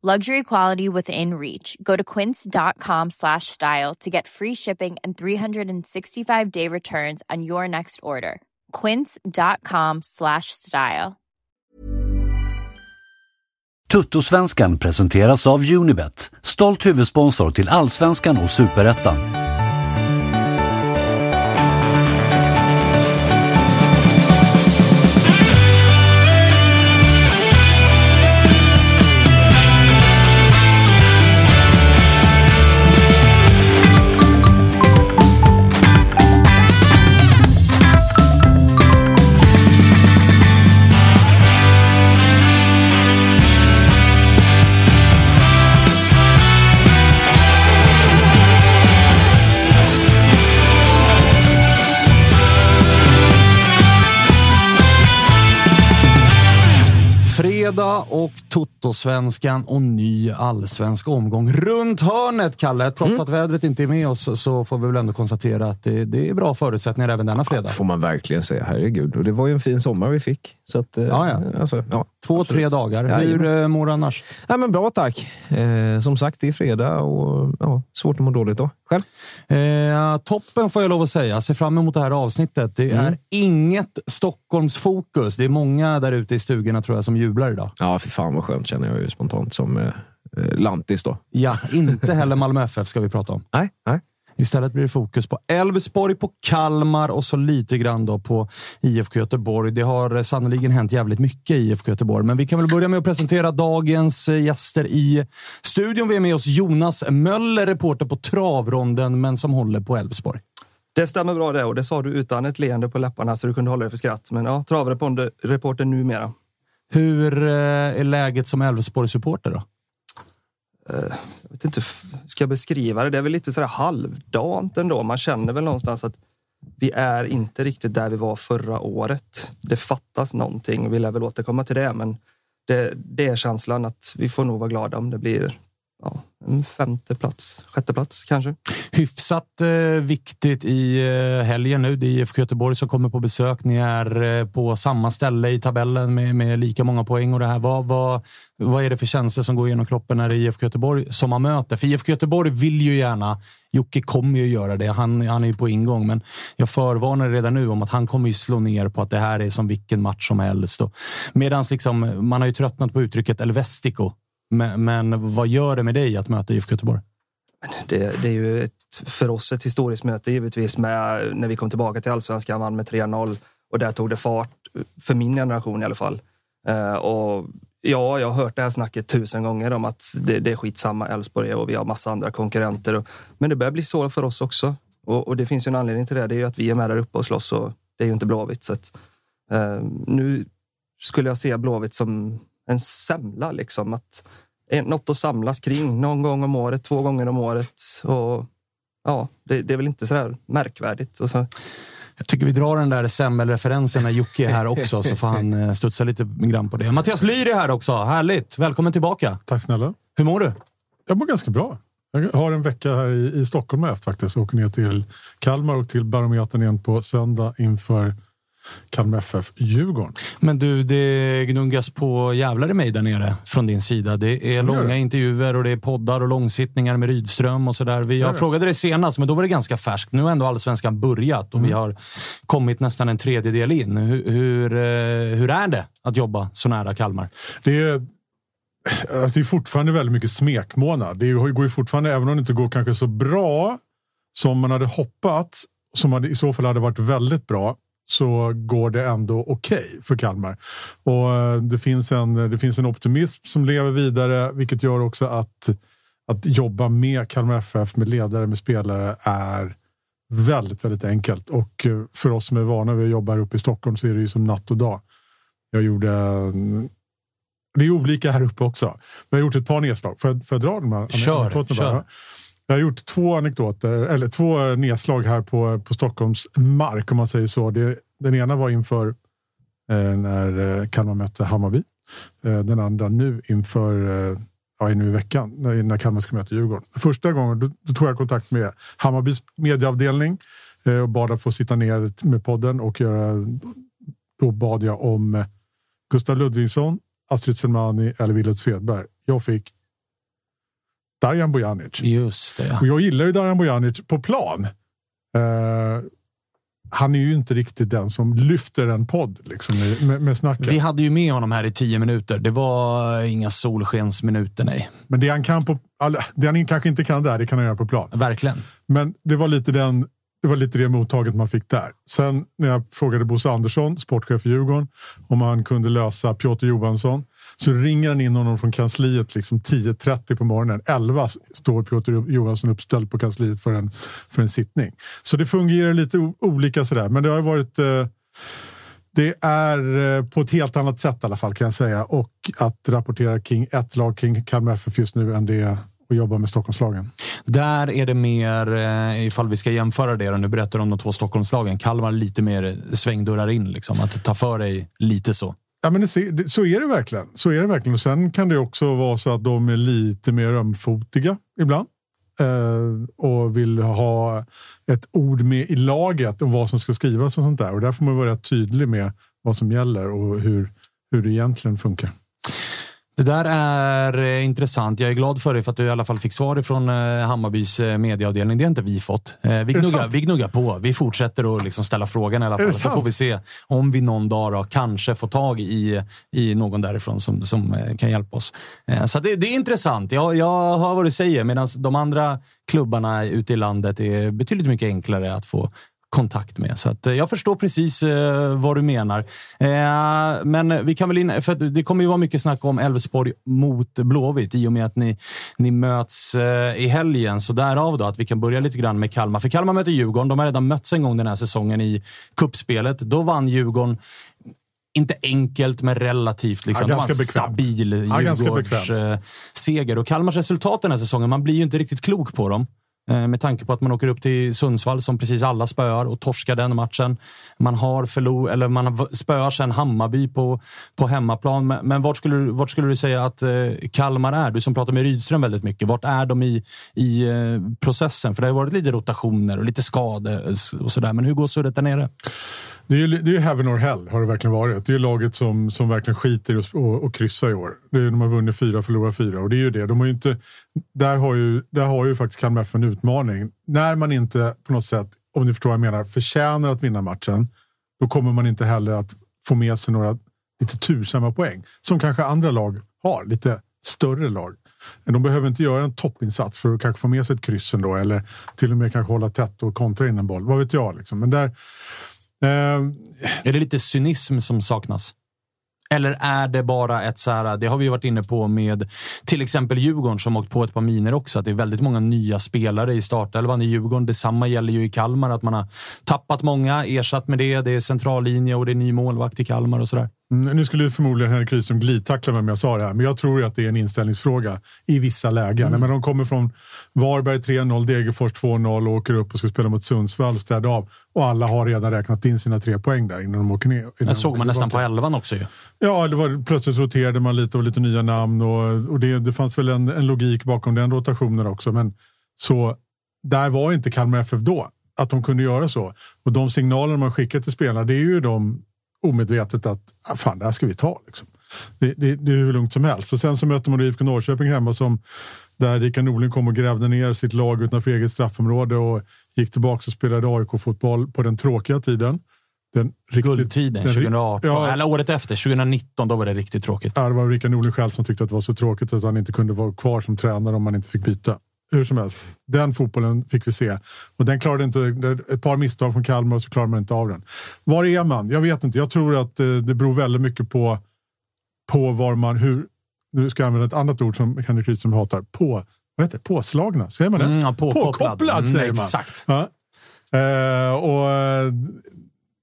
Luxury quality within reach. Go to quince.com slash style to get free shipping and 365 day returns on your next order. Quince.com slash style. Tuttosvenskan presenteras av Unibet, stolt huvudsponsor till Allsvenskan och Superettan. Och Toto-svenskan och ny allsvensk omgång runt hörnet, Kalle. Trots Mm. att vädret inte är med oss så får vi väl ändå konstatera att det, det är bra förutsättningar även denna fredag. får man verkligen säga. Herregud. Och det var ju en fin sommar vi fick. Så att, eh, Ja, ja. Alltså, ja Två, absolut. tre dagar. Ja, Hur eh, mår du annars? Ja, men bra tack. Eh, som sagt, det är fredag och ja, svårt att må dåligt då. Själv? Eh, toppen får jag lov att säga. Jag ser fram emot det här avsnittet. Det Mm. är inget Stockholmsfokus. Det är många där ute i stugorna tror jag som jublar idag. Ja, fan vad skönt känner jag ju spontant som eh, eh, lantis då. Ja, inte heller Malmö FF ska vi prata om. Nej, nej. Istället blir det fokus på Elfsborg, på Kalmar och så lite grann då på IFK Göteborg. Det har eh, sannoliken hänt jävligt mycket i IFK Göteborg, men vi kan väl börja med att presentera dagens eh, gäster i studion. Vi är med oss Jonas Möller, reporter på Travronden, men som håller på Elfsborg. Det stämmer bra det och det sa du utan ett leende på läpparna så du kunde hålla dig för skratt. Men ja, travreporter numera. Hur eh, är läget som Elfsborg-supporter då? Eh, jag vet inte, f- ska jag beskriva det? Det är väl lite sådär halvdant ändå. Man känner väl någonstans att vi är inte riktigt där vi var förra året. Det fattas någonting. Vi lär väl återkomma till det, men det, det är känslan att vi får nog vara glada om det blir ja, en femte plats, sjätte plats kanske. Hyfsat eh, viktigt i eh, helgen nu. Det är IFK Göteborg som kommer på besök. Ni är eh, på samma ställe i tabellen med, med lika många poäng. och det här. Vad, vad, vad är det för känslor som går igenom kroppen när det är IFK Göteborg som man möter? För IFK Göteborg vill ju gärna, Jocke kommer ju göra det, han, han är ju på ingång, men jag förvarnar redan nu om att han kommer ju slå ner på att det här är som vilken match som helst. Medan liksom, man har ju tröttnat på uttrycket El Vestico. Men, men vad gör det med dig att möta IFK Göteborg? Det, det är ju ett, för oss ett historiskt möte givetvis med när vi kom tillbaka till allsvenskan, vann med 3-0 och där tog det fart för min generation i alla fall. Eh, och ja, jag har hört det här snacket tusen gånger om att det, det är skitsamma Elfsborg och vi har massa andra konkurrenter. Och, men det börjar bli så för oss också. Och, och det finns ju en anledning till det. Det är ju att vi är med där uppe och slåss och det är ju inte Blåvitt. Så att, eh, nu skulle jag se Blåvitt som en semla liksom. Att, är något att samlas kring någon gång om året, två gånger om året. Och ja, det, det är väl inte så där märkvärdigt. Och så, Jag tycker vi drar den där semmelreferensen när Jocke är här också, så får han eh, studsa lite grann på det. Mattias Lyr är här också. Härligt! Välkommen tillbaka. Tack snälla. Hur mår du? Jag mår ganska bra. Jag har en vecka här i, i Stockholm efter faktiskt. Jag åker ner till Kalmar och till Barometern igen på söndag inför Kalmar FF Djurgården. Men du, det gnuggas på jävlar i mig där nere från din sida. Det är långa intervjuer och det är poddar och långsittningar med Rydström och sådär. Jag frågade dig senast, men då var det ganska färskt. Nu har ändå allsvenskan börjat och mm. vi har kommit nästan en tredjedel in. Hur, hur, eh, hur är det att jobba så nära Kalmar? Det är Alltså det är fortfarande väldigt mycket smekmånad. Det går ju fortfarande, även om det inte går kanske så bra som man hade hoppats, som hade, i så fall hade varit väldigt bra, så går det ändå okej okay för Kalmar. Och eh, det finns, en, det finns en optimism som lever vidare, vilket gör också att, att jobba med Kalmar FF, med ledare, med spelare är väldigt, väldigt enkelt. Och eh, för oss som är vana vid att jobba här uppe i Stockholm så är det ju som natt och dag. Jag gjorde det är olika här uppe också. Men jag har gjort ett par nedslag. Får jag, får jag dra de här kör, kör. Jag har gjort två anekdoter, eller två eh, nedslag här på, på Stockholms mark om man säger så. Det, den ena var inför eh, när eh, Kalmar mötte Hammarby. Eh, den andra nu inför eh, ja, nu i veckan när, när Kalmar ska möta Djurgården. Första gången då, då tog jag kontakt med Hammarbys medieavdelning eh, och bad att få sitta ner med podden och göra. Då bad jag om eh, Gustav Ludvigsson, Astrid Selmani eller Willard Svedberg. Jag fick Darjan Bojanic. Just det. Och jag gillar ju Darjan Bojanic på plan. Uh, han är ju inte riktigt den som lyfter en podd liksom, med, med snacket. Vi hade ju med honom här i tio minuter. Det var inga solskensminuter, nej. Men det han kan på, det han kanske inte kan där, det kan han göra på plan. Verkligen. Men det var lite den det var lite det mottaget man fick där. Sen när jag frågade Bosse Andersson, sportchef i Djurgården, om han kunde lösa Piotr Johansson så ringer han in honom från kansliet liksom 10.30 på morgonen. 11 står Piotr Johansson uppställd på kansliet för en, för en sittning. Så det fungerar lite olika sådär. Men det har varit eh, det är eh, på ett helt annat sätt i alla fall kan jag säga. Och att rapportera kring ett lag kring Kalmar FF just nu än det och jobba med Stockholmslagen. Där är det mer, eh, ifall vi ska jämföra det, och nu berättar om de två Stockholmslagen, Kalmar lite mer svängdörrar in, liksom, att ta för dig lite så. Ja, men det, så är det verkligen. Så är det verkligen. Och sen kan det också vara så att de är lite mer ömfotiga ibland. Eh, och vill ha ett ord med i laget om vad som ska skrivas och sånt där. Och där får man vara tydlig med vad som gäller och hur, hur det egentligen funkar. Det där är eh, intressant. Jag är glad för det för att du i alla fall fick svar från eh, Hammarbys eh, medieavdelning. Det har inte vi fått. Vi gnuggar, vi gnuggar på. Vi fortsätter att liksom ställa frågan i alla fall. Så får vi se om vi någon dag då, kanske får tag i, i någon därifrån som, som kan hjälpa oss. Så det, det är intressant. Jag, jag hör vad du säger medan de andra klubbarna ute i landet är betydligt mycket enklare att få kontakt med. Så att, eh, jag förstår precis eh, vad du menar. Eh, men vi kan väl in, för det kommer ju vara mycket snack om Elfsborg mot Blåvitt i och med att ni, ni möts eh, i helgen. Så därav då att vi kan börja lite grann med Kalmar. För Kalmar möter Djurgården. De har redan mötts en gång den här säsongen i kuppspelet. Då vann Djurgården inte enkelt, men relativt liksom, ja, ganska stabil Djurgårds ja, seger. Och Kalmars resultat den här säsongen, man blir ju inte riktigt klok på dem. Eh, med tanke på att man åker upp till Sundsvall som precis alla spöar och torskar den matchen. Man har förlor, eller man spöar sen Hammarby på, på hemmaplan. Men, men vart, skulle, vart skulle du säga att eh, Kalmar är? Du som pratar med Rydström väldigt mycket. Vart är de i, i eh, processen? För det har varit lite rotationer och lite skador eh, och sådär. Men hur går surret där nere? Det är ju det är heaven or hell har det verkligen varit. Det är ju laget som, som verkligen skiter i att och kryssa i år. Det är, de har vunnit fyra, förlorat fyra och det är ju det. De har ju inte, där, har ju, där har ju faktiskt Kalmar FF en utmaning. När man inte på något sätt, om ni förstår vad jag menar, förtjänar att vinna matchen, då kommer man inte heller att få med sig några lite tursamma poäng som kanske andra lag har, lite större lag. De behöver inte göra en toppinsats för att kanske få med sig ett kryss ändå eller till och med kanske hålla tätt och kontra in en boll. Vad vet jag? Liksom. Men där, Ehm, är det lite cynism som saknas? Eller är det bara ett så här, det har vi varit inne på med till exempel Djurgården som åkt på ett par miner också, att det är väldigt många nya spelare i startelvan i Djurgården. Detsamma gäller ju i Kalmar, att man har tappat många, ersatt med det. Det är centrallinje och det är ny målvakt i Kalmar och sådär. Nu skulle förmodligen Henrik Rydström glidtackla mig om jag sa det här, men jag tror att det är en inställningsfråga i vissa lägen. Mm. Men de kommer från Varberg 3-0, Degerfors 2-0 och åker upp och ska spela mot Sundsvall och städa av. Och alla har redan räknat in sina tre poäng där innan de åker ner. Det såg man nästan på elvan också ju. Ja, det var, plötsligt roterade man lite och lite nya namn och, och det, det fanns väl en, en logik bakom den rotationen också. Men så där var inte Kalmar FF då att de kunde göra så. Och de signaler man skickar till spelarna, det är ju de omedvetet att ah, fan, det här ska vi ta. Liksom. Det, det, det, är hur lugnt som helst. Och sen så möter man IFK Norrköping hemma som där Rickard Norling kom och grävde ner sitt lag utanför eget straffområde och gick tillbaka och spelade AIK-fotboll på den tråkiga tiden. Den riktigt, Guldtiden, den, 2018. Ja, eller året efter, 2019, då var det riktigt tråkigt. Det var Rickard Norling själv som tyckte att det var så tråkigt att han inte kunde vara kvar som tränare om man inte fick byta hur som helst, den fotbollen fick vi se. Och den klarade inte, ett par misstag från Kalmar och så klarar man inte av den. Var är man? Jag vet inte. Jag tror att eh, det beror väldigt mycket på, på var man, hur, nu ska jag använda ett annat ord som Henrik Rydström hatar, på, vad heter det? påslagna, säger man det? Mm, ja, påkopplad, påkopplad mm, säger man. Exakt. Ja. Eh, och,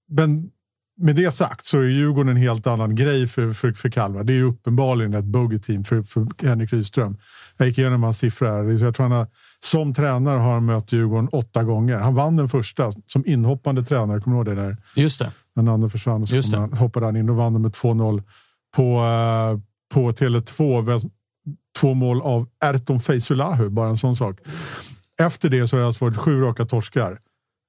men med det sagt så är Djurgården en helt annan grej för, för, för Kalmar. Det är uppenbarligen ett buggy-team för, för Henrik Rydström. Jag gick igenom hans siffror här. Jag tror han har, som tränare har han mött Djurgården åtta gånger. Han vann den första som inhoppande tränare. Kommer du ihåg det? Där? Just det. När Nanne försvann och så han, hoppade han in och vann med 2-0 på, uh, på Tele2. Två mål av Erton Feyzulahu, bara en sån sak. Efter det så har det alltså varit sju raka torskar.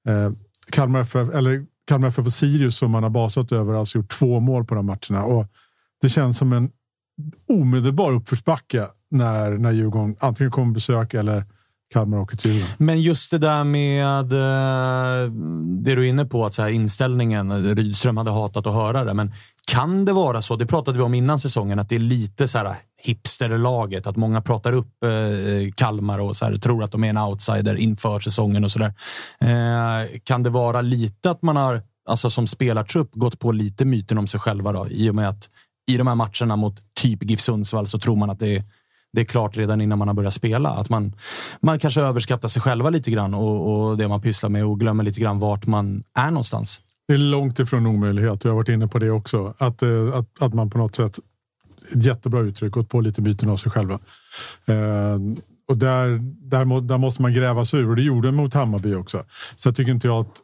Eh, Kalmar FF, eller Kalmar FF och Sirius som man har basat över har alltså gjort två mål på de matcherna. Och det känns som en omedelbar uppförsbacke när, när Djurgården antingen kommer besök eller Kalmar åker till Djurgården. Men just det där med eh, det du är inne på, att så här, inställningen. Eh, Rydström hade hatat att höra det, men kan det vara så? Det pratade vi om innan säsongen, att det är lite så här hipsterlaget. Att många pratar upp eh, Kalmar och så här, tror att de är en outsider inför säsongen och sådär. Eh, kan det vara lite att man har, alltså som spelartrupp, gått på lite myten om sig själva då? I och med att i de här matcherna mot typ GIF Sundsvall så tror man att det är det är klart redan innan man har börjat spela. Att man, man kanske överskattar sig själva lite grann och, och det man pysslar med och glömmer lite grann vart man är någonstans. Det är långt ifrån omöjlighet och jag har varit inne på det också. Att, eh, att, att man på något sätt, ett jättebra uttryck, gått på lite byten av sig själva. Eh, och där, där, där måste man gräva sig ur och det gjorde mot Hammarby också. Så jag tycker inte jag att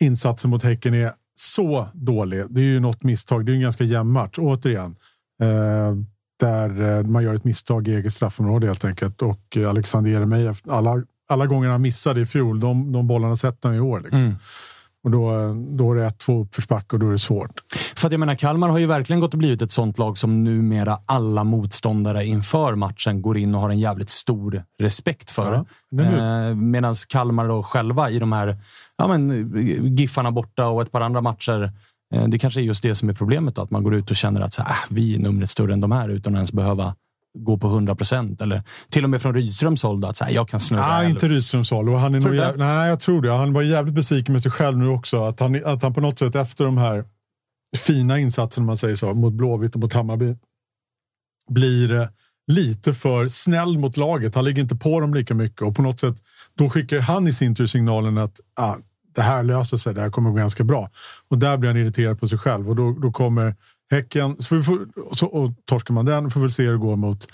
insatsen mot Häcken är så dålig. Det är ju något misstag. Det är en ganska jämn match, återigen. Eh, där eh, man gör ett misstag i eget straffområde helt enkelt. Och Alexander Jeremejeff, alla, alla gånger han missade i fjol, de, de bollarna sätter han i år. Liksom. Mm. Och då, då är det ett, två uppförsbacke och då är det svårt. För att jag menar, Kalmar har ju verkligen gått och blivit ett sånt lag som numera alla motståndare inför matchen går in och har en jävligt stor respekt för. Ja, eh, Medan Kalmar då själva i de här ja, men, Giffarna borta och ett par andra matcher Eh, det kanske är just det som är problemet, då, att man går ut och känner att så här, äh, vi är numret större än de här utan att ens behöva gå på 100 procent. Eller till och med från Rydströms håll, då, att så här, jag kan snurra. Nej, inte Rydströms håll. Han är nog jäv... Nej, jag tror det. Han var jävligt besviken med sig själv nu också. Att han, att han på något sätt efter de här fina insatserna, man säger så, mot Blåvitt och mot Hammarby, blir eh, lite för snäll mot laget. Han ligger inte på dem lika mycket och på något sätt då skickar han i sin tur signalen att ah, det här löser sig, det här kommer gå ganska bra. Och där blir han irriterad på sig själv och då, då kommer Häcken, så får, så, och torskar man den får vi se hur det går mot,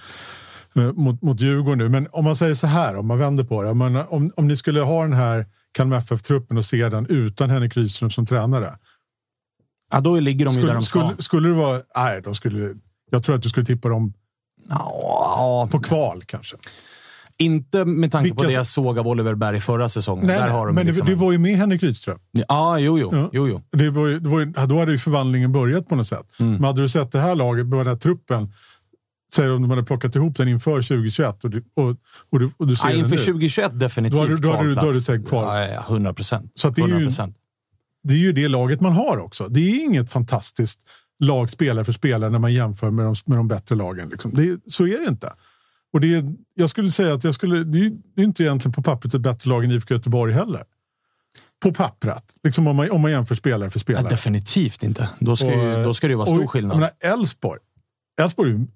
eh, mot, mot Djurgården nu. Men om man säger så här, om man vänder på det. Om, om, om ni skulle ha den här Kalmar FF-truppen och se den utan Henrik Rydström som tränare. Ja, då ligger de ju där de ska. Skulle, skulle det vara... Nej, de skulle, jag tror att du skulle tippa dem ja, på kval kanske. Inte med tanke Vilka... på det jag såg av Oliver Berg förra säsongen. Nej, Där har de men liksom det, det var ju med Henrik Rydström. Ja, jo, jo. Ja. jo, jo. Det var ju, det var ju, då hade ju förvandlingen börjat på något sätt. Mm. Men hade du sett det här laget, den här truppen, Säg om de hade plockat ihop den inför 2021 och du, och, och du, och du ser ja, Inför 2021 definitivt då har du, då har du, då har du tänkt kvar. Ja, ja, 100 procent. Så det, är ju, det är ju det laget man har också. Det är inget fantastiskt lag spelare för spelare när man jämför med de, med de bättre lagen. Liksom. Det, så är det inte. Och det, jag skulle säga att jag skulle, det är, det är inte egentligen på pappret ett bättre lag än IFK Göteborg heller. På pappret, liksom om, man, om man jämför spelare för spelare. Ja, definitivt inte. Då ska, och, ju, då ska det ju vara stor och, skillnad. Elfsborg Elfsborg är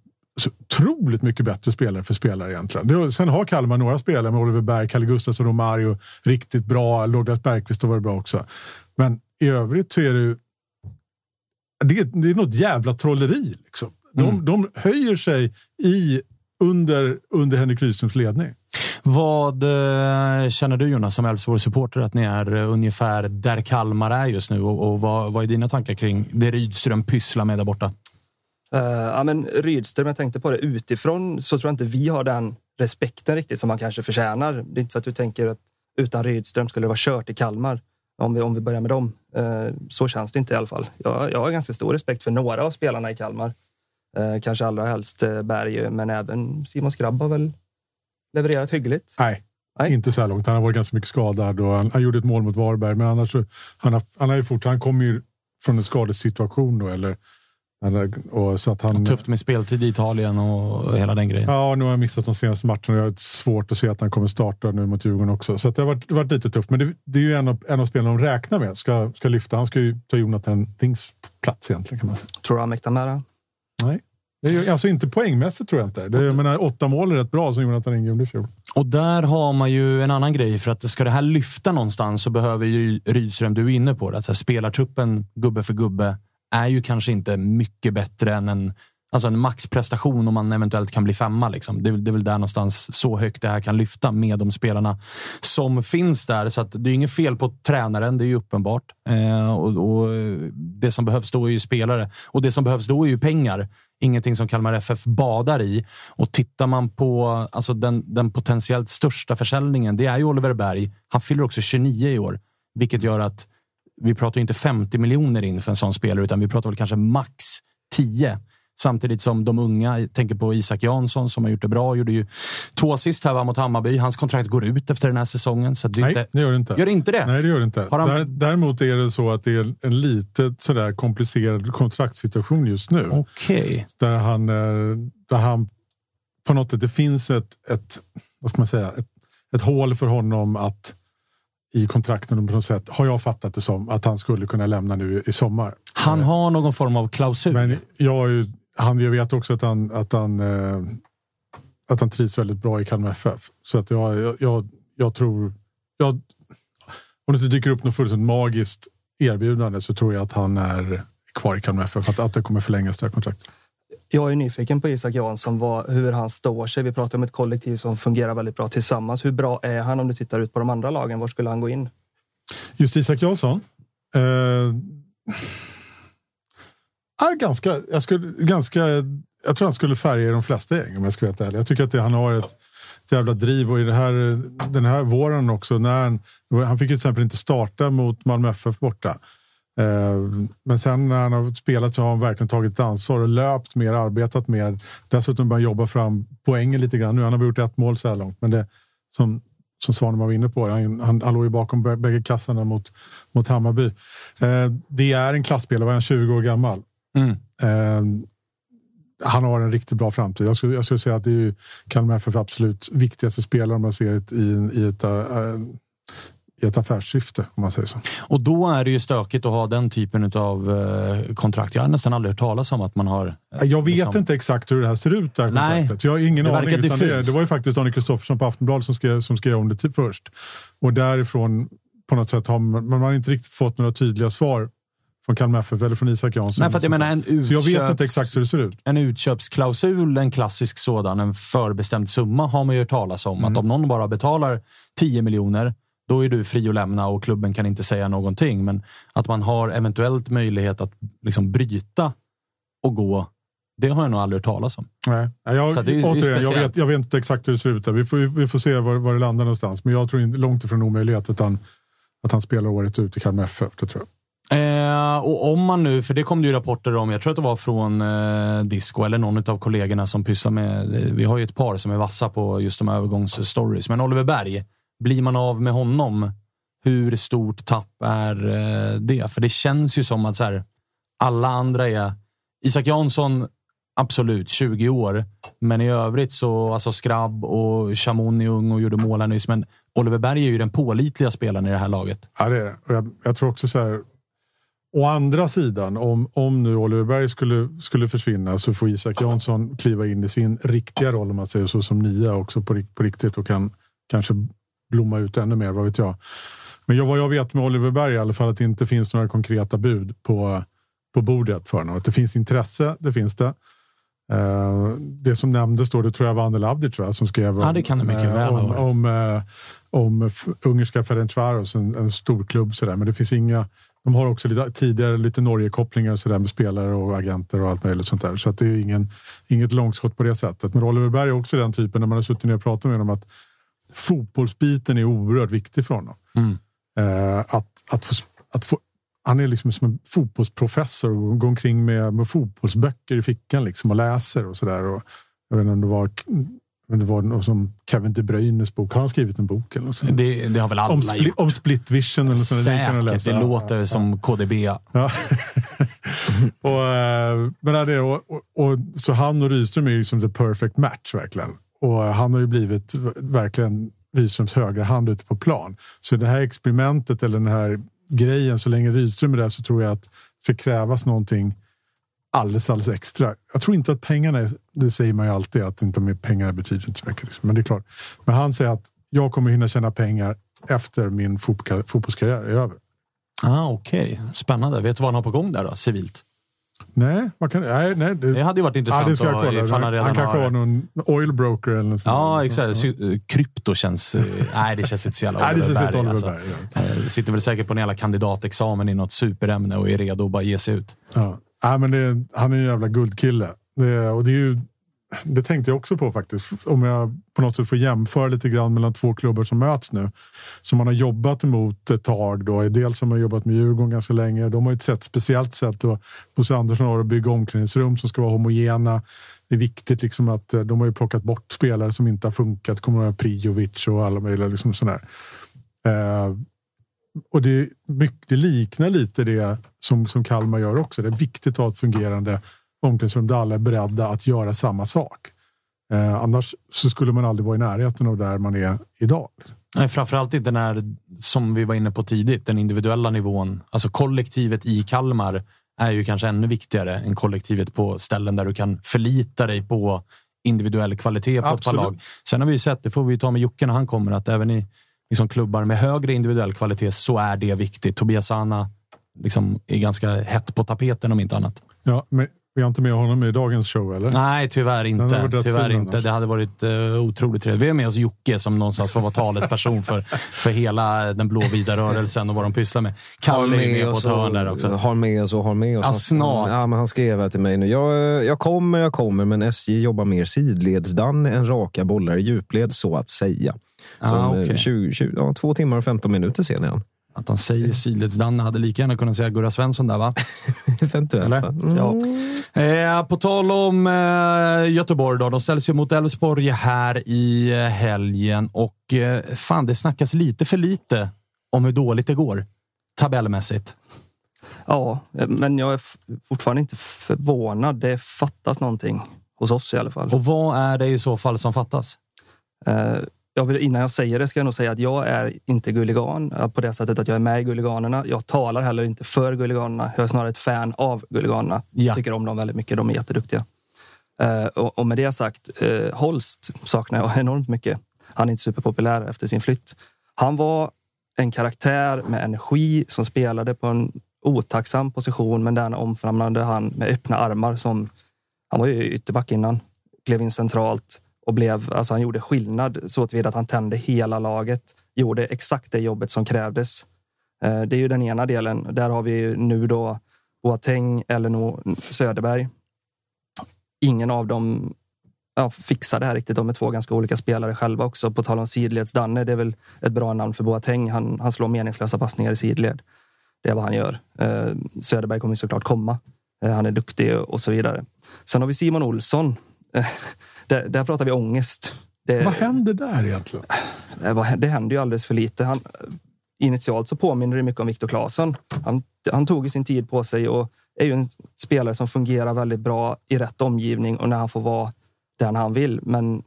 så otroligt mycket bättre spelare för spelare egentligen. Det, sen har Kalmar några spelare med Oliver Berg, Kalle Gustafsson, Romario. Riktigt bra. Douglas Bergqvist har varit bra också. Men i övrigt så är det det, är, det är något jävla trolleri. Liksom. De, Mm. de höjer sig i, under, under Henrik Rydströms ledning. Vad eh, känner du Jonas som Elfsborgs-supporter att ni är eh, ungefär där Kalmar är just nu? Och, och vad, vad är dina tankar kring det Rydström pysslar med där borta? Eh, ja, men Rydström, jag tänkte på det utifrån, så tror jag inte vi har den respekten riktigt som man kanske förtjänar. Det är inte så att du tänker att utan Rydström skulle det vara kört i Kalmar. Om vi, om vi börjar med dem. Eh, så känns det inte i alla fall. Jag, jag har ganska stor respekt för några av spelarna i Kalmar. Eh, kanske allra helst eh, Berg, men även Simon Skrabb har väl levererat hyggligt. Nej, Nej. inte så här långt. Han har varit ganska mycket skadad och han, han gjorde ett mål mot Varberg. Men annars så, han, har, han, har ju fort, han kommer ju från en skadesituation då. Eller, eller, och så att han, Tufft med speltid i Italien och hela den grejen. Ja, nu har jag missat de senaste matcherna. Jag har svårt att se att han kommer starta nu mot Djurgården också. Så att det har varit, varit lite tufft. Men det, det är ju en av, en av spelarna de räknar med ska, ska lyfta. Han ska ju ta Jonathan Rings plats egentligen kan man säga. Tror du han mäktar med det? Nej. Det är ju, alltså inte poängmässigt tror jag inte. Det, jag menar, åtta mål är rätt bra som Jonathan Ring gjorde i fjol. Och där har man ju en annan grej. För att ska det här lyfta någonstans så behöver ju Rydström, du är inne på det, att så här, spelartruppen gubbe för gubbe är ju kanske inte mycket bättre än en, alltså en maxprestation om man eventuellt kan bli femma. Liksom. Det, är, väl- det är väl där någonstans så högt det här kan lyfta med de spelarna som finns där. Så att det är inget fel på tränaren, det är ju uppenbart. Eh, och, och Det som behövs då är ju spelare och det som behövs då är ju pengar. Ingenting som Kalmar FF badar i. Och tittar man på alltså den, den potentiellt största försäljningen, det är ju Oliver Berg. Han fyller också 29 i år, vilket gör att vi pratar inte 50 miljoner in för en sån spelare, utan vi pratar väl kanske max 10. Samtidigt som de unga, jag tänker på Isak Jansson som har gjort det bra, gjorde ju två assist här va, mot Hammarby. Hans kontrakt går ut efter den här säsongen. Så det Nej, inte, det gör det inte. gör det inte det? Nej, det gör det inte. Han- Där, däremot är det så att det är en lite sådär komplicerad kontraktssituation just nu. Okej. Där han, eh, där han på något sätt, det finns ett, ett, vad ska man säga, ett, ett hål för honom att i kontrakten på något sätt, har jag fattat det som, att han skulle kunna lämna nu i sommar. Han har någon form av klausul. Men jag, han, jag vet också att han, att han, eh, att han trivs väldigt bra i Kalmar FF. Så att jag, jag, jag, jag tror, jag, om det inte dyker upp något fullständigt magiskt erbjudande så tror jag att han är kvar i Kalmar FF. Att, att det kommer förlängas det här kontraktet. Jag är nyfiken på Isak Jansson, vad, hur han står sig. Vi pratar om ett kollektiv som fungerar väldigt bra tillsammans. Hur bra är han om du tittar ut på de andra lagen? Var skulle han gå in? Just Isak Jansson. Eh, är ganska, jag, skulle, ganska, jag tror han skulle färga i de flesta gäng om jag ska vara helt ärlig. Jag tycker att det, han har ett, ett jävla driv och i det här, den här våren också. När han, han fick ju till exempel inte starta mot Malmö FF borta. Eh, Men sen när han har spelat så har han verkligen tagit ett ansvar och löpt mer, arbetat mer. Dessutom börjat jobba fram poängen lite grann. Nu han har han gjort ett mål så här långt, men det som, som Svanemar var inne på, han, han, han låg ju bakom bägge kassarna mot, mot Hammarby. Eh, det är en klassspelare, var han 20 år gammal. Mm. Eh, han har en riktigt bra framtid. Jag skulle, jag skulle säga att det är ju Kalmar FF absolut viktigaste spelare om man ser det i, i, ett, äh, i ett affärssyfte. Om man säger så. Och då är det ju stökigt att ha den typen av eh, kontrakt. Jag har nästan aldrig hört talas om att man har... eh, Jag vet liksom- inte exakt hur det här ser ut. Det här Nej, kontraktet. jag har ingen det aning. Utan det, det var ju faktiskt Daniel Kristoffersson på Aftonbladet som skrev, som skrev om det till först. Och därifrån på något sätt har man, man har inte riktigt fått några tydliga svar från Kalmar FF eller från Isak Jansson. Nej, för jag menar en Så jag vet utköps- inte exakt hur det ser ut. En utköpsklausul, en klassisk sådan, en förbestämd summa har man ju hört talas om. Mm. Att om någon bara betalar 10 miljoner, då är du fri att lämna och klubben kan inte säga någonting. Men att man har eventuellt möjlighet att liksom bryta och gå, det har jag nog aldrig hört talas om. Nej, jag, det är återigen, jag, vet, jag vet inte exakt hur det ser ut. Där. Vi, får, vi får se var, var det landar någonstans. Men jag tror långt ifrån omöjlighet att han, att han spelar året ut i Kalmar FF. Det tror jag. Eh, och om man nu, för det kom det ju rapporter om, jag tror att det var från eh, Disco eller någon av kollegorna som pysslar med, eh, vi har ju ett par som är vassa på just de här övergångsstories. Men Oliver Berg, blir man av med honom, hur stort tapp är eh, det? För det känns ju som att så här, alla andra är, Isak Jansson, absolut 20 år, men i övrigt så, alltså Skrabb och Chamon är ung och gjorde mål här nyss, men Oliver Berg är ju den pålitliga spelaren i det här laget. Ja, det är det. Och Jag, jag tror också så här. Å andra sidan, om, om nu Oliver Berg skulle, skulle försvinna så får Isak Jansson kliva in i sin riktiga roll om man säger så som nia också på, på riktigt och kan kanske blomma ut ännu mer, vad vet jag. Men jag, vad jag vet med Oliver Berg i alla fall att det inte finns några konkreta bud på, på bordet för honom. Att det finns intresse, det finns det. Uh, det som nämndes då, det tror jag var Anel Avdic va? som skrev ja, det kan det mycket uh, väl om, om, uh, om ungerska Ferencvaros, en, en stor klubb. Sådär. Men det finns inga de har också lite, tidigare lite Norge-kopplingar så där med spelare och agenter och allt möjligt sånt där. Så att det är ingen, inget långskott på det sättet. Men Oliver Berg är också den typen när man har suttit ner och pratat med honom att fotbollsbiten är oerhört viktig för honom. Mm. Eh, att, att, få, att få, han är liksom som en fotbollsprofessor och går omkring med, med fotbollsböcker i fickan liksom och läser och sådär. Jag vet inte om det var men det var något som Kevin De Bruynes bok. Har han skrivit en bok? Eller något det, det har väl alla om, gjort. Om split vision eller sånt. Säkert. Det, det låter ja. som KDB. Ja. och, eh, men det, och, och, och, så han och Rydström är ju liksom the perfect match verkligen. Och han har ju blivit verkligen Rydströms högra hand ute på plan. Så det här experimentet eller den här grejen, så länge Rydström är där så tror jag att det ska krävas någonting alldeles, alldeles extra. Jag tror inte att pengarna, är, det säger man ju alltid, att inte med pengar betyder inte så mycket. Liksom. Men det är klart. Men han säger att jag kommer hinna tjäna pengar efter min fotbollskarriär är över. Ah, Okej, okay. spännande. Vet du vad han har på gång där då, civilt? Nej, man kan, nej, nej det, det hade ju varit intressant. Ja, det ska jag kolla. Han, han kanske har någon oil broker eller något Ja, exakt. Ja. Krypto känns... Eh, nej, det känns inte så jävla nej, det känns Berg. Oliver alltså. Berg ja. Eh, sitter väl säkert på en jävla kandidatexamen i något superämne och är redo att bara ge sig ut. Ja. Nej, men det, han är en jävla guldkille. Det, och det, är ju, det tänkte jag också på faktiskt. Om jag på något sätt får jämföra lite grann mellan två klubbar som möts nu. Som man har jobbat emot ett tag. Då. Dels har man jobbat med Djurgården ganska länge. De har ett sätt, speciellt sätt. Då, Bosse Andersson har att bygga omklädningsrum som ska vara homogena. Det är viktigt liksom att eh, de har ju plockat bort spelare som inte har funkat. kommer att vara Prijovic och alla möjliga liksom sådär. Eh, och det, det, liknar lite det som, som Kalmar gör också. Det är viktigt att ha ett fungerande omklädningsrum där alla är beredda att göra samma sak. Eh, annars så skulle man aldrig vara i närheten av där man är idag. Nej, framförallt inte när, som vi var inne på tidigt, den individuella nivån. Alltså kollektivet i Kalmar är ju kanske ännu viktigare än kollektivet på ställen där du kan förlita dig på individuell kvalitet på Absolut. ett par lag. Sen har vi ju sett, det får vi ta med Jocke när han kommer, att även i liksom klubbar med högre individuell kvalitet så är det viktigt. Tobias Anna liksom är ganska hett på tapeten om inte annat. Ja, men vi har inte med honom i dagens show, eller? Nej, tyvärr inte. Tyvärr inte. Det hade varit uh, otroligt trevligt. Vi har med oss Jocke som någonstans får vara talesperson för, för hela den blåvita rörelsen och vad de pysslar med. Kalle är med på ett hörn där också. Har med oss och har med oss. Ja, snart. Ja, men han skrev här till mig nu. Jag, jag kommer, jag kommer, men SJ jobbar mer sidledsdanne än raka bollar i djupled, så att säga. Ah, okay. 20, 20, ja, två timmar och 15 minuter sen är han. Att han säger Sileds-Danne hade lika gärna kunnat säga Gurra Svensson där va? Eventuellt. Mm. Ja. Eh, på tal om eh, Göteborg då. De ställs ju mot Elfsborg här i eh, helgen och eh, fan, det snackas lite för lite om hur dåligt det går tabellmässigt. Ja, men jag är fortfarande inte förvånad. Det fattas någonting hos oss i alla fall. Och vad är det i så fall som fattas? Eh, jag vill, innan jag säger det ska jag nog säga att jag är inte gulligan på det sättet att jag är med i Gulliganerna. Jag talar heller inte för Gulliganerna. Jag är snarare ett fan av Gulliganerna. Ja. Tycker om dem väldigt mycket. De är jätteduktiga. Uh, och, och, med det sagt, uh, Holst saknar jag enormt mycket. Han är inte superpopulär efter sin flytt. Han var en karaktär med energi som spelade på en otacksam position, men den omfamnade han med öppna armar. Som, han var ju ytterback innan, klev in centralt och blev, alltså han gjorde skillnad så tillvida att han tände hela laget. Gjorde exakt det jobbet som krävdes. Eh, det är ju den ena delen. Där har vi nu då Boateng eller Söderberg. Ingen av dem ja, fixar det här riktigt. De är två ganska olika spelare själva också. På tal om sidleds-Danne, det är väl ett bra namn för Boateng. Han, han slår meningslösa passningar i sidled. Det är vad han gör. Eh, Söderberg kommer såklart komma. Eh, han är duktig och så vidare. Sen har vi Simon Olsson eh, där, där pratar vi ångest. Det, vad händer där egentligen? Det händer ju alldeles för lite. Han, initialt så påminner det mycket om Viktor Claesson. Han, han tog sin tid på sig och är ju en spelare som fungerar väldigt bra i rätt omgivning och när han får vara den han vill. Men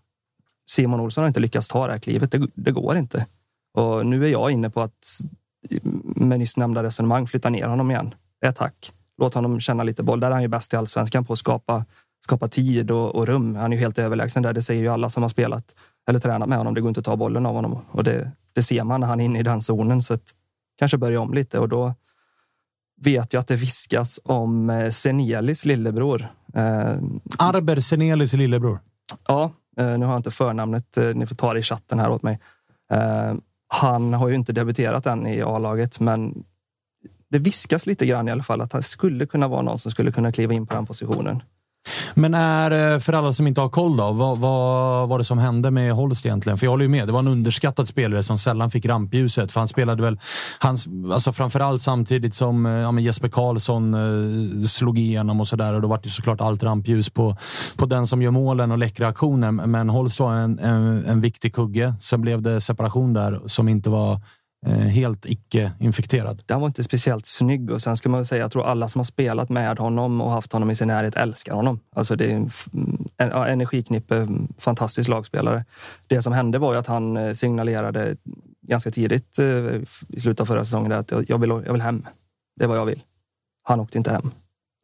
Simon Olsson har inte lyckats ta det här klivet. Det, det går inte. Och nu är jag inne på att med nyss nämnda resonemang flytta ner honom igen. Ett tack. Låt honom känna lite boll. Där är han ju bäst i allsvenskan på att skapa skapa tid och, och, rum. Han är ju helt överlägsen där. Det säger ju alla som har spelat eller tränat med honom. Det går inte att ta bollen av honom och det, det ser man när han är inne i den zonen. Så att, kanske börja om lite och då vet jag att det viskas om eh, Senelis lillebror. Eh, Arber Senelis lillebror. Ja, eh, nu har jag inte förnamnet. Ni får ta det i chatten här åt mig. Han har ju inte debuterat än i A-laget, men det viskas lite grann i alla fall att han skulle kunna vara någon som skulle kunna kliva in på den positionen. Men är, eh, för alla som inte har koll då, vad, vad var det som hände med Holst egentligen? För jag håller ju med, det var en underskattad spelare som sällan fick rampljuset. För han spelade väl, han, alltså framförallt samtidigt som eh, ja, Jesper Karlsson eh, slog igenom och sådär. Och då var det såklart allt rampljus på, på den som gör målen och läckra aktionen. Men Holst var en, en, en viktig kugge. Sen blev det separation där som inte var Eh, helt icke-infekterad. Den var inte speciellt snygg och sen ska man säga, jag tror alla som har spelat med honom och haft honom i sin närhet älskar honom. Alltså det är en, en energiknippe, fantastisk lagspelare. Det som hände var ju att han eh, signalerade ganska tidigt eh, i slutet av förra säsongen att jag vill, jag vill hem. Det är vad jag vill. Han åkte inte hem.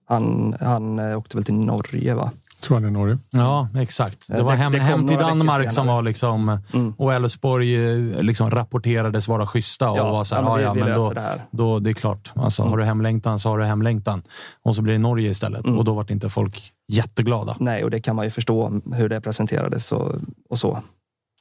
Han, han åkte väl till Norge va? Tror han i Norge. Ja, exakt. Det var det, hem, det hem till Danmark som var liksom... Mm. Och Elfsborg eh, liksom rapporterades vara schyssta och ja, var så här, ja, ja, men då, det då, det är klart. Alltså, mm. Har du hemlängtan så har du hemlängtan. Och så blir det Norge istället. Mm. Och då var inte folk jätteglada. Nej, och det kan man ju förstå hur det presenterades och, och så.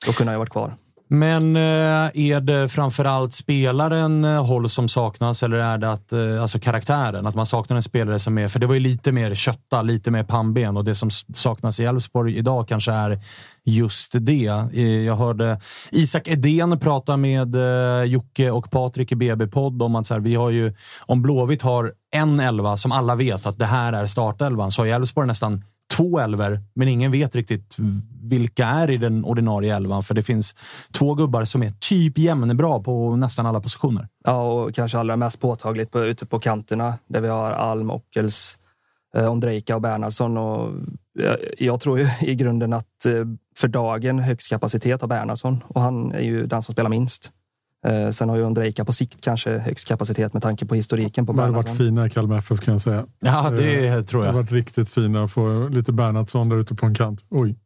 Då kunde ju varit kvar. Men eh, är det framförallt spelaren eh, håll som saknas eller är det att, eh, alltså karaktären? Att man saknar en spelare som är, för det var ju lite mer kötta, lite mer pannben och det som saknas i Elfsborg idag kanske är just det. Jag hörde Isak Edén prata med Jocke och Patrik i BB-podd om att så här, vi har ju, om Blåvitt har en elva som alla vet att det här är startelvan så har Elfsborg nästan två elver, men ingen vet riktigt vilka är i den ordinarie elvan. För det finns två gubbar som är typ jämnbra på nästan alla positioner. Ja, och kanske allra mest påtagligt på, ute på kanterna där vi har Alm, Ockels, eh, Ondrejka och Bernhardsson. Och jag, jag tror ju i grunden att eh, för dagen högst kapacitet har Bernhardsson och han är ju den som spelar minst. Eh, sen har ju Ondrejka på sikt kanske högst kapacitet med tanke på historiken på Bernhardsson. De har varit fina i Kalmar FF kan jag säga. Ja, det eh, tror jag. De har varit riktigt fina att få lite Bernhardsson där ute på en kant. Oj.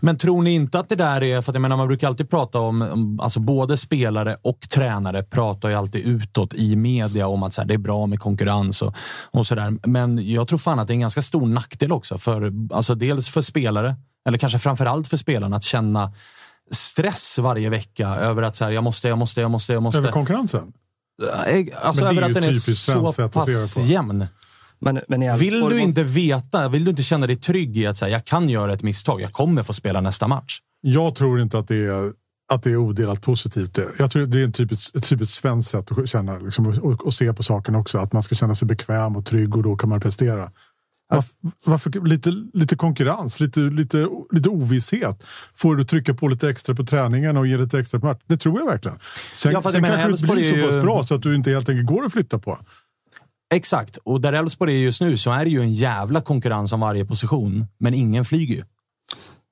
Men tror ni inte att det där är, för att jag menar man brukar alltid prata om, alltså både spelare och tränare pratar ju alltid utåt i media om att så här, det är bra med konkurrens och, och sådär. Men jag tror fan att det är en ganska stor nackdel också för, alltså dels för spelare, eller kanske framförallt för spelarna att känna stress varje vecka över att så här, jag måste, jag måste, jag måste, jag måste. Över konkurrensen? Eh, alltså över att den är så pass jämn. Men, men vill du inte veta, vill du inte känna dig trygg i att säga jag kan göra ett misstag, jag kommer få spela nästa match? Jag tror inte att det är, att det är odelat positivt. Jag tror det är en typiskt, ett typiskt svenskt sätt att känna liksom, och, och, se på saken också. Att man ska känna sig bekväm och trygg och då kan man prestera. Varför, varför, lite, lite konkurrens, lite, lite, lite ovisshet. Får du trycka på lite extra på träningen och ge lite extra på match? Det tror jag verkligen. Sen, ja, sen kanske det blir så pass bra så att du inte helt enkelt går att flytta på. Exakt, och där Elfsborg är just nu så är det ju en jävla konkurrens om varje position. Men ingen flyger ju.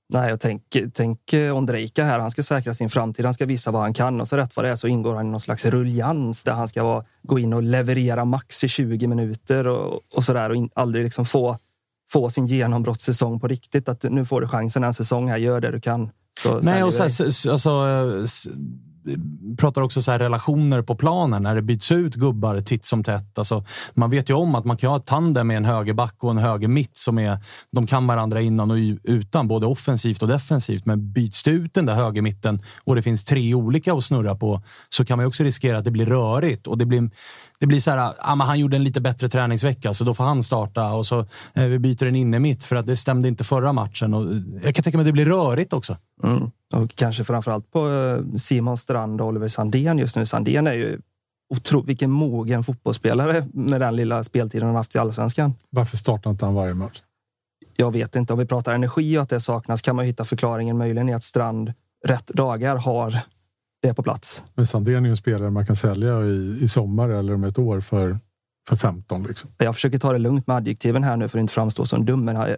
Nej, och tänk, tänk eh, Ondrejka här. Han ska säkra sin framtid. Han ska visa vad han kan och så rätt vad det är så ingår han i någon slags ruljans där han ska vara, gå in och leverera max i 20 minuter och, och där och in, aldrig liksom få, få sin genombrottssäsong på riktigt. Att nu får du chansen en säsong här, gör det du kan. Så Nej, och så här, alltså, pratar också så relationer på planen när det byts ut gubbar titt som tätt. Alltså, man vet ju om att man kan ha ett tandem med en högerback och en höger mitt som är, de kan varandra innan och utan, både offensivt och defensivt. Men byts det ut den där högermitten och det finns tre olika att snurra på så kan man också riskera att det blir rörigt och det blir det blir så här, ah, han gjorde en lite bättre träningsvecka så då får han starta och så eh, vi byter en inne mitt för att det stämde inte förra matchen. Och jag kan tänka mig att det blir rörigt också. Mm. Och kanske framförallt på eh, Simon Strand och Oliver Sandén just nu. Sandén är ju otro, vilken mogen fotbollsspelare med den lilla speltiden han haft i allsvenskan. Varför startar inte han varje match? Jag vet inte. Om vi pratar energi och att det saknas kan man hitta förklaringen möjligen i att Strand rätt dagar har det på plats. Men Sandén är ju en spelare man kan sälja i, i sommar eller om ett år för, för 15. Liksom. Jag försöker ta det lugnt med adjektiven här nu för att inte framstå som dum. Men äh,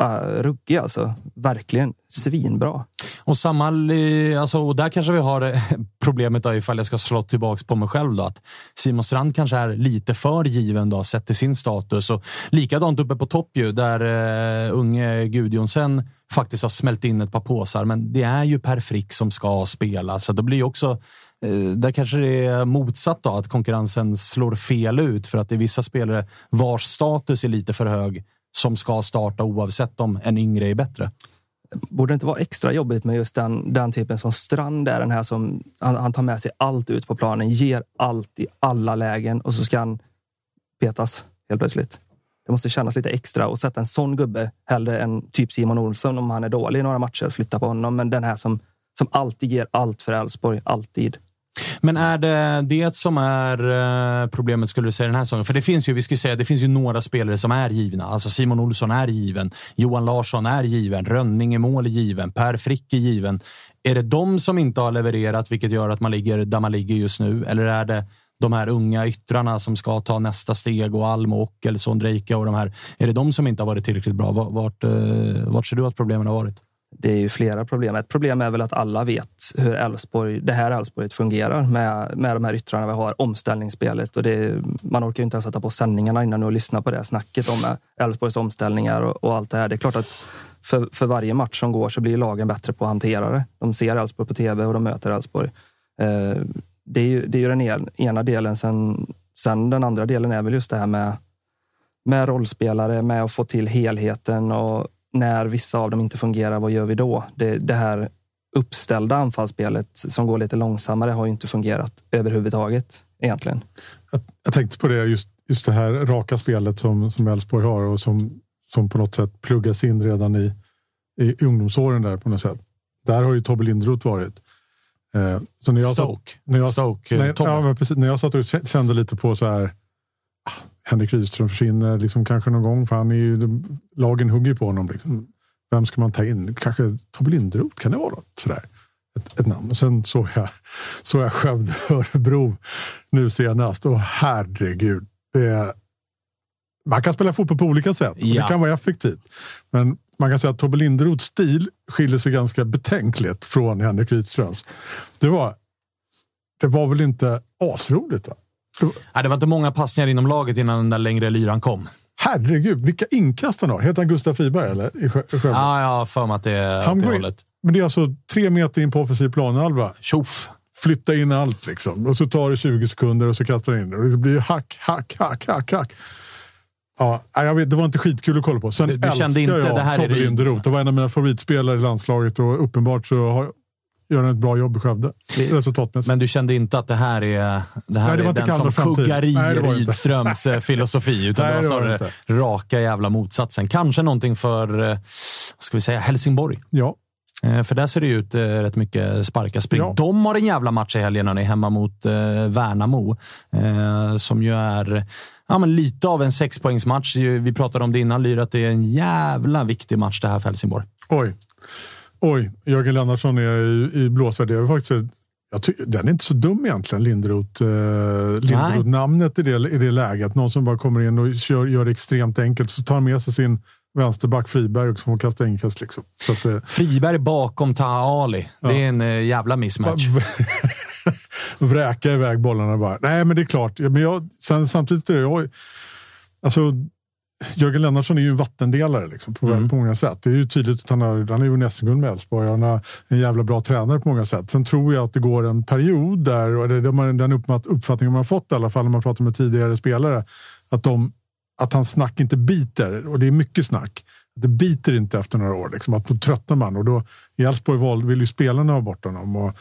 äh, ruggig alltså. Verkligen svinbra. Och samma, alltså, och där kanske vi har eh, problemet då, ifall jag ska slå tillbaks på mig själv. Då, att Simon Strand kanske är lite för given då, sett till sin status. Och likadant uppe på topp ju, där uh, unge Gudjonsen faktiskt har smält in ett par påsar. Men det är ju Per Frick som ska spela, så det blir också eh, där kanske det är motsatt då, att konkurrensen slår fel ut för att det är vissa spelare vars status är lite för hög som ska starta oavsett om en yngre är bättre. Borde det inte vara extra jobbigt med just den, den typen som Strand är? Den här som han, han tar med sig allt ut på planen, ger allt i alla lägen och så ska han petas helt plötsligt. Det måste kännas lite extra att sätta en sån gubbe hellre än typ Simon Olsson om han är dålig i några matcher. Flytta på honom. Men den här som, som alltid ger allt för Elfsborg. Alltid. Men är det det som är eh, problemet, skulle du säga, den här säsongen? För det finns ju, vi skulle säga, det finns ju några spelare som är givna. Alltså Simon Olsson är given. Johan Larsson är given. Rönning i mål är given. Per Frick är given. Är det de som inte har levererat, vilket gör att man ligger där man ligger just nu? Eller är det de här unga yttrarna som ska ta nästa steg och Alm och Ockelson, Drejka och de här. Är det de som inte har varit tillräckligt bra? Vart, eh, vart ser du att problemen har varit? Det är ju flera problem. Ett problem är väl att alla vet hur Elfsborg, det här Elfsborg fungerar med, med de här yttrarna vi har, omställningsspelet. Och det, man orkar ju inte ens sätta på sändningarna innan och lyssna på det snacket om eh, Elfsborgs omställningar och, och, allt det här. Det är klart att för, för varje match som går så blir lagen bättre på att hantera det. De ser Elfsborg på tv och de möter Elfsborg. Eh, det är ju, det är ju den ena delen. Sen, sen den andra delen är väl just det här med, med rollspelare, med att få till helheten och när vissa av dem inte fungerar, vad gör vi då? Det, det här uppställda anfallsspelet som går lite långsammare har ju inte fungerat överhuvudtaget egentligen. Jag, jag tänkte på det, just, just det här raka spelet som, som Elfsborg har och som, som på något sätt pluggas in redan i, i ungdomsåren där på något sätt. Där har ju Tobbe Lindroth varit. Eh, så när jag Stoke. Satt, när jag, Stoke när, ja, precis, när jag satt och kände lite på så här. Ah, Henrik Rydström försvinner liksom kanske någon gång för han är ju, lagen hugger på honom. Liksom. Vem ska man ta in? Kanske Tobbe Linderoth, kan det vara något sådär? Ett, ett namn. Och sen såg jag, såg jag Skövde Örebro nu senast och herregud. Det, man kan spela fotboll på olika sätt. Ja. Det kan vara effektivt. Men man kan säga att Tobbe Linderoths stil skiljer sig ganska betänkligt från Henrik Rydströms. Det var, det var väl inte asroligt? Va? Nej, det var inte många passningar inom laget innan den där längre lyran kom. Herregud, vilka inkast han har. Heter han Gustav Friberg eller? I Skövde? Ja, jag har för mig att det är han åt det hållet. Men det är alltså tre meter in på offensiv planhalva. Tjoff! Flytta in allt liksom. Och så tar det 20 sekunder och så kastar han in det. Och det blir hack, hack, hack, hack, hack. Ja, jag vet, det var inte skitkul att kolla på. Sen du, du älskar inte, jag det här Tobbe Linderoth. Det var en av mina favoritspelare i landslaget och uppenbart så har, gör han ett bra jobb i Skövde. Resultatmässigt. Men du kände inte att det här är, det här Nej, det är den som kuggar i Rydströms eh, filosofi, utan Nej, det var snarare det raka jävla motsatsen. Kanske någonting för, eh, ska vi säga, Helsingborg. Ja. Eh, för där ser det ut rätt mycket sparka spring. Ja. De har en jävla match i helgen när ni är hemma mot Värnamo. Som ju är ja, men lite av en sexpoängsmatch. Vi pratade om det innan, Lyra, att det är en jävla viktig match det här för Helsingborg. Oj. Oj, Jörgen Lennartsson är i, i blåsvärd. Är faktiskt den är inte så dum egentligen, Lindroth. Eh, Lindroth-namnet i det, i det läget. Någon som bara kommer in och kör, gör det extremt enkelt. Så tar med sig sin vänsterback Friberg och får kasta inkast. Liksom. Så att, eh, Friberg bakom Taha Ali. Ja. Det är en eh, jävla mismatch. Vräka iväg bollarna bara. Nej, men det är klart. Men jag, sen, samtidigt är det jag... Alltså, Jörgen Lennartsson är ju en vattendelare liksom, på, mm. på många sätt. Det är ju tydligt att han har, han vunnit SM-guld med Elfsborg. Han är en jävla bra tränare på många sätt. Sen tror jag att det går en period där, och det är den uppfattningen man har fått i alla fall när man pratar med tidigare spelare, att, de, att hans snack inte biter. Och det är mycket snack. Det biter inte efter några år. Liksom, att då tröttnar man. Och då, I Elfsborg vill ju spelarna ha bort honom. Och,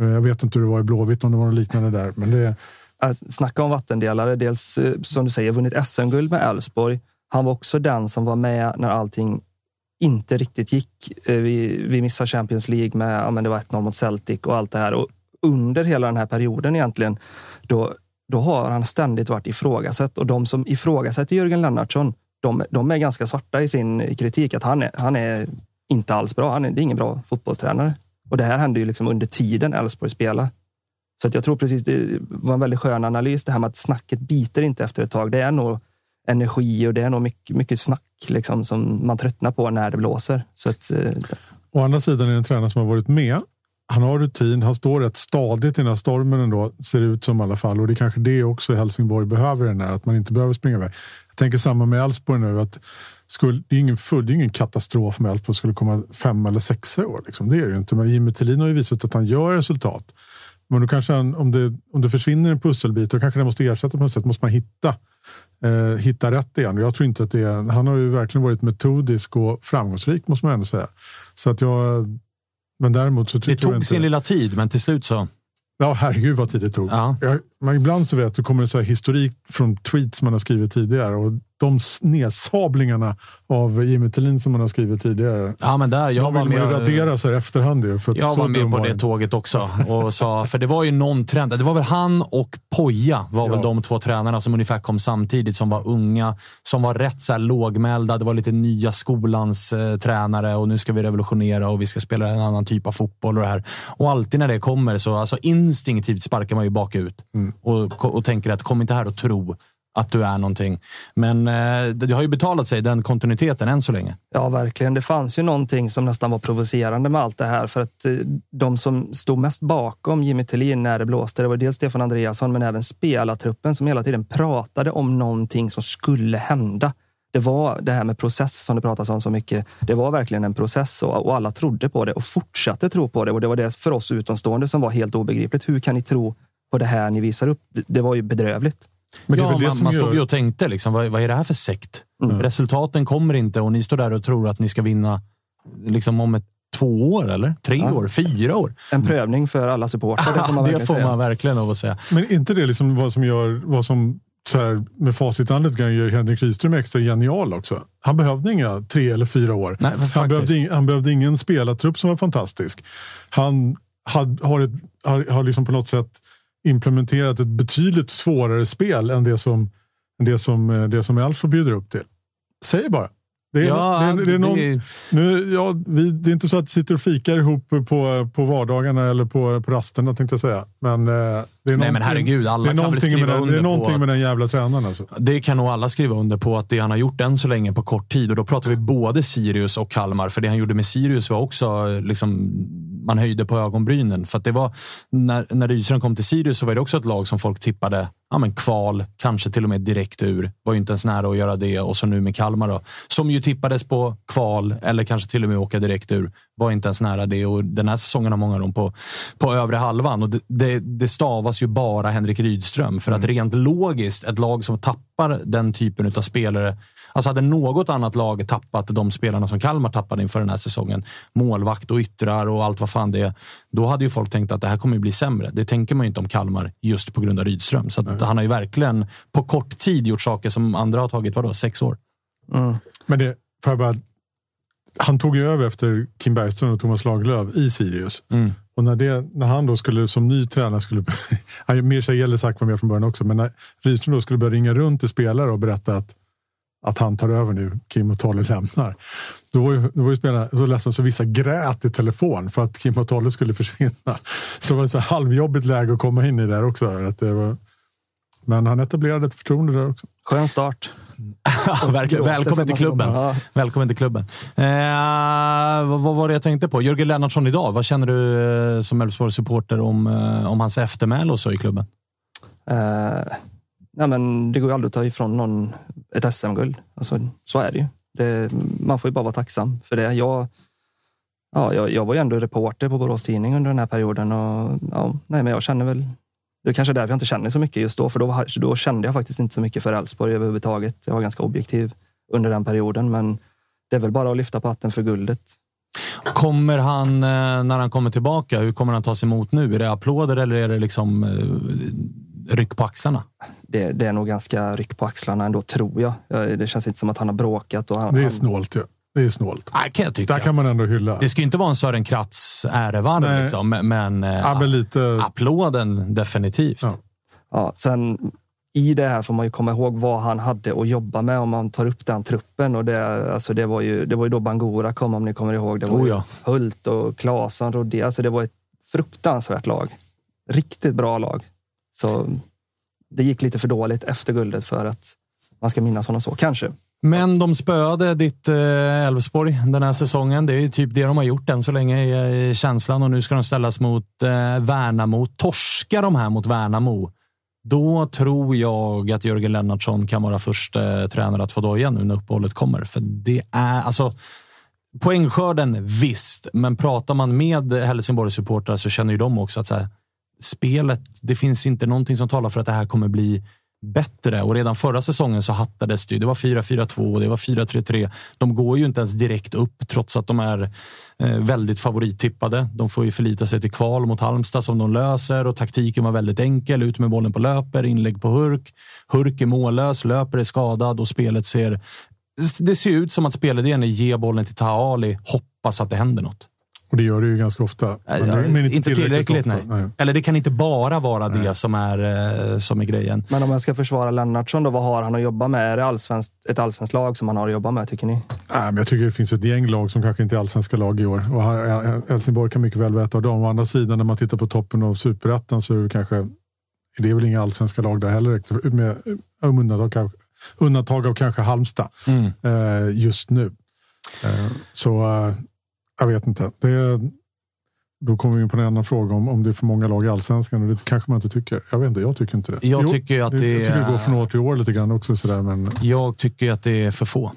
Eh, jag vet inte hur det var i Blåvitt, om det var något liknande där. Men det, snacka om vattendelare. Dels eh, som du säger, vunnit SM-guld med Elfsborg. Han var också den som var med när allting inte riktigt gick. Eh, vi, vi missade Champions League med, ja, men det var 1-0 mot Celtic och allt det här. Och under hela den här perioden egentligen, då, då har han ständigt varit ifrågasatt. Och de som ifrågasätter Jörgen Lennartsson, de, de är ganska svarta i sin kritik. Att han är, han är inte alls bra. Han är, det är ingen bra fotbollstränare. Och det här hände ju liksom under tiden Elfsborg spelade. Så att jag tror precis, det var en väldigt skön analys det här med att snacket biter inte efter ett tag. Det är nog energi och det är nog mycket, mycket snack liksom, som man tröttnar på när det blåser. Så att, eh, Å andra sidan är det en tränare som har varit med. Han har rutin, han står rätt stadigt i den här stormen ändå, ser det ut som i alla fall. Och det är kanske det också Helsingborg behöver, den här, att man inte behöver springa iväg. Jag tänker samma med Elfsborg nu. Att skulle, det, är ingen full, det är ingen katastrof om Elfsborg skulle komma fem eller sexa i år. Liksom. Det är det ju inte. Men Jimmy Tillin har ju visat att han gör resultat. Men då kanske han, om, det, om det försvinner en pusselbit, då kanske det måste ersättas på något sätt. måste man hitta, eh, hitta rätt igen. Jag tror inte att det är, han har ju verkligen varit metodisk och framgångsrik, måste man ändå säga. Så att jag, men däremot så det tog sin lilla tid, men till slut så... Ja, herregud vad tid det tog. Ja. Jag, men ibland så vet du kommer det så historik från tweets man har skrivit tidigare och de nedsablingarna av Jimmy Tillin som man har skrivit tidigare. Ja, men där, jag de vill med, radera så här efterhand. För jag var med på det tåget också. Och sa, för det var ju någon trend. Det var väl han och Poja var ja. väl de två tränarna som ungefär kom samtidigt, som var unga, som var rätt så här lågmälda. Det var lite nya skolans eh, tränare och nu ska vi revolutionera och vi ska spela en annan typ av fotboll och det här. Och alltid när det kommer så alltså instinktivt sparkar man ju bakut mm. och, och tänker att kom inte här och tro att du är någonting. Men eh, det har ju betalat sig, den kontinuiteten, än så länge. Ja, verkligen. Det fanns ju någonting som nästan var provocerande med allt det här. För att eh, de som stod mest bakom Jimmy Tillin när det blåste, det var dels Stefan Andreasson, men även spelartruppen som hela tiden pratade om någonting som skulle hända. Det var det här med process som det pratas om så mycket. Det var verkligen en process och, och alla trodde på det och fortsatte tro på det. Och det var det för oss utomstående som var helt obegripligt. Hur kan ni tro på det här ni visar upp? Det, det var ju bedrövligt. Men ja, man, man stod ju och tänkte, liksom, vad, vad är det här för sekt? Mm. Resultaten kommer inte och ni står där och tror att ni ska vinna liksom, om ett två år, eller? Tre ja. år? Fyra år? En prövning för alla supportrar, det får man verkligen det får säga. man verkligen lov att säga. Men inte det liksom vad som gör, vad som så här, med facit i hand gör Henrik Rydström extra genial också. Han behövde inga tre eller fyra år. Nej, han, behövde, han behövde ingen spelartrupp som var fantastisk. Han had, har, ett, har, har liksom på något sätt implementerat ett betydligt svårare spel än det som, det som, eh, det som Elfsborg bjuder upp till. Säg bara. Det är, ja, det är, det är någon, det... Nu, ja, vi, det är inte så att vi sitter och fikar ihop på, på vardagarna eller på, på rasterna tänkte jag säga. Men, eh, det är Nej men herregud, alla kan väl skriva den, under Det är någonting på, med den jävla tränaren. Alltså. Det kan nog alla skriva under på att det han har gjort än så länge på kort tid och då pratar vi både Sirius och Kalmar. För det han gjorde med Sirius var också liksom, man höjde på ögonbrynen. För det var, när, när Rydström kom till Sirius så var det också ett lag som folk tippade ja, men kval, kanske till och med direkt ur. Var ju inte ens nära att göra det. Och så nu med Kalmar då, som ju tippades på kval eller kanske till och med åka direkt ur. Var inte ens nära det och den här säsongen har många dem på, på övre halvan. Och det, det, det stavas ju bara Henrik Rydström. För att mm. rent logiskt, ett lag som tappar den typen av spelare Alltså hade något annat lag tappat de spelarna som Kalmar tappade inför den här säsongen, målvakt och yttrar och allt vad fan det är, då hade ju folk tänkt att det här kommer bli sämre. Det tänker man ju inte om Kalmar just på grund av Rydström. Så mm. han har ju verkligen på kort tid gjort saker som andra har tagit, vadå, sex år? Mm. Men det, får jag bara, han tog ju över efter Kim Bergström och Thomas Lagerlöf i Sirius. Mm. Och när, det, när han då skulle som ny tränare, skulle, Mirza Jelesak var med från början också, men när Rydström då skulle börja ringa runt till spelare och berätta att att han tar över nu, Kim och Tolle lämnar. Då var ju, då var ju spelarna så ledsna så vissa grät i telefon för att Kim och Tolle skulle försvinna. Så det var ett så halvjobbigt läge att komma in i där också. Att det var, men han etablerade ett förtroende där också. Skön start. verkligen. Välkommen till klubben. Ja. Välkommen till klubben. Eh, vad, vad, var det jag tänkte på? Jörgen Lennartsson idag. Vad känner du eh, som Elfsborg-supporter om, eh, om hans eftermäle och så i klubben? Nej men det går ju aldrig att ta ifrån någon ett SM-guld. Alltså, så är det ju. Det, man får ju bara vara tacksam för det. Jag, ja, jag, jag var ju ändå reporter på Borås Tidning under den här perioden. Och, ja, nej, men jag känner väl... Det är kanske därför jag inte känner så mycket just då, för då, då kände jag faktiskt inte så mycket för Elfsborg överhuvudtaget. Jag var ganska objektiv under den perioden, men det är väl bara att lyfta på hatten för guldet. Kommer han, eh, när han kommer tillbaka, hur kommer han tas emot nu? Är det applåder eller är det liksom eh, ryck på axlarna? Det, det är nog ganska ryck på axlarna ändå, tror jag. Det känns inte som att han har bråkat. Och han, det är snålt ju. Det är snålt. Ja, kan jag tycka. Där kan man ändå hylla. Det ska ju inte vara en Sören Kratz ärevarv, liksom, men, eh, ja, men lite... applåden definitivt. Ja. Ja, sen i det här får man ju komma ihåg vad han hade att jobba med om man tar upp den truppen. Och det, alltså det, var, ju, det var ju då Bangura kom, om ni kommer ihåg. Det var oh ja. Hult och Claesson, Rodé. Alltså det var ett fruktansvärt lag. Riktigt bra lag. Så det gick lite för dåligt efter guldet för att man ska minnas honom så, kanske. Men de spöade ditt eh, Elfsborg den här säsongen. Det är typ det de har gjort än så länge i eh, känslan och nu ska de ställas mot eh, Värnamo. Torskar de här mot Värnamo, då tror jag att Jörgen Lennartsson kan vara första tränare att få dojan nu när uppehållet kommer. För det är alltså poängskörden visst, men pratar man med Helsingborgs supportrar så känner ju de också att så här, spelet, det finns inte någonting som talar för att det här kommer bli bättre. Och redan förra säsongen så hattades det. Det var 4-4-2 och det var 4-3-3. De går ju inte ens direkt upp trots att de är eh, väldigt favorittippade. De får ju förlita sig till kval mot Halmstad som de löser och taktiken var väldigt enkel. Ut med bollen på löper, inlägg på Hurk. Hurk är mållös, löper är skadad och spelet ser... Det ser ut som att spelidén är ge bollen till Taha Ali, hoppas att det händer något. Och det gör det ju ganska ofta. Men, äh, men inte, inte tillräckligt, tillräckligt nej. nej. Eller det kan inte bara vara nej. det som är, eh, som är grejen. Men om jag ska försvara Lennartsson, då, vad har han att jobba med? Är det allsvenskt, ett allsvenskt lag som han har att jobba med, tycker ni? Nej, men jag tycker det finns ett gäng lag som kanske inte är allsvenska lag i år. Och Helsingborg kan mycket väl veta av dem. Å andra sidan, när man tittar på toppen av superettan så är det kanske det är väl inga allsvenska lag där heller. Med undantag, undantag av kanske Halmstad mm. eh, just nu. Eh, så jag vet inte. Det, då kommer vi in på en annan fråga om, om det är för många lag i allsvenskan. Och det kanske man inte tycker. Jag vet inte, jag tycker inte det. Jag tycker att det, jag tycker det går från år till år lite grann också. Sådär, men... Jag tycker att det är för få.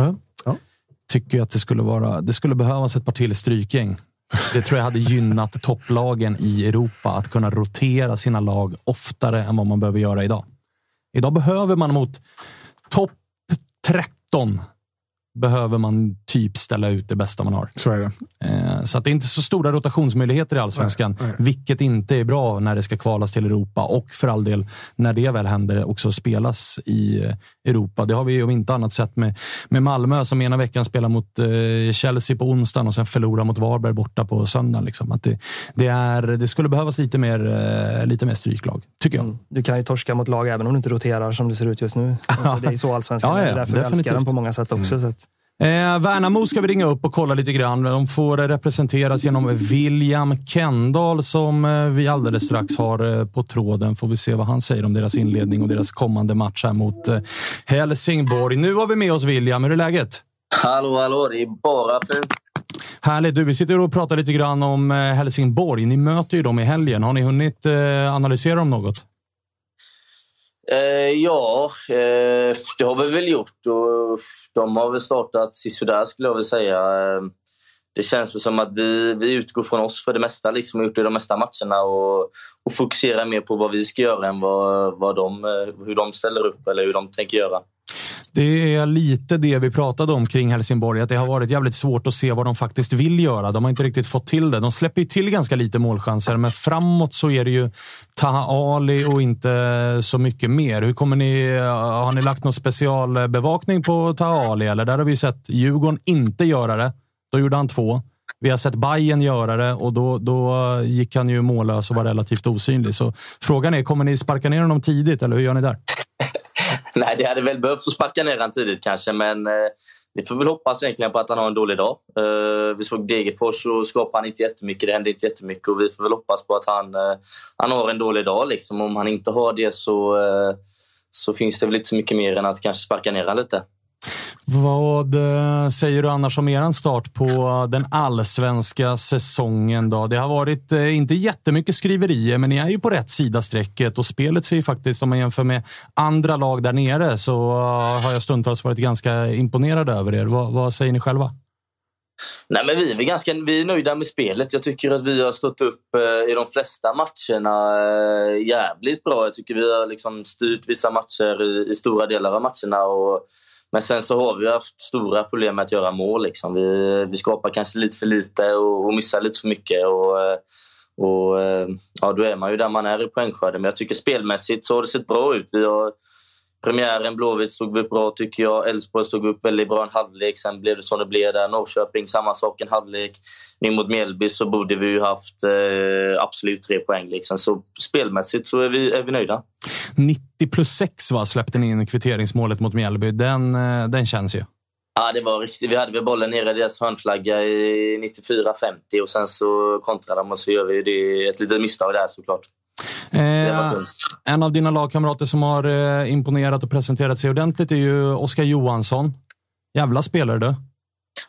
Uh ja. Tycker att det skulle, vara, det skulle behövas ett par till strykgäng. Det tror jag hade gynnat topplagen i Europa att kunna rotera sina lag oftare än vad man behöver göra idag. Idag behöver man mot topp 13 behöver man typ ställa ut det bästa man har. Så är det. Eh, så att det är inte så stora rotationsmöjligheter i allsvenskan, nej, nej. vilket inte är bra när det ska kvalas till Europa och för all del när det väl händer också spelas i eh, Europa. Det har vi om inte annat sett med, med Malmö som ena veckan spelar mot eh, Chelsea på onsdagen och sen förlorar mot Varberg borta på söndagen. Liksom. Att det, det, är, det skulle behövas lite mer, lite mer stryklag, tycker jag. Mm. Du kan ju torska mot lag även om du inte roterar som det ser ut just nu. Alltså, det är så allsvenskan ja, ja, är. Därför definitivt. vi älskar den på många sätt också. Mm. Så att... Eh, Värnamo ska vi ringa upp och kolla lite grann. De får representeras genom William Kendall som eh, vi alldeles strax har eh, på tråden. Får vi se vad han säger om deras inledning och deras kommande match här mot eh, Helsingborg. Nu har vi med oss William. Hur är läget? Hallå, hallå. Det är bara fint. Härligt. Du, vi sitter och pratar lite grann om Helsingborg. Ni möter ju dem i helgen. Har ni hunnit analysera dem något? Eh, ja, eh, det har vi väl gjort. Och de har väl startat sisådär skulle jag vilja säga. Eh, det känns som att vi, vi utgår från oss för det mesta. Liksom, och gjort det i de mesta matcherna och, och fokuserar mer på vad vi ska göra än vad, vad de, eh, hur de ställer upp eller hur de tänker göra. Det är lite det vi pratade om kring Helsingborg, att det har varit jävligt svårt att se vad de faktiskt vill göra. De har inte riktigt fått till det. De släpper ju till ganska lite målchanser, men framåt så är det ju Taha Ali och inte så mycket mer. Hur kommer ni, har ni lagt någon specialbevakning på Taha Ali? Eller där har vi sett Djurgården inte göra det. Då gjorde han två. Vi har sett Bayern göra det och då, då gick han ju mållös och var relativt osynlig. Så frågan är, kommer ni sparka ner honom tidigt eller hur gör ni där? Nej, det hade väl behövts att sparka ner honom tidigt kanske, men eh, vi får väl hoppas egentligen på att han har en dålig dag. Eh, vi såg Degerfors och skapade han inte jättemycket. Det hände inte jättemycket och vi får väl hoppas på att han, eh, han har en dålig dag. Liksom. Om han inte har det så, eh, så finns det väl inte så mycket mer än att kanske sparka ner honom lite. Vad eh, säger du annars om er start på den allsvenska säsongen? Då? Det har varit, eh, inte jättemycket skriverier, men ni är ju på rätt sida strecket och spelet ser ju faktiskt, om man jämför med andra lag där nere, så eh, har jag stundtals varit ganska imponerad över er. Vad, vad säger ni själva? Nej, men vi, är ganska, vi är nöjda med spelet. Jag tycker att vi har stått upp i de flesta matcherna jävligt bra. Jag tycker vi har liksom styrt vissa matcher i, i stora delar av matcherna. Och men sen så har vi haft stora problem med att göra mål. Liksom. Vi, vi skapar kanske lite för lite och, och missar lite för mycket. Och, eh, och, eh, ja, då är man ju där man är i poängskörden. Men jag tycker spelmässigt så har det sett bra ut. Vi har Premiären Blåvitt stod upp bra tycker jag. Elfsborg stod upp väldigt bra en halvlek. Sen blev det som det blev där. Norrköping samma sak en halvlek. Nu mot Mjällby så borde vi ju haft eh, absolut tre poäng. Liksom. Så spelmässigt så är vi, är vi nöjda. 90 plus 6 va, släppte ni in kvitteringsmålet mot Mjällby. Den, eh, den känns ju. Ja, det var riktigt. Vi hade väl bollen nere i deras hörnflagga i 94-50 och sen så kontrade de och så gör vi det, ett litet misstag där såklart. Eh, en av dina lagkamrater som har eh, imponerat och presenterat sig ordentligt är ju Oskar Johansson. Jävla spelare du.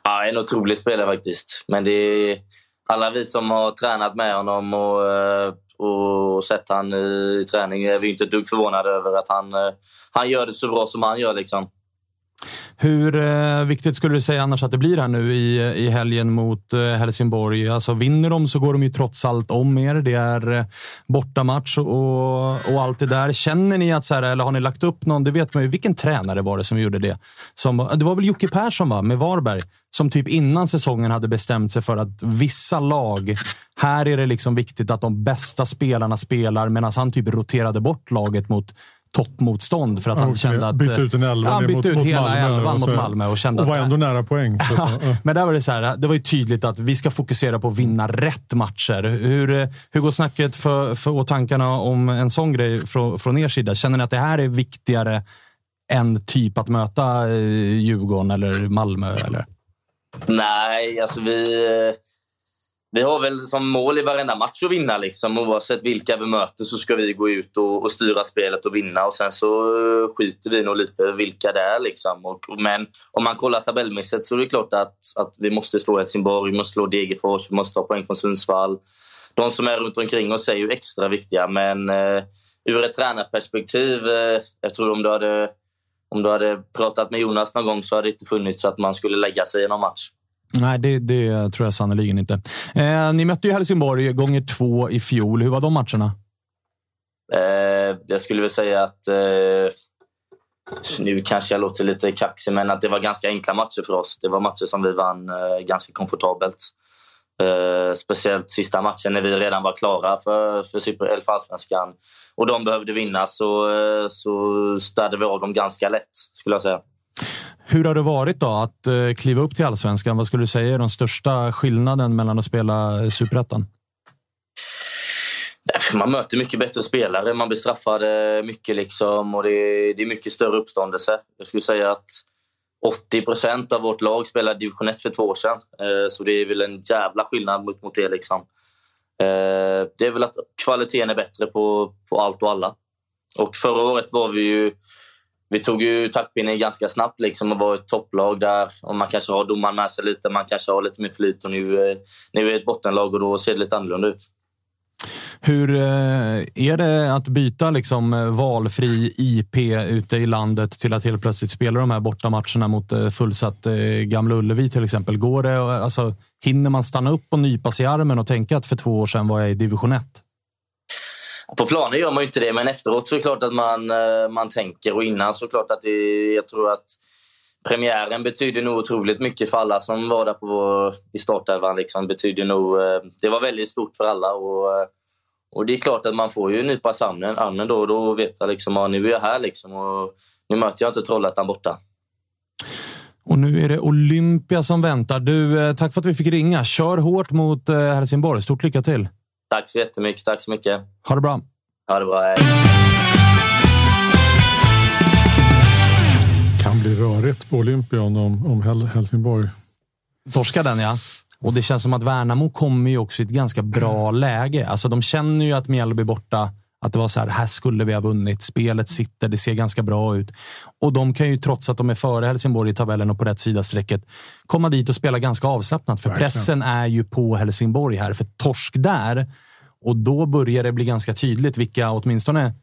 Ja, en otrolig spelare faktiskt. Men det är alla vi som har tränat med honom och, eh, och sett han i träning är vi inte ett dugg förvånade över att han, eh, han gör det så bra som han gör. Liksom. Hur eh, viktigt skulle du säga annars att det blir här nu i, i helgen mot eh, Helsingborg? Alltså, vinner de så går de ju trots allt om er. Det är eh, bortamatch och, och allt det där. Känner ni att, så här, eller har ni lagt upp någon? Det vet man ju. Vilken tränare var det som gjorde det? Som, det var väl Jocke Persson va? med Varberg? Som typ innan säsongen hade bestämt sig för att vissa lag, här är det liksom viktigt att de bästa spelarna spelar medan han typ roterade bort laget mot toppmotstånd för att han kände att... Bytte ut en elva ja, bytte mot, ut mot hela Malmö, elvan och, mot Malmö och kände och var att, ändå nära poäng. Men där var det så här, det var ju tydligt att vi ska fokusera på att vinna rätt matcher. Hur, hur går snacket för, för, och tankarna om en sån grej från, från er sida? Känner ni att det här är viktigare än typ att möta eh, Djurgården eller Malmö? Eller? Nej, alltså vi vi har väl som mål i varenda match att vinna. Liksom. Oavsett vilka vi möter så ska vi gå ut och, och styra spelet och vinna. Och Sen så eh, skiter vi nog lite vilka det är. Liksom. Och, men om man kollar tabellmässigt så är det klart att, att vi måste slå Helsingborg, vi måste slå Degerfors, vi måste ta poäng från Sundsvall. De som är runt omkring oss är ju extra viktiga. Men eh, ur ett tränarperspektiv, eh, jag tror om du hade om du hade pratat med Jonas någon gång så hade det inte funnits att man skulle lägga sig i någon match. Nej, det, det tror jag sannerligen inte. Eh, ni mötte ju Helsingborg gånger två i fjol. Hur var de matcherna? Eh, jag skulle väl säga att... Eh, nu kanske jag låter lite kaxig, men att det var ganska enkla matcher för oss. Det var matcher som vi vann eh, ganska komfortabelt. Eh, speciellt sista matchen när vi redan var klara för, för, super, för allsvenskan. Och de behövde vinna, så, eh, så städade vi av dem ganska lätt, skulle jag säga. Hur har det varit då att eh, kliva upp till allsvenskan? Vad skulle du säga är den största skillnaden mellan att spela eh, superettan? Man möter mycket bättre spelare. Man blir straffad eh, mycket liksom och det är, det är mycket större uppståndelse. Jag skulle säga att 80 procent av vårt lag spelade division 1 för två år sedan. Så det är väl en jävla skillnad mot, mot det. Liksom. Det är väl att kvaliteten är bättre på, på allt och alla. Och förra året var vi ju vi tog ju taktpinnen ganska snabbt liksom och var ett topplag där. Och man kanske har domaren med sig lite, man kanske har lite mer flyt. Och nu, eh, nu är vi ett bottenlag och då ser det lite annorlunda ut. Hur eh, är det att byta liksom valfri IP ute i landet till att helt plötsligt spela de här bortamatcherna mot eh, fullsatt Gamla Ullevi till exempel? Går det, alltså, hinner man stanna upp och nypa sig i armen och tänka att för två år sedan var jag i division 1? På planen gör man ju inte det, men efteråt så är det klart att man, eh, man tänker. Och innan så är det klart att det, jag tror att premiären betyder nog otroligt mycket för alla som var där på, i startelvan. Liksom. Betyder nog, eh, det var väldigt stort för alla. Och, eh, och det är klart att man får ju nypa sig armen då och då och veta liksom, att nu är jag här liksom, och nu möter jag inte Trollhättan borta. Och nu är det Olympia som väntar. Du, tack för att vi fick ringa. Kör hårt mot Helsingborg. Stort lycka till! Tack så jättemycket. Tack så mycket. Ha det bra. Ha det bra. Hej. Kan bli rörigt på Olympion om, om Helsingborg. Torskar den, ja. Och det känns som att Värnamo kommer ju också i ett ganska bra läge. Alltså, de känner ju att Mjällby borta. Att det var så här, här skulle vi ha vunnit. Spelet sitter, det ser ganska bra ut. Och de kan ju, trots att de är före Helsingborg i tabellen och på rätt sida strecket, komma dit och spela ganska avslappnat. För pressen är ju på Helsingborg här. För torsk där, och då börjar det bli ganska tydligt vilka åtminstone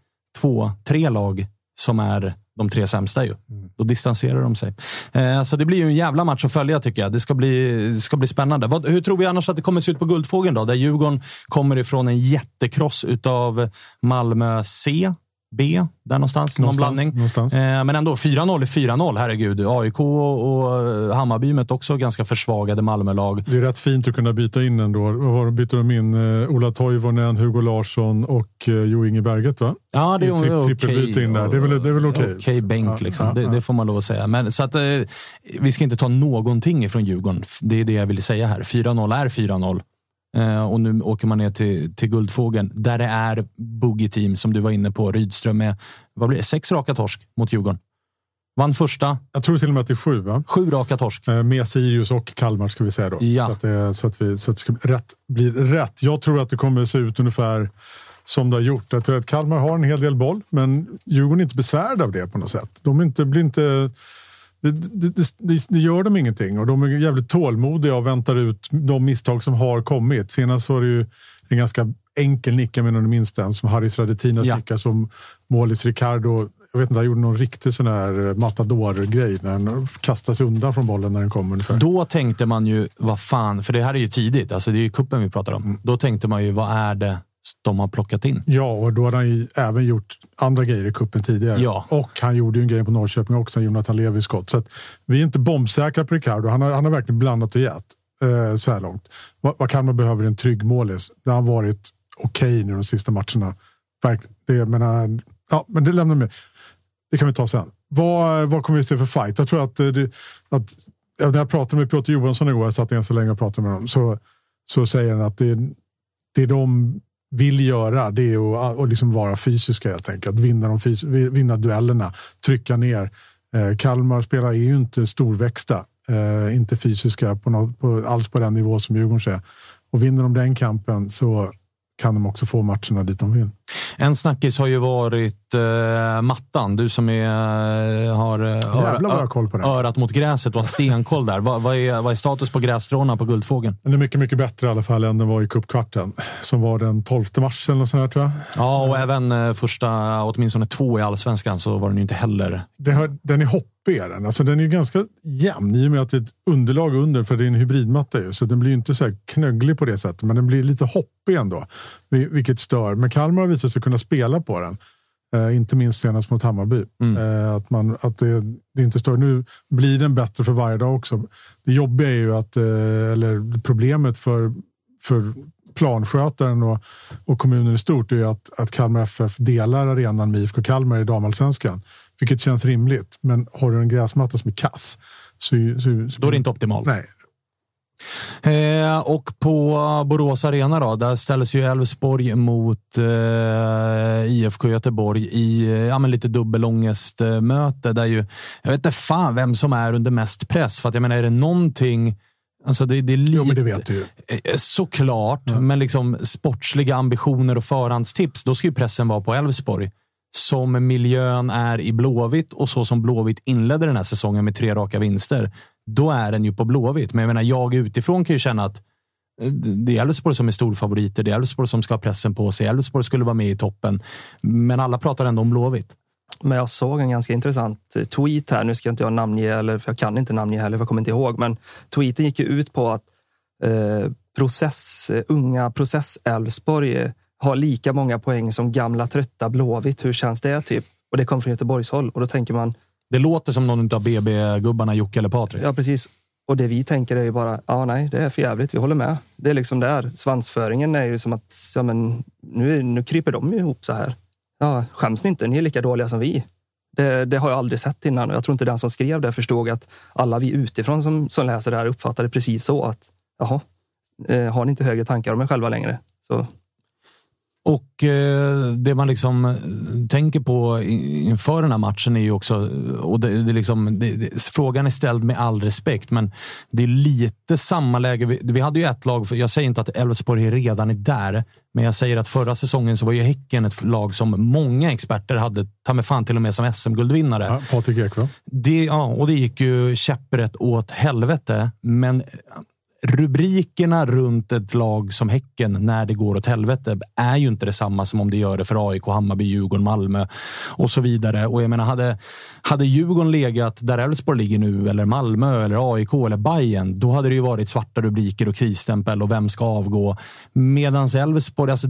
två, tre lag som är de tre sämsta. Ju. Mm. Då distanserar de sig. Eh, så det blir ju en jävla match att följa tycker jag. Det ska bli, det ska bli spännande. Vad, hur tror vi annars att det kommer se ut på Guldfågeln då? Där Djurgården kommer ifrån en jättekross utav Malmö C. B, där någonstans. någonstans någon blandning. Någonstans. Eh, men ändå 4-0 är 4-0, herregud. AIK och, Hammarby mötte också ganska försvagade Malmölag. Det är rätt fint att kunna byta in ändå. Var byter de in? Eh, Ola Toivonen, Hugo Larsson och eh, Jo Inge Berget, va? Ja, det är okej. Okay. Trippelbyte in där. Det är väl, det är väl okej? Okay. Okej okay, bänk, liksom. Ja, det, det, får man lov att säga. Men, så att, eh, vi ska inte ta någonting ifrån Djurgården. Det är det jag vill säga här. 4-0 är 4-0. Uh, och nu åker man ner till, till Guldfågeln där det är boogie-team som du var inne på. Rydström med vad blir det, sex raka torsk mot Djurgården. Vann första. Jag tror till och med att det är sju. Va? Sju raka torsk. Uh, med Sirius och Kalmar ska vi säga då. Ja. Så, att det, så, att vi, så att det ska bli rätt, blir rätt. Jag tror att det kommer att se ut ungefär som det har gjort. Jag tror att Kalmar har en hel del boll, men Djurgården är inte besvärade av det på något sätt. De inte, blir inte det, det, det, det, gör dem ingenting och de är jävligt tålmodiga och väntar ut de misstag som har kommit. Senast var det ju en ganska enkel nick, jag menar du minns den, som Haris Radetinas ja. nicka som målis Ricardo. Jag vet inte, han gjorde någon riktig sån här matador-grej när han kastade sig undan från bollen när den kom. Ungefär. Då tänkte man ju, vad fan, för det här är ju tidigt. Alltså det är ju kuppen vi pratar om. Mm. Då tänkte man ju, vad är det de har plockat in? Ja, och då hade han ju även gjort andra grejer i kuppen tidigare. Ja. Och han gjorde ju en grej på Norrköping också, Jonathan Levi skott. Så vi är inte bombsäkra på Ricardo. Han har, han har verkligen blandat och gett eh, så här långt. Vad, vad Kalmar behöver en trygg målis. Det har varit okej okay nu de sista matcherna. Det, menar, ja, men det lämnar mig. Det kan vi ta sen. Vad, vad kommer vi se för fight? Jag tror att, eh, det, att när jag pratade med Piotr Johansson igår, jag satt ganska länge och pratade med honom, så, så säger han att det, det de vill göra det är att, och liksom vara fysiska helt enkelt. Vinna, de fys vinna duellerna, trycka ner. Eh, Kalmar spelare är ju inte storväxta, eh, inte fysiska på något, på, alls på den nivå som Djurgården är. Och vinner de den kampen så kan de också få matcherna dit de vill. En snackis har ju varit uh, mattan. Du som är, uh, har uh, öra, örat mot gräset och har stenkoll där. vad, vad, är, vad är status på grässtråna på Guldfågeln? Den är mycket, mycket bättre i alla fall än den var i cupkvarten som var den 12 mars eller något sånt här, tror jag. Ja, och även första, åtminstone två i allsvenskan så var den ju inte heller. Har, den är hoppig. Den. Alltså, den är ganska jämn i och med att det är ett underlag under för det är en hybridmatta. Ju, så den blir inte så knögglig på det sättet, men den blir lite hoppig ändå. Vilket stör. Men Kalmar har visat sig kunna spela på den. Eh, inte minst senast mot Hammarby. Mm. Eh, att man, att det, det inte står. Nu blir den bättre för varje dag också. Det jobbiga är ju att, eh, eller problemet för, för planskötaren och, och kommunen i stort är att, att Kalmar FF delar arenan med IFK Kalmar i damallsvenskan. Vilket känns rimligt. Men har du en gräsmatta som är kass så, så, så då är det inte optimalt. Nej, Eh, och på Borås Arena då, där ställs ju Elfsborg mot eh, IFK Göteborg i eh, ja, men lite dubbelångestmöte. Där ju, jag vet inte fan vem som är under mest press. För att jag menar, är det någonting Alltså det, det är lite, jo, men det vet du ju. Eh, såklart, ja. men liksom sportsliga ambitioner och förhandstips, då ska ju pressen vara på Elfsborg. Som miljön är i Blåvitt och så som Blåvitt inledde den här säsongen med tre raka vinster då är den ju på Blåvitt. Men jag menar, jag utifrån kan ju känna att eh, det är Elfsborg som är storfavoriter. Det är Elfsborg som ska ha pressen på sig. Elfsborg skulle vara med i toppen. Men alla pratar ändå om Blåvitt. Men jag såg en ganska intressant eh, tweet här. Nu ska inte jag namnge, eller för jag kan inte namnge heller, för jag kommer inte ihåg. Men tweeten gick ju ut på att eh, process, eh, unga process-Elfsborg har lika många poäng som gamla trötta Blåvitt. Hur känns det? typ? Och det kom från Göteborgshåll. Och då tänker man, det låter som någon av BB-gubbarna, Jocke eller Patrik. Ja, precis. Och det vi tänker är ju bara, ja nej, det är för jävligt. Vi håller med. Det är liksom där. Svansföringen är ju som att, ja, men, nu, nu kryper de ihop så här. Ja, skäms ni inte? Ni är lika dåliga som vi. Det, det, har jag aldrig sett innan. Jag tror inte den som skrev det förstod att alla vi utifrån som, som läser det här uppfattade precis så att, jaha, eh, har ni inte högre tankar om er själva längre? Så och eh, det man liksom eh, tänker på inför den här matchen är ju också, och det, det liksom, det, frågan är ställd med all respekt, men det är lite samma läge. Vi, vi hade ju ett lag, jag säger inte att Elfsborg redan är där, men jag säger att förra säsongen så var ju Häcken ett lag som många experter hade, ta med fan till och med som SM-guldvinnare. Ja, Patrik Ekwall. ja, och det gick ju käpprätt åt helvete, men rubrikerna runt ett lag som Häcken när det går åt helvete är ju inte detsamma som om det gör det för AIK, Hammarby, Djurgården, Malmö och så vidare. Och jag menar, hade, hade Djurgården legat där Elfsborg ligger nu, eller Malmö, eller AIK eller Bayern, då hade det ju varit svarta rubriker och krisstämpel och vem ska avgå? Medans Elfsborg, alltså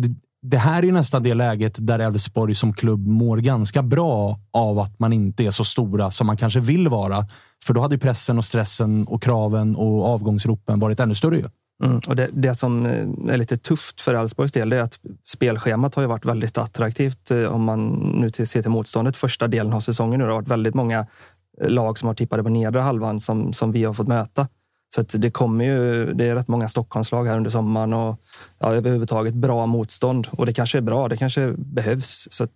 det, här är ju nästan det läget där Elfsborg som klubb mår ganska bra av att man inte är så stora som man kanske vill vara. För då hade pressen och stressen och kraven och avgångsropen varit ännu större. Mm. Och det, det, som eh, är lite tufft för Elfsborgs del är att spelschemat har ju varit väldigt attraktivt eh, om man nu ser till motståndet första delen av säsongen. Nu. Det har varit väldigt många eh, lag som har tippade på nedre halvan som, som vi har fått möta. Så det kommer ju, det är rätt många Stockholmslag här under sommaren och ja, överhuvudtaget bra motstånd. Och det kanske är bra, det kanske behövs. Så att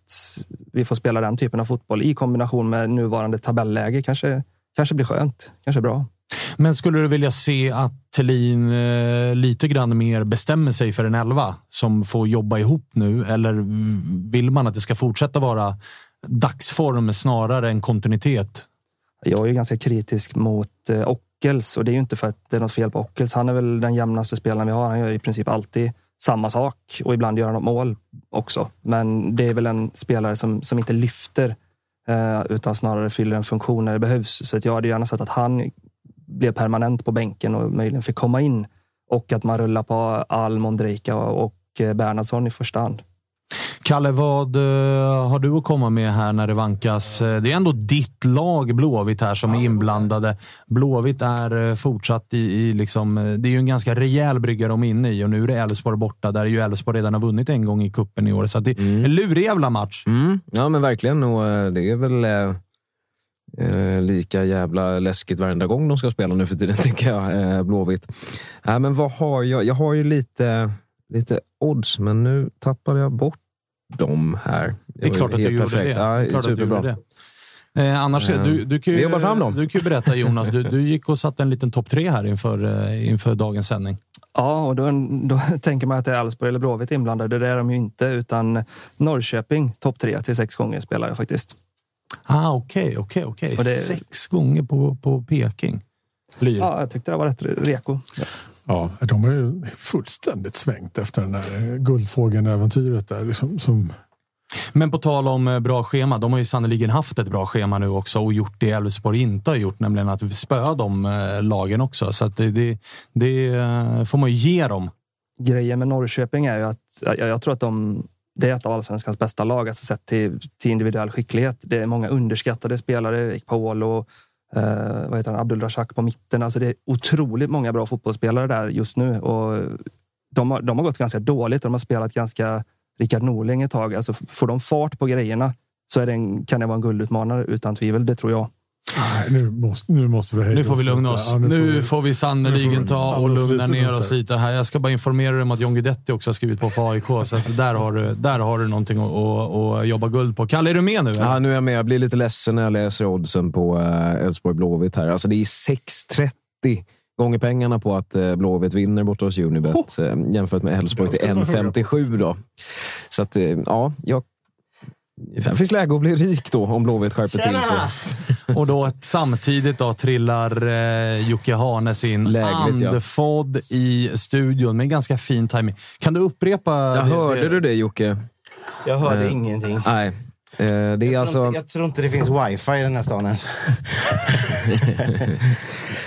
vi får spela den typen av fotboll i kombination med nuvarande tabelläge kanske, kanske blir skönt, kanske bra. Men skulle du vilja se att Thelin eh, lite grann mer bestämmer sig för en elva som får jobba ihop nu? Eller vill man att det ska fortsätta vara dagsform snarare än kontinuitet? Jag är ganska kritisk mot eh, Ockels och det är ju inte för att det är något fel på Ockels. Han är väl den jämnaste spelaren vi har. Han gör i princip alltid samma sak och ibland gör han något mål också. Men det är väl en spelare som, som inte lyfter eh, utan snarare fyller en funktion när det behövs. Så att jag hade gärna sett att han blev permanent på bänken och möjligen fick komma in. Och att man rullar på Alm, Ondrejka och eh, Bernhardsson i första hand. Kalle, vad uh, har du att komma med här när det vankas? Uh, det är ändå ditt lag Blåvitt här som är inblandade. Blåvitt är uh, fortsatt i, i liksom, det är ju en ganska rejäl brygga de är inne i och nu är det Elfsborg borta där ju Elfsborg redan har vunnit en gång i kuppen i år. Så det är mm. en lurig jävla match. Mm. Ja, men verkligen. Och det är väl lika jävla läskigt varenda gång de ska spela nu för tiden, tycker jag. Blåvitt. Äh, men vad har jag? Jag har ju lite lite odds, men nu tappade jag bort dem här. Det är klart att du gjorde det. Ja, det klart superbra. Att du gjorde det. Eh, annars, du, du, kan ju, jobbar fram dem. du kan ju berätta Jonas, du, du gick och satte en liten topp tre här inför, eh, inför dagens sändning. Ja, och då, då tänker man att det är Elfsborg eller Blåvitt inblandade. Det är de ju inte, utan Norrköping topp tre till sex gånger spelar jag faktiskt. Ah, Okej, okay, okej, okej. Sex gånger på, på Peking. Lyr. Ja, jag tyckte det var rätt reko. Ja, de har ju fullständigt svängt efter den där Guldfågeln-äventyret där. Liksom, som... Men på tal om eh, bra schema. De har ju sannoliken haft ett bra schema nu också och gjort det Elfsborg inte har gjort, nämligen att spöa de eh, lagen också. Så det, det, det, eh, får man ju ge dem. Grejen med Norrköping är ju att jag, jag tror att de det är ett av allsvenskans bästa lag, alltså sett till, till individuell skicklighet. Det är många underskattade spelare, Paul och eh, vad heter han, Abdul Rashak på mitten. Alltså det är otroligt många bra fotbollsspelare där just nu. Och de, har, de har gått ganska dåligt. De har spelat ganska Rickard Norling ett tag. Alltså får de fart på grejerna så är det en, kan det vara en guldutmanare utan tvivel. Det tror jag. Nej, nu, måste, nu måste vi Nu får vi lugna oss. Ja, nu, nu, får vi, vi sannerligen ta och lugna ner oss lite här. Jag ska bara informera dig om att John Guidetti också har skrivit på för AIK, så där, har du, där har du någonting att, att, att jobba guld på. Kalle, är du med nu? Eller? Ja, nu är jag med. Jag blir lite ledsen när jag läser oddsen på eh, Elfsborg Blåvitt här. Alltså, det är 6.30 gånger pengarna på att eh, Blåvitt vinner borta hos Unibet oh. jämfört med Elfsborg till 1,57 då. Så att, ja, jag det finns läge att bli rik då om Blåvitt skärper till sig. Och då samtidigt då trillar eh, Jocke Hanes in Lägligt, andfådd ja. i studion med ganska fin timing. Kan du upprepa? Jag det, hörde det? du det Jocke? Jag hörde eh, ingenting. Nej. Eh, det är jag, alltså... tror inte, jag tror inte det finns wifi i den här stan ens.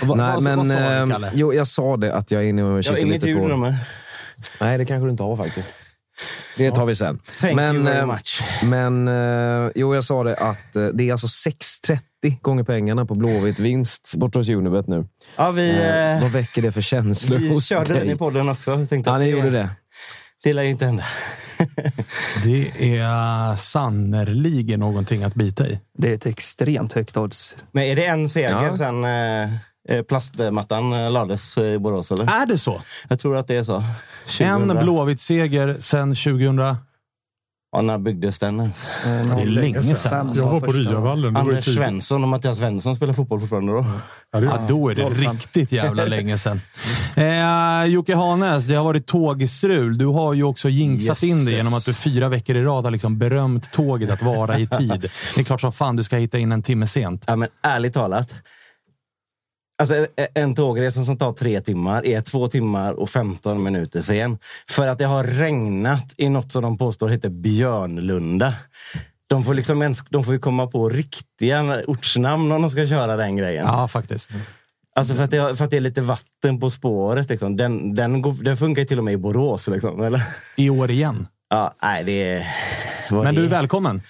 Nej, men, vad sa du, Kalle? Jo, jag sa det att jag är inne och kikar lite på... Jag har inget ljud Nej, det kanske du inte har faktiskt. Det tar vi sen. Thank men, you very eh, much. Men uh, jo, jag sa det att uh, det är alltså 6,30 gånger pengarna på Blåvitt vinst borta hos Unibet nu. Ja, vi, uh, vad väcker det för känslor vi hos körde dig? den i podden också. tänkte ja, ni gjorde det. Det lär ju inte hända. det är sannerligen någonting att bita i. Det är ett extremt högt odds. Men är det en seger ja. sen plastmattan lades i Borås? Eller? Är det så? Jag tror att det är så. 2000. En Blåvitt-seger sen 2000. Ja, när byggdes den ens? det är länge sedan. Jag var på Ryavallen. Anders Svensson och Mattias Svensson spelar fotboll fortfarande då. Ja, ja då är det riktigt jävla länge sedan. Eh, Jocke Hanes, det har varit tågstrul. Du har ju också jinxat yes, in det genom att du fyra veckor i rad har liksom berömt tåget att vara i tid. Det är klart som fan du ska hitta in en timme sent. Ja, men ärligt talat. Alltså en tågresa som tar tre timmar är två timmar och 15 minuter sen. För att det har regnat i något som de påstår heter Björnlunda. De får, liksom ens, de får ju komma på riktiga ortsnamn om de ska köra den grejen. Ja, faktiskt. Alltså för att, det, för att det är lite vatten på spåret. Liksom. Den, den, går, den funkar ju till och med i Borås. Liksom, eller? I år igen? Ja, nej, det. Men du är välkommen.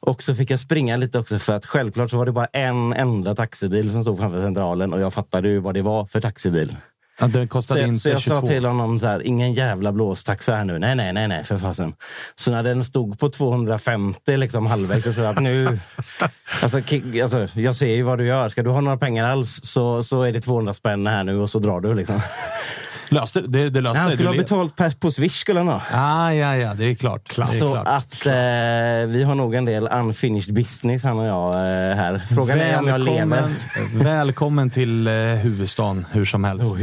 Och så fick jag springa lite också för att självklart så var det bara en enda taxibil som stod framför centralen och jag fattade ju vad det var för taxibil. Ja, den kostade så, inte så jag 22. sa till honom så här, ingen jävla blåstaxa här nu. Nej, nej, nej, nej, för fasen. Så när den stod på 250 liksom halvvägs så sa jag att nu... alltså, alltså, jag ser ju vad du gör. Ska du ha några pengar alls så, så är det 200 spänn här nu och så drar du liksom. Löste, det, det löste Han skulle ha betalt på Swish. Skulle han ha. Ah, ja, ja, det är klart. Är så klart. att eh, vi har nog en del unfinished business, han och jag, eh, här. Frågan välkommen, är om jag lever. välkommen till eh, huvudstaden, hur som helst. Oh,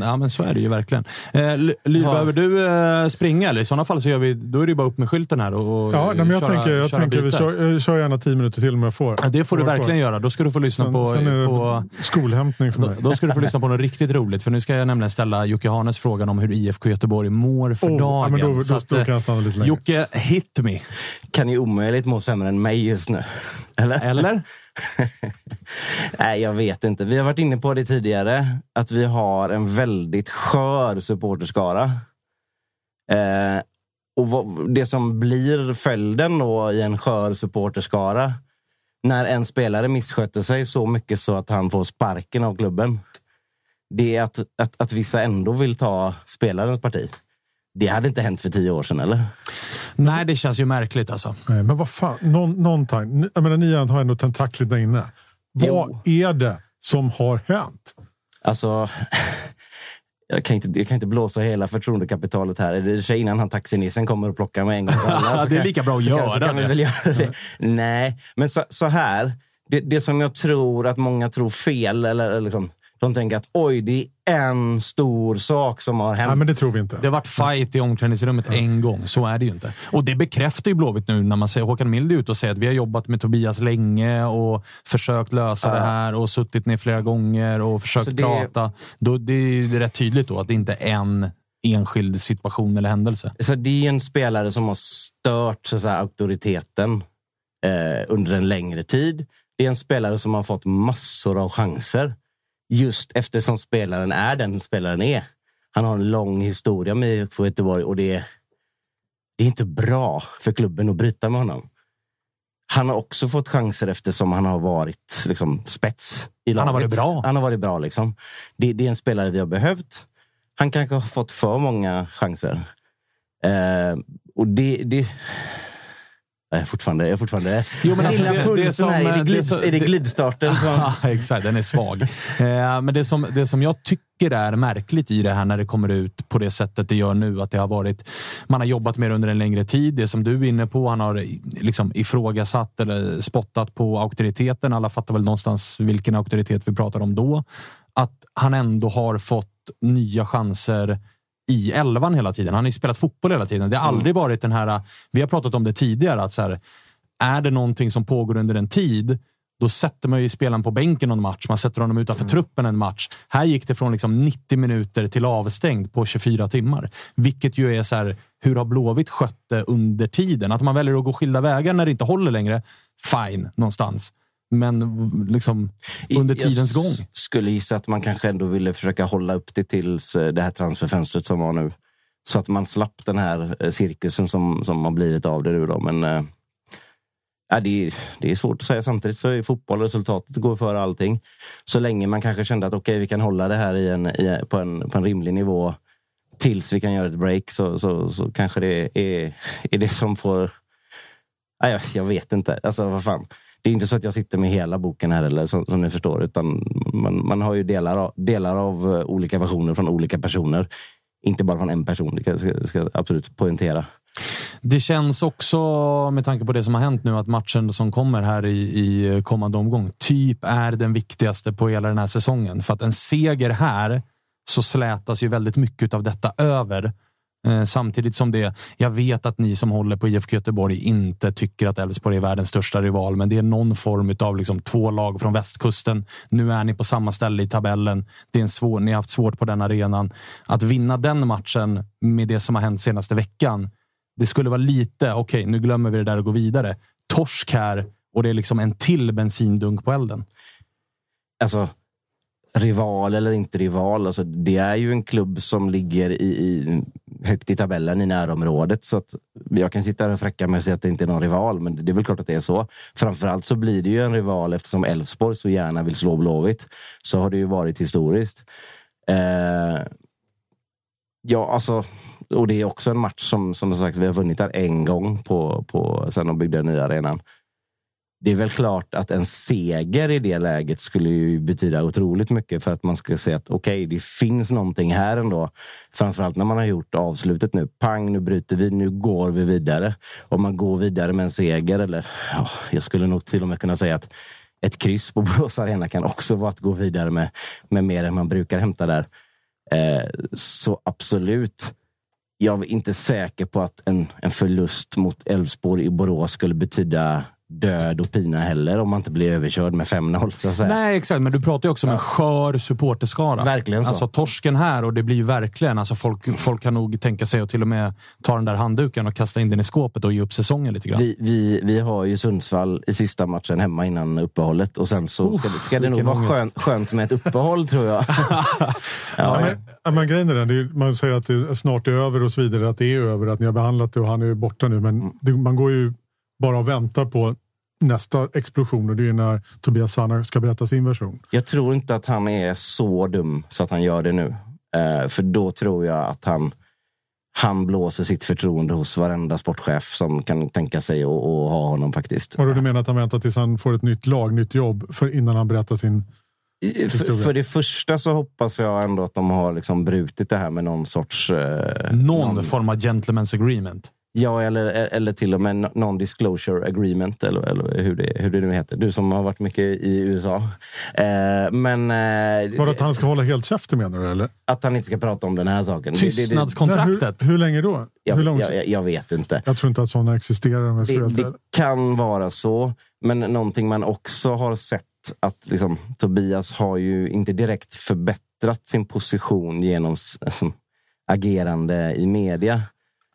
ja, men så är det ju verkligen. Eh, Ly, behöver du eh, springa? Eller? I sådana fall så gör vi, då är det bara upp med skylten här. Och, ja, men jag köra, tänker, jag tänker vi kör, kör gärna tio minuter till om jag får. Ja, det får du verkligen göra. Då ska du få lyssna sen, på... Sen är det på skolhämtning för mig. Då, då ska du få lyssna på något riktigt roligt, för nu ska jag nämligen ställa ställa Jocke Hanes frågan om hur IFK Göteborg mår för Oh, ja, dagen. men då- då- Så att, då eh, kan jag stanna lite längre. Jocke, hit me. Kan ju omöjligt må sämre än mig just nu. Eller? Eller? Nej, jag vet inte. Vi har varit inne på det tidigare, att vi har en väldigt skör supporterskara. Eh, och vad, det som blir följden då i en skör supporterskara, när en spelare missköter sig så mycket så att han får sparken av klubben, det är att, att, att vissa ändå vill ta spelarens parti. Det hade inte hänt för tio år sedan, eller? Nej, det känns ju märkligt alltså. Nej, men vad fan, någon, någonting. Ni- Jag menar, ni har ändå tentaklet där inne. Vad Jo. är det som har hänt? Alltså, jag kan, inte, jag kan inte blåsa hela förtroendekapitalet här. Det är sig innan han taxinissen kommer och plockar mig en gång för alla. så Det är lika bra att göra så kan vi det. göra det. Nej, men så, så här. Det, det som jag tror att många tror fel, eller, eller liksom, de tänker att oj, det är en stor sak som har hänt. Nej, men det tror vi inte. Det har varit fight i omklädningsrummet en gång. Så är det ju inte. Och det bekräftar ju Blåvitt nu när man säger Håkan Mild är ute och säger att vi har jobbat med Tobias länge och försökt lösa det här och suttit ner flera gånger och försökt Så det- prata. Då, det är rätt tydligt då att det inte är en enskild situation eller händelse. Så det är en spelare som har stört så att säga, auktoriteten eh, under en längre tid. Det är en spelare som har fått massor av chanser just eftersom spelaren är den spelaren är. Han har en lång historia med IFK Göteborg och det det är inte bra för klubben att bryta med honom. Han har också fått chanser eftersom han har varit liksom, spets i laget. Han har varit bra. Han har varit bra. Liksom. Det, det är en spelare vi har behövt. Han kanske har fått för många chanser. Eh, och det... det jag är fortfarande... Jag är fortfarande Jo, men alltså, lilla det- det pulsen här. Är det, det glid, som- är det det- glidstarten? Ja, exakt. Den är svag. Eh, Men det som, det som jag tycker är märkligt i det här när det kommer ut på det sättet det gör nu, att det har varit, man har jobbat med det under en längre tid. Det som du är inne på, han har liksom ifrågasatt eller spottat på auktoriteten. Alla fattar väl någonstans vilken auktoritet vi pratar om då. Att han ändå har fått nya chanser i elvan hela tiden. Han har ju spelat fotboll hela tiden. Det har aldrig varit den här, vi har pratat om det tidigare, att så här, är det någonting som pågår under en tid, då sätter man ju spelaren på bänken någon match. Man sätter honom utanför truppen en match. Här gick det från liksom 90 minuter till avstängd på 24 timmar. Vilket ju är så här, hur har Blåvitt skött det under tiden? Att man väljer att gå skilda vägar när det inte håller längre, fine någonstans. Men liksom under Jag tidens gång. skulle gissa att man kanske ändå ville försöka hålla upp det tills eh, det här transferfönstret som var nu. Så att man slapp den här eh, cirkusen som, som har blivit av det nu. Då. Men ja, det, är, det är svårt att säga. Samtidigt så är fotboll resultatet går före allting. Så länge man kanske kände att okej, vi kan hålla det här i en, i, på, en, på en rimlig nivå tills vi kan göra ett break så, så, så kanske det är, är det som får... Jag, jag vet inte. Alltså, vad fan. Det är inte så att jag sitter med hela boken här, eller, som, som ni förstår. Utan man, man har ju delar av, delar av eh, olika versioner från olika personer. Inte bara från en person, det ska, ska, jag absolut poängtera. Det känns också, med tanke på det som har hänt nu, att matchen som kommer här i, i kommande omgång typ är den viktigaste på hela den här säsongen. För att en seger här så slätas ju väldigt mycket av detta över. Eh, samtidigt som det, jag vet att ni som håller på IFK Göteborg inte tycker att Elfsborg är världens största rival, men det är någon form av liksom två lag från västkusten. Nu är ni på samma ställe i tabellen. Det är en svår, ni har haft svårt på den arenan. Att vinna den matchen med det som har hänt senaste veckan, det skulle vara lite, okej, nu glömmer vi det där och går vidare. Torsk här och det är liksom en till bensindunk på elden. Alltså, rival eller inte rival, alltså, det är ju en klubb som ligger i, i, högt i tabellen i närområdet. Så att jag kan sitta här och fräcka mig och säga att det inte är någon rival, men det är väl klart att det är så. Framförallt så blir det ju en rival eftersom Elfsborg så gärna vill slå Blåvitt. Så har det ju varit historiskt. Eh, ja, alltså, och det är också en match som, som sagt, vi har vunnit där en gång på, på, sen de byggde den nya arenan. Det är väl klart att en seger i det läget skulle ju betyda otroligt mycket för att man ska se att okej, okay, det finns någonting här ändå. Framförallt när man har gjort avslutet nu. Pang, nu bryter vi, nu går vi vidare. Om man går vidare med en seger eller ja, jag skulle nog till och med kunna säga att ett kryss på Borås Arena kan också vara att gå vidare med, med mer än man brukar hämta där. Eh, så absolut. Jag är inte säker på att en, en förlust mot Elfsborg i Borås skulle betyda död och pina heller om man inte blir överkörd med 5-0. Så att säga. Nej, exakt. Men du pratar ju också om en skör supporterskara. Verkligen så. Alltså torsken här och det blir ju verkligen... Alltså folk, folk kan nog tänka sig att till och med ta den där handduken och kasta in den i skåpet och ge upp säsongen lite grann. Vi, vi, vi har ju Sundsvall i sista matchen hemma innan uppehållet och sen så ska, det- ska det nog vara skönt, skönt med ett uppehåll tror jag. Ja, ja, men, ja, men grejen är den, det är, man säger att det snart är över och så vidare, att det är över, att ni har behandlat det och han är borta nu. Men det, man går ju bara väntar på nästa explosion och det är när Tobias Sanna ska berätta sin version. Jag tror inte att han är så dum så att han gör det nu. Eh, för då tror jag att han, han blåser sitt förtroende hos varenda sportchef som kan tänka sig att, ha honom faktiskt. Och då du menar att han väntar tills han får ett nytt lag, nytt jobb, för innan han berättar sin... För, för det första så hoppas jag ändå att de har liksom brutit det här med någon sorts... Eh, Någon form av gentleman's agreement. Ja, eller, eller till och med non-disclosure agreement, eller, eller hur, det, hur det nu heter. Du som har varit mycket i USA. Eh, men eh, Var det att han ska hålla helt käften menar du? Eller? att han inte ska prata om den här saken. Det- det- det- Tystnadskontraktet. Nej, hur, hur länge då? Jag, hur långt? jag, jag, jag vet inte. Jag tror inte att sådana existerar. Det, det kan vara så, men någonting man också har sett att liksom, Tobias har ju inte direkt förbättrat sin position genom alltså, agerande i media.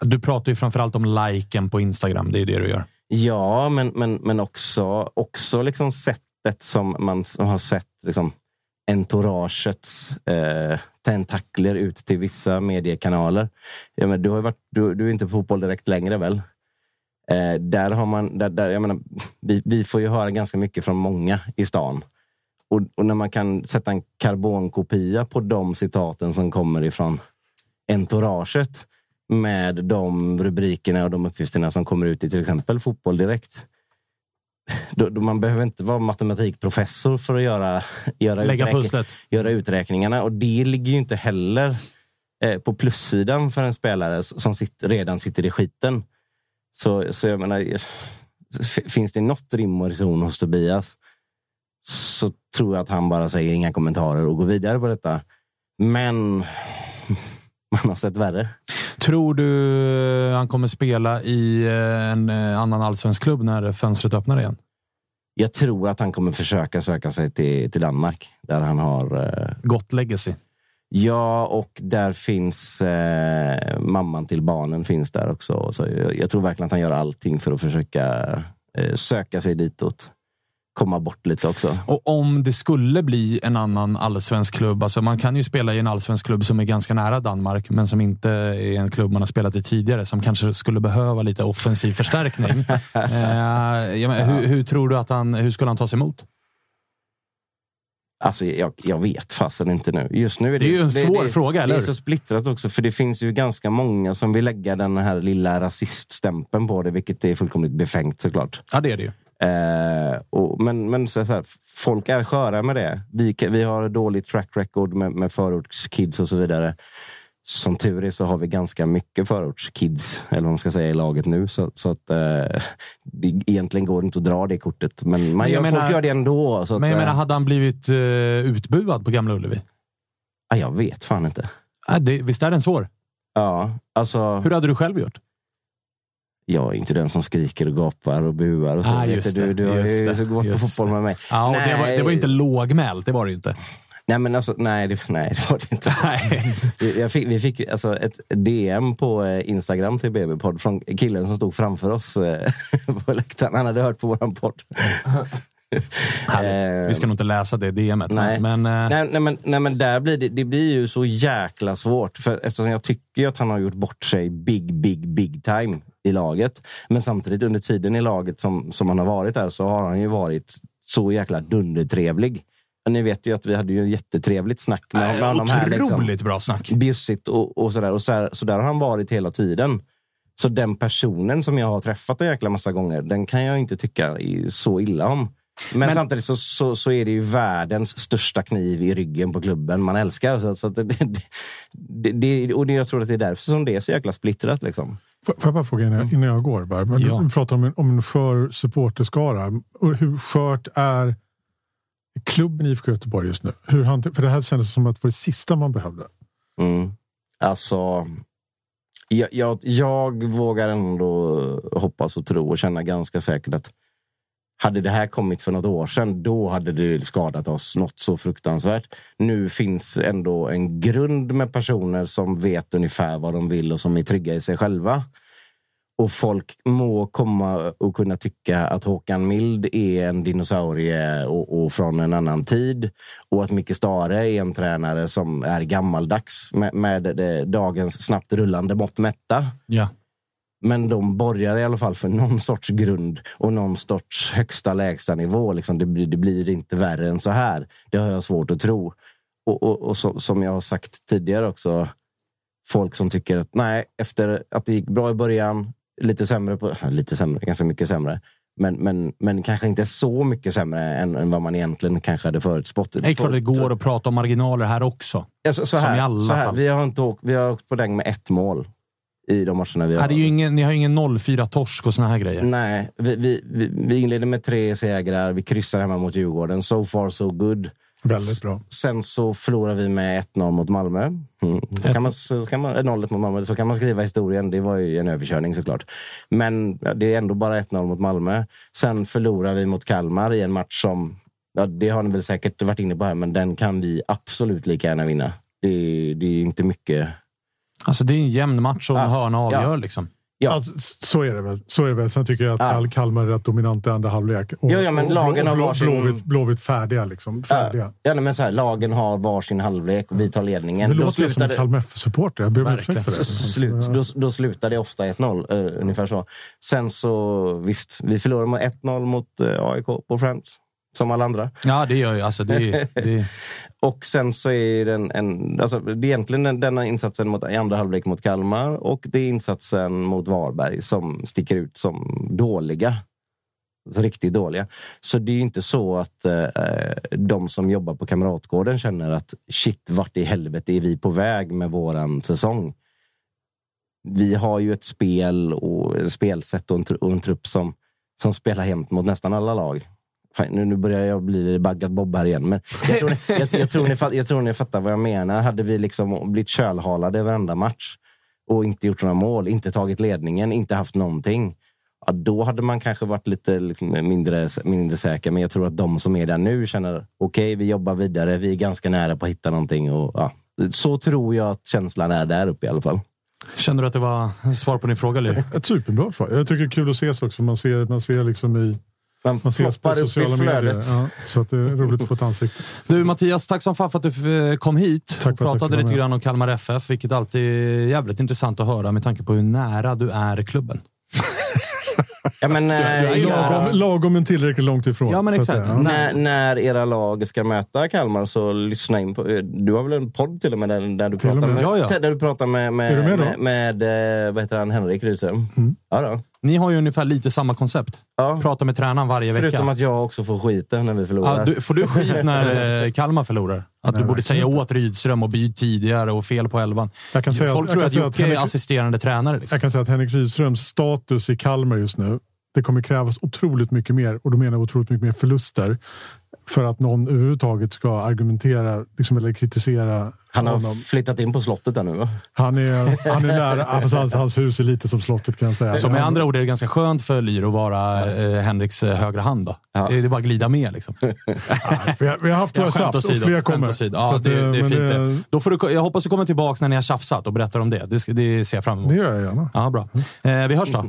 Du pratar ju framförallt om liken på Instagram. Det är det du gör. Ja, men, men, men också, också liksom sättet som man som har sett liksom, entouragets eh, tentakler ut till vissa mediekanaler. Ja, men du, har ju varit, du, du är inte på fotboll direkt längre väl? Eh, där har man, där, där, jag menar, vi, vi får ju höra ganska mycket från många i stan. Och, och när man kan sätta en karbonkopia på de citaten som kommer ifrån entouraget med de rubrikerna och de uppgifterna som kommer ut i till exempel Fotboll Direkt. Då, då man behöver inte vara matematikprofessor för att göra, göra, Lägga pusslet. göra uträkningarna. Och det ligger ju inte heller eh, på plussidan för en spelare som sitter, redan sitter i skiten. Så, så jag menar, eh, finns det något rim och reson hos Tobias så tror jag att han bara säger inga kommentarer och går vidare på detta. Men man har sett värre. Tror du han kommer spela i eh, en eh, annan allsvensk klubb när fönstret öppnar igen? Jag tror att han kommer försöka söka sig till, till Danmark. Där han har... Eh, Gott legacy. ja, och där finns eh, mamman till barnen finns där också. Så jag, jag tror verkligen att han gör allting för att försöka eh, söka sig ditåt. Komma bort lite också. Och om det skulle bli en annan allsvensk klubb, alltså man kan ju spela i en allsvensk klubb som är ganska nära Danmark, men som inte är en klubb man har spelat i tidigare, som kanske skulle behöva lite offensiv förstärkning. eh, menar, hur, hur tror du att han, hur skulle han ta sig emot? Alltså, jag, jag vet fasen inte nu. Just nu är det, Det är ju en svår fråga, eller Det är så splittrat också, för det finns ju ganska många som vill lägga den här lilla rasiststämpeln på det, vilket är fullkomligt befängt såklart. Ja, det är det ju. Eh, och, men men så, så här, folk är sköra med det. Vi, vi har dåligt track record med, med förortskids och så vidare. Som tur är så har vi ganska mycket förortskids, eller vad man ska säga, i laget nu. Så, så att eh, det, egentligen går det inte att dra det kortet. Men man Men jag gör, menar- folk gör det ändå. Så att, Men jag eh, menar, hade han blivit eh, utbuad på Gamla Ullevi? ja, jag vet fan inte. Äh, det, visst är den svår? Ja, alltså, Hur hade du själv gjort? Jag är inte den som skriker och gapar och buar. Och så. Ah, just du, du har ju så gått på fotboll med mig. Ja, och det, var, det var inte lågmält, det var det ju inte. Nej, men alltså, nej, det, nej, det var det inte. Nej. Fick, vi fick alltså ett DM på eh, Instagram till BB-podd från killen som stod framför oss eh, på läktaren. Han hade hört på våran podd. Vi ska nog inte läsa det DMet. Nej. Men, men, eh, Nej, nej, men, nej, men där blir det, det blir ju så jäkla svårt. För eftersom jag tycker att han har gjort bort sig big, big, big time i laget. Men samtidigt under tiden i laget som, som han har varit där så har han ju varit så jäkla dundertrevlig. Ni vet ju att vi hade ju jättetrevligt snack med, med honom här. Liksom. Otroligt bra snack. bjussigt och, och sådär. Och så, här, så där har han varit hela tiden. Så den personen som jag har träffat en jäkla massa gånger, den kan jag inte tycka så illa om. Men, Men- samtidigt så, så, så är det ju världens största kniv i ryggen på klubben man älskar. Så, så det, det, det, och det, jag tror att det är därför som det är så jäkla splittrat. Liksom. Får jag bara fråga innan, innan jag går? Bara. Men Ja. Du pratar om en, om en skör supporterskara. Hur skört är klubben IFK Göteborg just nu? Hur han, för det här kändes som att det var det sista man behövde. Mm. Alltså, jag, jag, jag vågar ändå hoppas och tro och känna ganska säkert att hade det här kommit för något år sedan, då hade det skadat oss något så fruktansvärt. Nu finns ändå en grund med personer som vet ungefär vad de vill och som är trygga i sig själva. Och folk må komma och kunna tycka att Håkan Mild är en dinosaurie och, och från en annan tid. Och att Micke Stare är en tränare som är gammaldags med, med det, dagens snabbt rullande mått mätta. Ja. Men de borgar i alla fall för någon sorts grund och någon sorts högsta lägsta nivå. Liksom det, blir, det blir inte värre än så här. Det har jag svårt att tro. Och, och, och så, som jag har sagt tidigare också, folk som tycker att nej, efter att det gick bra i början, lite sämre, på, lite sämre, ganska mycket sämre. Men, men, men kanske inte så mycket sämre än, än vad man egentligen kanske hade förutspått. Det är klart det går att prata om marginaler här också. Ja, så, så Som här, i alla så här, fall. vi, har inte åkt, vi har åkt på däng med ett mål i de matcherna vi har. det är ju ingen, ni har ju ingen 0-4 torsk och såna här grejer. Nej, vi, vi, vi, vi inleder med tre segrar. Vi kryssar hemma mot Djurgården. So far so good. Väldigt bra. Sen så förlorar vi med 1-0 mot Malmö. Mm. Då kan man, så kan man, 0 mot Malmö. Så kan man skriva historien. Det var ju en överkörning såklart. Men ja, det är ändå bara 1-0 mot Malmö. Sen förlorar vi mot Kalmar i en match som, ja, det har ni väl säkert varit inne på här, men den kan vi absolut lika gärna vinna. Det, det är inte mycket. Alltså det är en jämn match och en Ja. hörna avgör. Ja. Liksom. Ja. Alltså, så är det väl. Så är det väl. Sen tycker jag att Ja. Kal- Kalmar är rätt dominant i andra halvlek. Och, Ja, ja, men och lagen har blå, varsin- blåvitt, blåvitt färdiga. Liksom. Färdiga. Ja, men så här, lagen har varsin halvlek och vi tar ledningen. Det Då låter jag som Kalmar FF-supporter. Jag ber om ursäkt för det. Så Slut, då, då slutar det ofta 1-0, eh, ungefär så. Sen så, visst, vi förlorar med 1-0 mot eh, AIK på Friends, som alla andra. Ja, det gör ju. Alltså, det, det, och sen så är den en, alltså, det är egentligen den, denna insatsen mot, i andra halvlek mot Kalmar och det är insatsen mot Varberg som sticker ut som dåliga. Alltså riktigt dåliga. Så det är ju inte så att eh, eh, de som jobbar på Kamratgården känner att shit, vart i helvete är vi på väg med våran säsong? Vi har ju ett spel och ett spelsätt och en, tr- och en trupp som, som spelar jämt mot nästan alla lag. Fan, nu, nu börjar jag bli baggad Bob här igen. Men jag tror, ni, jag, jag, tror ni, fatt- jag tror ni fattar vad jag menar. Hade vi liksom blivit kölhalade varenda match och inte gjort några mål, inte tagit ledningen, inte haft någonting. Ja, då hade man kanske varit lite liksom, mindre, mindre säker. Men jag tror att de som är där nu känner okej, vi jobbar vidare. Vi är ganska nära på att hitta någonting. Och, ja, så tror jag att känslan är där uppe i alla fall. känner du att det var svar på din fråga, Liv? Ett superbra svar. Jag tycker det är kul att ses också. Man ser, man ser liksom i... Man, Man ses på sociala medier. flödet. Ja, så att det är roligt att få ett ansikte. Du Mattias, tack som fan för att du eh, kom hit Tack och att jag pratade lite med. grann om Kalmar FF, vilket alltid är jävligt intressant att höra med tanke på hur nära du är klubben. Ja, men, eh, Lagom, lagom men tillräckligt långt ifrån. Ja, men att exakt. det- ja. När, när era lag ska möta Kalmar så lyssna in på... Du har väl en podd till och med där, där du Till pratar med. med, Ja, ja. Där du pratar med, med, med med, med, eh, vad heter han, Henrik Rydström. Mm. Ja, då. Ni har ju ungefär lite samma koncept. Ja. Prata med tränaren varje Förutom vecka. att jag också får skiten när vi förlorar. Ja, du, får du skit när eh, Kalmar förlorar? Att Nej, du borde säga inte. åt Rydström och byt tidigare och fel på elvan. Jag kan säga Folk att- tror jag att Jocke är Henrik- assisterande tränare. Liksom. Jag kan säga att Henrik Rydströms status i Kalmar just nu, det kommer krävas otroligt mycket mer, och då menar jag otroligt mycket mer förluster, för att någon överhuvudtaget ska argumentera liksom, eller kritisera Han har honom. flyttat in på slottet där nu va? Han är, han är nära, ja, fast hans, hans hus är lite som slottet kan jag säga. Så med Han- andra ord är det ganska skönt för Lyr att vara eh, Henriks eh, högra hand. Då. Ja. Det är bara att glida med. Liksom. vi, har, vi har haft Ja, våra tjafs och fler kommer. åsido. Så Ja, att, det, det är men fint. det. Då får du, jag hoppas du kommer tillbaka när ni har tjafsat och berättar om det. Det, det ser jag fram emot. Det gör jag gärna. Ja, bra. Eh, vi hörs då.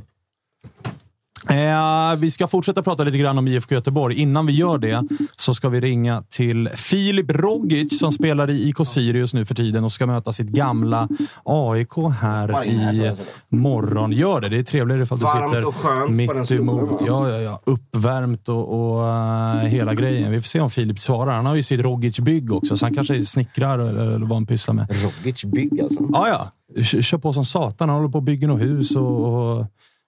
Eh, vi ska fortsätta prata lite grann om IFK Göteborg. Innan vi gör det så ska vi ringa till Filip Rogic som spelar i IK Sirius nu för tiden och ska möta sitt gamla AIK här i morgon. Gör det. Det är trevligare ifall du sitter och mitt emot. Ja, ja, ja. Uppvärmt och, och eh, hela grejen. Vi får se om Filip svarar. Han har ju sitt Rogic-bygg också, så han kanske snickrar eller, eller vad han pysslar med. Rogic bygg alltså. Ja, ja. Kö- Kör på som satan. Han håller på att bygga något hus och, och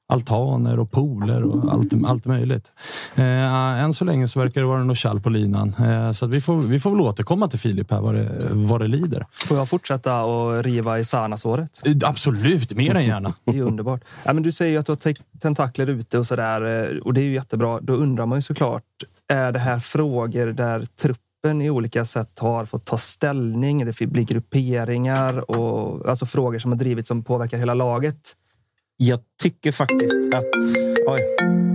altaner och pooler och allt, allt möjligt. Eh, än så länge så verkar det vara något kall på linan. Eh, så vi, får, vi får väl återkomma till Filip här vad det, vad det lider. Får jag fortsätta och riva i Sarnasåret? Eh, Absolut, mer än gärna. Det är underbart. Ja, men du säger ju att du har te- tentakler ute och sådär eh, och det är ju jättebra. Då undrar man ju såklart, är det här frågor där truppen i olika sätt har fått ta ställning? Det blir grupperingar och alltså frågor som har drivits som påverkar hela laget. Jag tycker faktiskt att... Oj.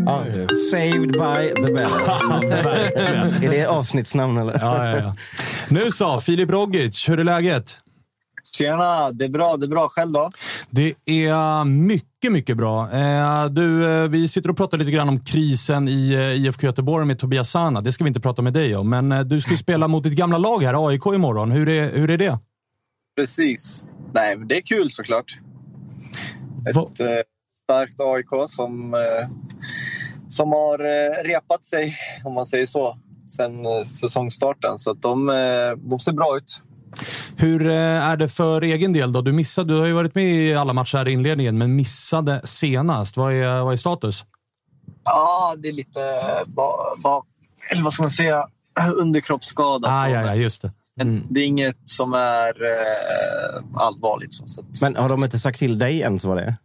Ja. Saved by the bell. är det avsnittsnamn eller? Ja, ja, ja. Nu så, Filip Rogic, hur är läget? Tjena, det är bra. Det är bra. Själv då? Det är mycket, mycket bra. Eh, du, eh, vi sitter och pratar lite grann om krisen i eh, IFK Göteborg med Tobias Sana. Det ska vi inte prata med dig om, men du ska spela mot ditt gamla lag här, AIK, imorgon. Hur är, hur är det? Precis. Nej, men det är kul såklart. Ett Va? starkt AIK som, som har repat sig, om man säger så, sen säsongstarten. Så att de, de ser bra ut. Hur eh, är det för egen del? då? Du, missade, du har ju varit med i alla matcher här i inledningen, men missade senast. Vad är, vad är status? Ja, det är lite ba, ba, eller vad ska man säga, underkroppsskada. Ah, ja, ja, just det. Mm. Det är inget som är eh, allvarligt. Så, så Men har de inte sagt till dig ens vad det är?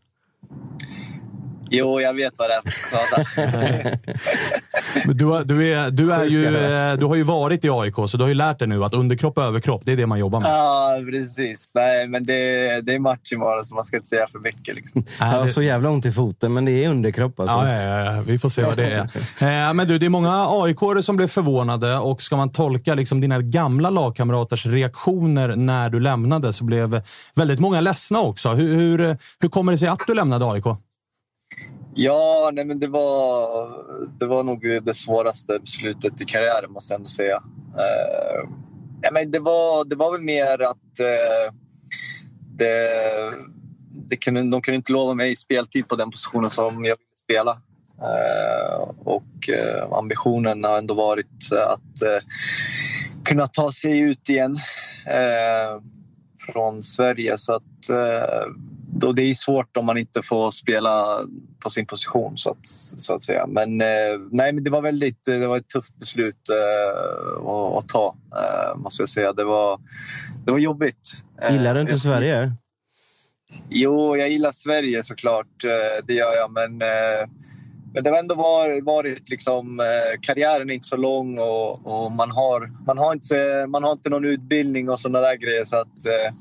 Jo, jag vet vad det är för skada. du, du, är, du, är ju, du har ju varit i AIK, så du har ju lärt dig nu att underkropp och överkropp, det är det man jobbar med. Ja, precis. Nej, men det, det är match imorgon, så man ska inte säga för mycket. Liksom. Jag har så jävla ont i foten, men det är underkropp alltså. Ja, ja, ja, vi får se vad det är. Eh, men du, det är många aik som blev förvånade och ska man tolka liksom dina gamla lagkamraters reaktioner när du lämnade så blev väldigt många ledsna också. Hur, hur, hur kommer det sig att du lämnade AIK? Ja, nej, men det var, det var nog det svåraste beslutet i karriären måste jag ändå säga. Uh, nej men det, var, det var väl mer att uh, det, det kunde, de kunde inte lova mig speltid på den positionen som jag ville spela. Uh, och ambitionen har ändå varit att kunna ta sig ut igen från Sverige. Så att då det är svårt om man inte får spela på sin position så att, så att säga. Men, eh, nej, men det var väldigt det var ett tufft beslut eh, att, att, ta, eh, måste jag säga. Det var, det var jobbigt. Eh, gillar du inte Sverige? Jo, jag gillar Sverige såklart. Eh, det gör jag. Men, eh, men det har ändå varit, varit liksom, karriären är inte så lång och, och, man, har, man, har inte, man har inte någon utbildning och sådana där grejer. Så att, Eh,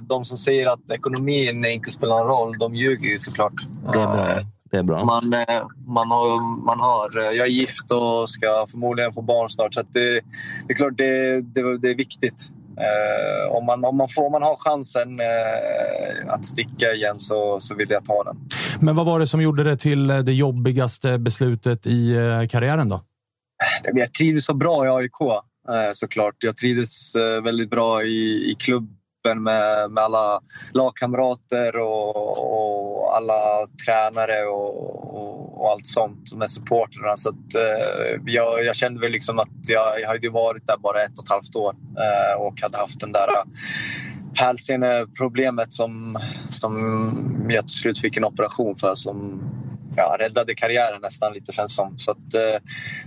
de som säger att ekonomin inte spelar någon roll, de ljuger ju såklart. Det är bra. Det är bra. Man, eh, man, har, man har, eh, jag är gift och ska förmodligen få barn snart. Så det, det, är klart det, det, det är viktigt. Eh, om, man, om, man får, om man har chansen eh, att sticka igen så, så vill jag ta den. Men vad var det som gjorde det till det jobbigaste beslutet i karriären? då? Jag trivdes så bra i AIK eh, såklart. Jag trivdes väldigt bra i, i klubb gruppen med, med alla lagkamrater och, och alla tränare och, och, och, allt sånt med supporterna. Så att, eh, jag, jag, kände väl liksom att jag, jag hade varit där bara ett och ett halvt år eh, och hade haft den där eh, hälseneproblemet som, som jag till slut fick en operation för som ja, räddade karriären nästan lite känns som. Så att, eh,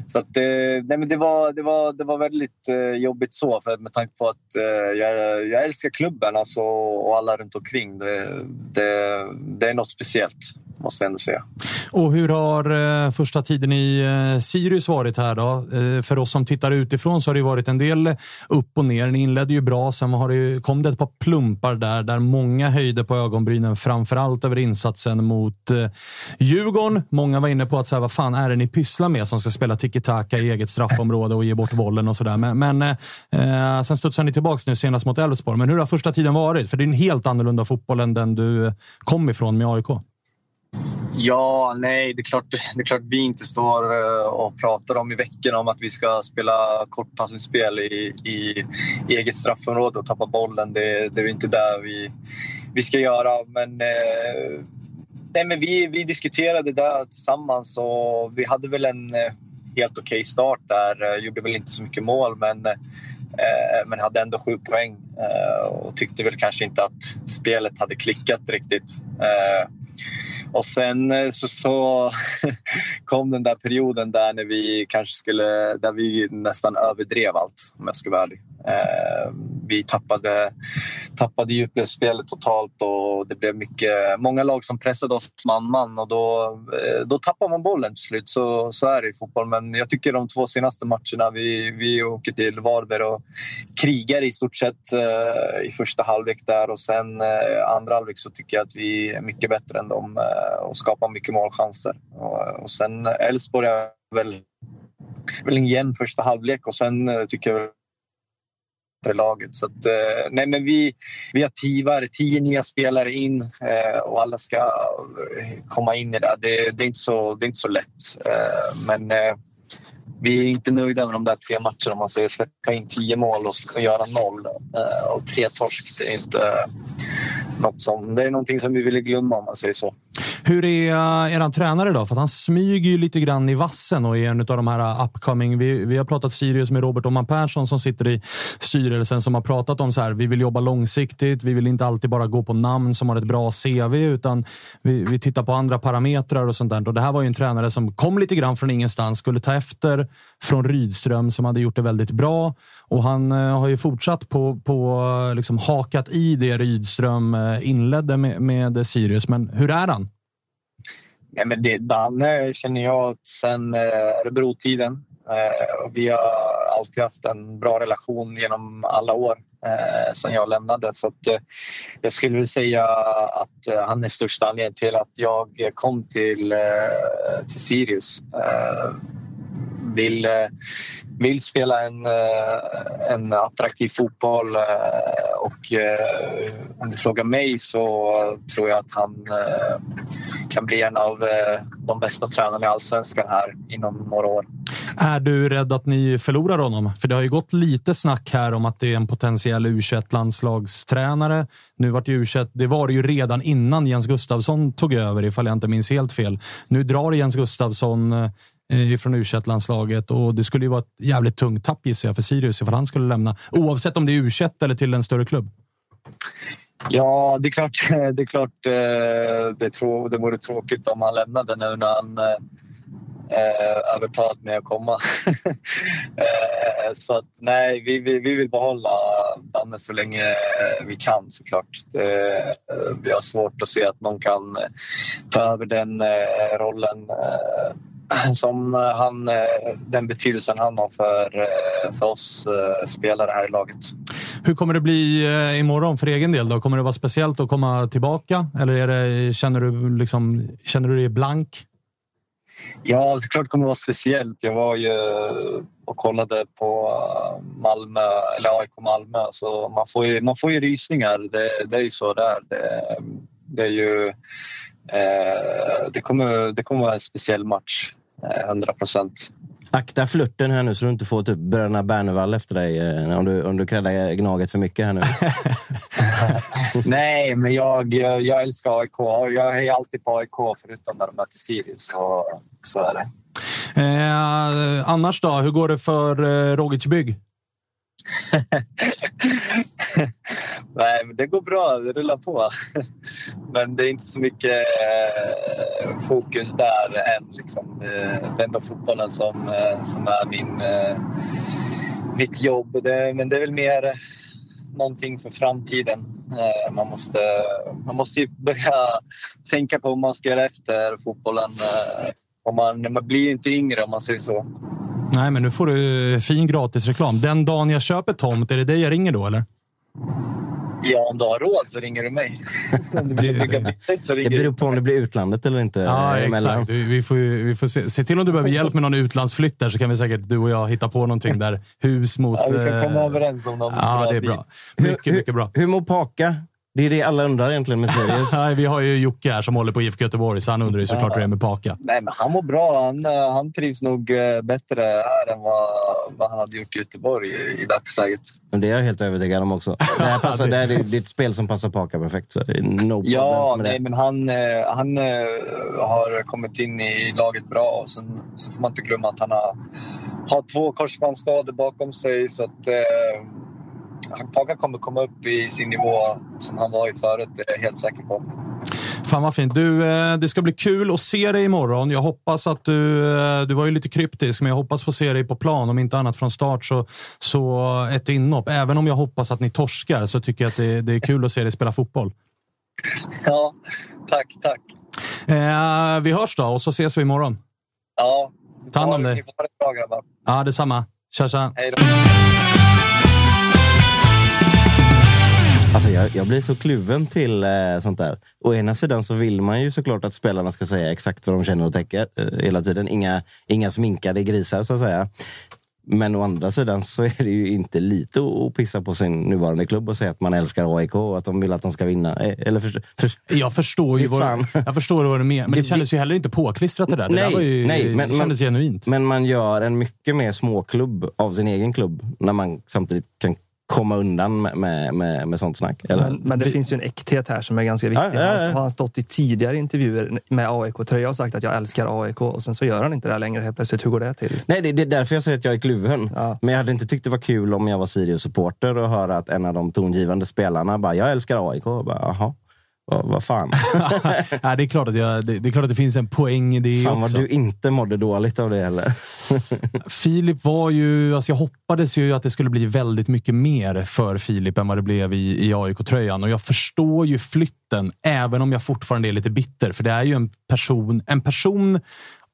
så att, eh, nej, men det, var, det, var, det var väldigt eh, jobbigt så för med tanke på att jag, jag älskar klubben alltså, och alla runt omkring. Det, det, det är något speciellt måste jag ändå säga. Och hur har eh, första tiden i eh, Sirius varit här då? Eh, för oss som tittar utifrån så har det varit en del upp och ner. Ni inledde ju bra, sen har det, kom det ett par plumpar där, där många höjde på ögonbrynen, framför allt över insatsen mot eh, Djurgården. Många var inne på att så här, vad fan är det ni pysslar med som ska spela tiki-taka i eget straffområde och ge bort bollen och sådär. Men, men eh, sen studsar ni tillbaka nu senast mot Elfsborg. Men hur har första tiden varit? För det är en helt annorlunda fotboll än den du eh, kom ifrån med AIK. Ja, nej, det är, klart, det är klart vi inte står eh, och pratar om i veckorna om att vi ska spela kortpassningsspel i, i eget straffområde och tappa bollen. Det, det är inte där vi, vi ska göra. Men, eh, nej, men vi, vi diskuterade det tillsammans och vi hade väl en eh, helt okej okay start där. Eh, gjorde väl inte så mycket mål, men men hade ändå sju poäng och tyckte väl kanske inte att spelet hade klickat riktigt. Och sen eh, så, så kom den där perioden där när vi kanske skulle, där vi nästan överdrev allt om jag ska vara ärlig. Eh, vi tappade, tappade djupledsspelet totalt och det blev mycket, många lag som pressade oss man-man och då, eh, då tappar man bollen till slut. Så, så är det i fotboll. Men jag tycker de två senaste matcherna, vi, vi åker till Varberg och krigar i stort sett eh, i första halvlek där och sen eh, andra halvlek så tycker jag att vi är mycket bättre än dem eh, och skapar mycket målchanser. Och, och sen Elfsborg är väl, väl en jämn första halvlek och sen eh, tycker jag laget. Så att, eh, nej, men vi, vi har tio, tio nya spelare in eh, och alla ska eh, komma in i det. Det, det, är, inte så, det är inte så lätt. Eh, men eh, vi är inte nöjda med de där tre matcherna. Om man säger släppa in tio mål och göra noll och tre torsk. Det är inte något som, det är någonting som vi vill glömma om man säger så. Hur är eh, eran tränare då? För han smyger ju lite grann i vassen och är en av de här eh, upcoming. Vi, vi har pratat Sirius med Robert Oman Persson som sitter i styrelsen som har pratat om så här. Vi vill jobba långsiktigt. Vi vill inte alltid bara gå på namn som har ett bra CV utan vi, vi tittar på andra parametrar och sånt där. Och det här var ju en tränare som kom lite grann från ingenstans, skulle ta efter från Rydström som hade gjort det väldigt bra och han eh, har ju fortsatt på, på liksom hakat i det Rydström inledde med, med Sirius. Men hur är han? Ja, men det, Danne känner jag sen eh, Örebro-tiden. Eh, vi har alltid haft en bra relation genom alla år eh, sen jag lämnade. Så att, eh, jag skulle vilja säga att eh, han är största anledningen till att jag kom till, eh, till Sirius. Eh, vill, eh, vill spela en, eh, en attraktiv fotboll eh, och om du frågar mig så tror jag att han kan bli en av de bästa tränarna i allsvenskan här inom några år. Är du rädd att ni förlorar honom? För det har ju gått lite snack här om att det är en potentiell u landslagstränare. Nu vart ju u det var det ju redan innan Jens Gustafsson tog över ifall jag inte minns helt fel. Nu drar Jens Gustafsson Eh, från u landslaget och det skulle ju vara ett jävligt tungt tapp gissar jag för Sirius ifall han skulle lämna. Oavsett om det är u eller till en större klubb. Ja, det är klart. Det, är klart, eh, det, trå, det vore tråkigt om han lämnade nu när han eh, eh övertalat mig att komma. eh, så att, nej, vi, vi, vi vill behålla Danne så länge vi kan såklart. Det, vi har svårt att se att någon kan ta över den eh, rollen som eh, han, eh, den betydelsen han har för, eh, för oss spelare här i laget. Hur kommer det bli imorgon för egen del? Då? Kommer det vara speciellt att komma tillbaka? Eller det, känner, du liksom, känner du dig blank? Ja, såklart kommer det vara speciellt. Jag var ju och kollade på Malmö, eller AIK Malmö, så man får ju, man får ju rysningar. Det, det är ju så där. Det, det är ju... Eh, det, kommer, det kommer vara en speciell match. 100 procent. Akta flörten här nu så du inte får typ Bröderna Bernevall efter dig eh, om du, om du kräddar Gnaget för mycket här nu. Nej, men jag, jag älskar AIK. Jag är alltid på AIK förutom när de möter Sirius. Så, så är det. Eh, annars då? Hur går det för eh, Rogic Bygg? Nej, men det går bra. Det rullar på. Men det är inte så mycket eh, fokus där än. Liksom. Eh, det är ändå fotbollen som, eh, som är min, eh, mitt jobb. Det, men det är väl mer någonting för framtiden. Eh, man måste, man måste börja tänka på vad man ska göra efter fotbollen. Och man, man blir inte yngre om man säger så. Nej, men nu får du fin gratisreklam. Den dagen jag köper tomt, är det dig jag ringer då eller? Ja, om du har råd så ringer du mig. det, blir så ringer det beror på om det blir utlandet eller inte. Ja, exakt. Vi får, vi får se, se, till om du behöver hjälp med någon utlandsflytt där så kan vi säkert du och jag hitta på någonting där. Hus mot... Ja, vi kan komma överens om något. Ja, det är bra. Mycket, mycket bra. Hur, hur mår Paka? Det är det alla undrar egentligen med Sirius. vi har ju Jocke här som håller på IFK Göteborg, så han undrar ju såklart hur det är med Paka. Nej, men han mår bra. Han, eh, han trivs nog eh, bättre här än vad, vad han hade gjort i Göteborg i, i dagsläget. Men det är jag helt övertygad om också. Det, här passar, det, är, det är ett spel som passar Paka perfekt. Så no ja, nej, men han, eh, han har kommit in i laget bra. Och sen, så får man inte glömma att han har, har två korsbandsskador bakom sig. Så att, Paka kommer komma upp i sin nivå som han var i förut, det är jag helt säker på. Fan vad fint. Du, eh, det ska bli kul att se dig imorgon. Jag hoppas att du... eh, Du var ju lite kryptisk, men jag hoppas få se dig på plan. Om inte annat från start så, så ett inhopp. Även om jag hoppas att ni torskar så tycker jag att det, det är kul att se dig spela fotboll. Ja, tack, tack. Eh, vi hörs då och så ses vi imorgon. Ja, Ta hand om Ni dig. får ha det bra grabbar. Ja, detsamma. Tja, tja. Hej då. Alltså jag, jag blir så kluven till eh, sånt där. Å ena sidan så vill man ju såklart att spelarna ska säga exakt vad de känner och tänker eh, hela tiden. Inga, inga sminkade grisar så att säga. Men å andra sidan så är det ju inte lite att pissa på sin nuvarande klubb och säga att man älskar AIK och att de vill att de ska vinna. Eh, Eller för, för, Jag förstår ju vad, jag förstår vad du menar, men det, Det- kändes ju heller inte påklistrat det där. Det Nej, där var ju, nej, men- det kändes men- genuint. Men man gör en mycket mer småklubb av sin egen klubb när man samtidigt kan komma undan med, med, med, med sånt snack. Eller? Men, men det finns ju en äkthet här som är ganska viktig. Ja, ja, ja. Han har han stått i tidigare intervjuer med AIK-tröja och sagt att jag älskar AIK och sen så gör han inte det längre helt plötsligt. Hur går det till? Nej, det, det är därför jag säger att jag är kluven. Ja. Men jag hade inte tyckt det var kul om jag var Sirius-supporter och höra att en av de tongivande spelarna bara, jag älskar AIK. Och bara, Jaha, vad, vad fan. ja, det, är klart att jag, det, det är klart att det finns en poäng i det fan vad också. du inte mådde dåligt av det heller. Filip var ju... Alltså jag hoppades ju att det skulle bli väldigt mycket mer för Filip än vad det blev i, i AIK-tröjan. Och jag förstår ju flytten, även om jag fortfarande är lite bitter. För det är ju en person, en person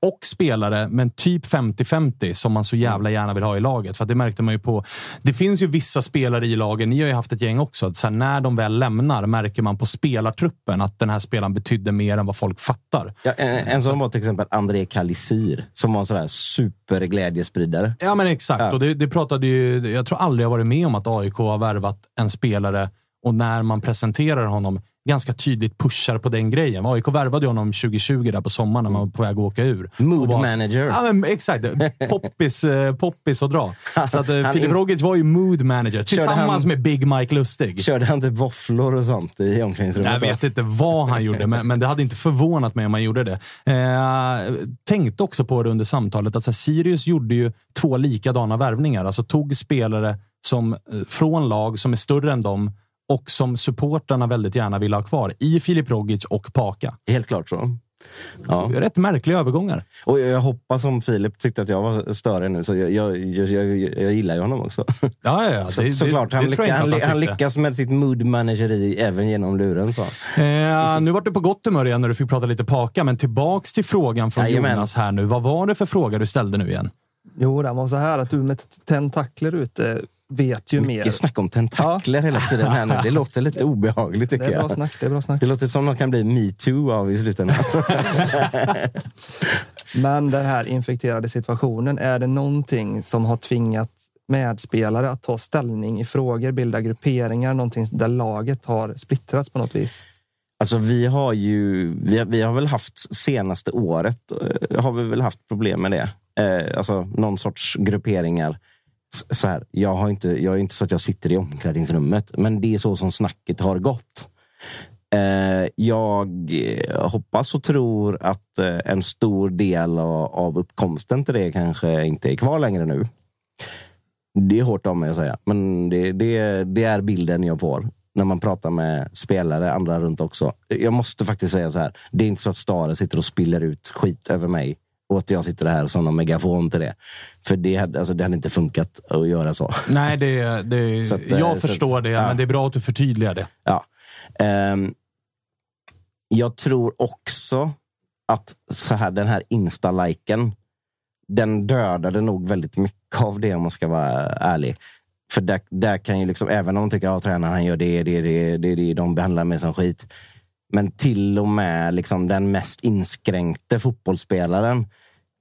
och spelare, men typ 50-50 som man så jävla gärna vill ha i laget. För det märkte man ju på... Det finns ju vissa spelare i lagen, ni har ju haft ett gäng också, att så här, när de väl lämnar märker man på spelartruppen att den här spelaren betydde mer än vad folk fattar. Ja, en, en sån var till exempel André Kalisir som var en sån där superglädjespridare. Ja, men exakt. Ja. Och det, det pratade ju, jag tror aldrig jag varit med om att AIK har värvat en spelare och när man presenterar honom ganska tydligt pushar på den grejen. AIK värvade honom 2020 där på sommaren när man var på väg att åka ur. Mood var- manager. Ja, men exakt. Poppis, eh, poppis att dra. Så att, eh, Han Filip ins- Rogic var ju mood manager tillsammans han- med Big Mike Lustig. Körde han typ våfflor och sånt i omklädningsrummet? Jag vet inte vad han gjorde, men, men det hade inte förvånat mig om han gjorde det. Eh, tänkte också på det under samtalet att här, Sirius gjorde ju två likadana värvningar. Alltså tog spelare som, eh, från lag som är större än dem och som supportrarna väldigt gärna ville ha kvar i Filip Rogic och Paka. Helt klart så. Ja. Rätt märkliga övergångar. Och jag hoppas som Filip tyckte att jag var större nu, så jag, jag, jag, jag, jag gillar ju honom också. Ja, ja, ja. Så, Det- det- såklart, det han, jag lycka, han, han lyckas med sitt mood manageri även genom luren. Så. Eh, nu vart du på gott humör igen när du fick prata lite Paka, men tillbaks till frågan från Jajamän. Jonas här nu. Vad var det för fråga du ställde nu igen? Jo, det var så här att du med tentakler ute vet ju mer. Mycket snack om tentakler hela tiden här nu. Det låter lite obehagligt Det tycker är bra jag. snack. Det är bra snack. Det låter som något kan bli metoo av i slutändan. Men den här infekterade situationen, är det någonting som har tvingat medspelare att ta ställning i frågor, bilda grupperingar, någonting där laget har splittrats på något vis? Alltså vi har ju, vi har, vi har väl haft senaste året, eh, har vi väl haft problem med det. Eh, alltså någon sorts grupperingar. Så här, jag, har inte, jag är inte så att jag sitter i omklädningsrummet, men det är så som snacket har gått. Eh, jag hoppas och tror att eh, en stor del av, av uppkomsten till det kanske inte är kvar längre nu. Det är hårt av mig att säga, men det, det, det är bilden jag får när man pratar med spelare, andra runt också. Jag måste faktiskt säga så här. Det är inte så att Stare sitter och spiller ut skit över mig att jag sitter här som någon megafon till det. För det hade, alltså, det hade inte funkat att göra så. Nej, det, det, Så att, eh, jag så förstår att- det, ja. men det är bra att du förtydligar det. Ja. Ehm, jag tror också att så här, den här Insta-liken, den dödade nog väldigt mycket av det om man ska vara ärlig. För där, där kan ju liksom, även om de tycker att tränaren han gör det, det, det, det, det, de behandlar mig som skit. Men till och med liksom den mest inskränkte fotbollsspelaren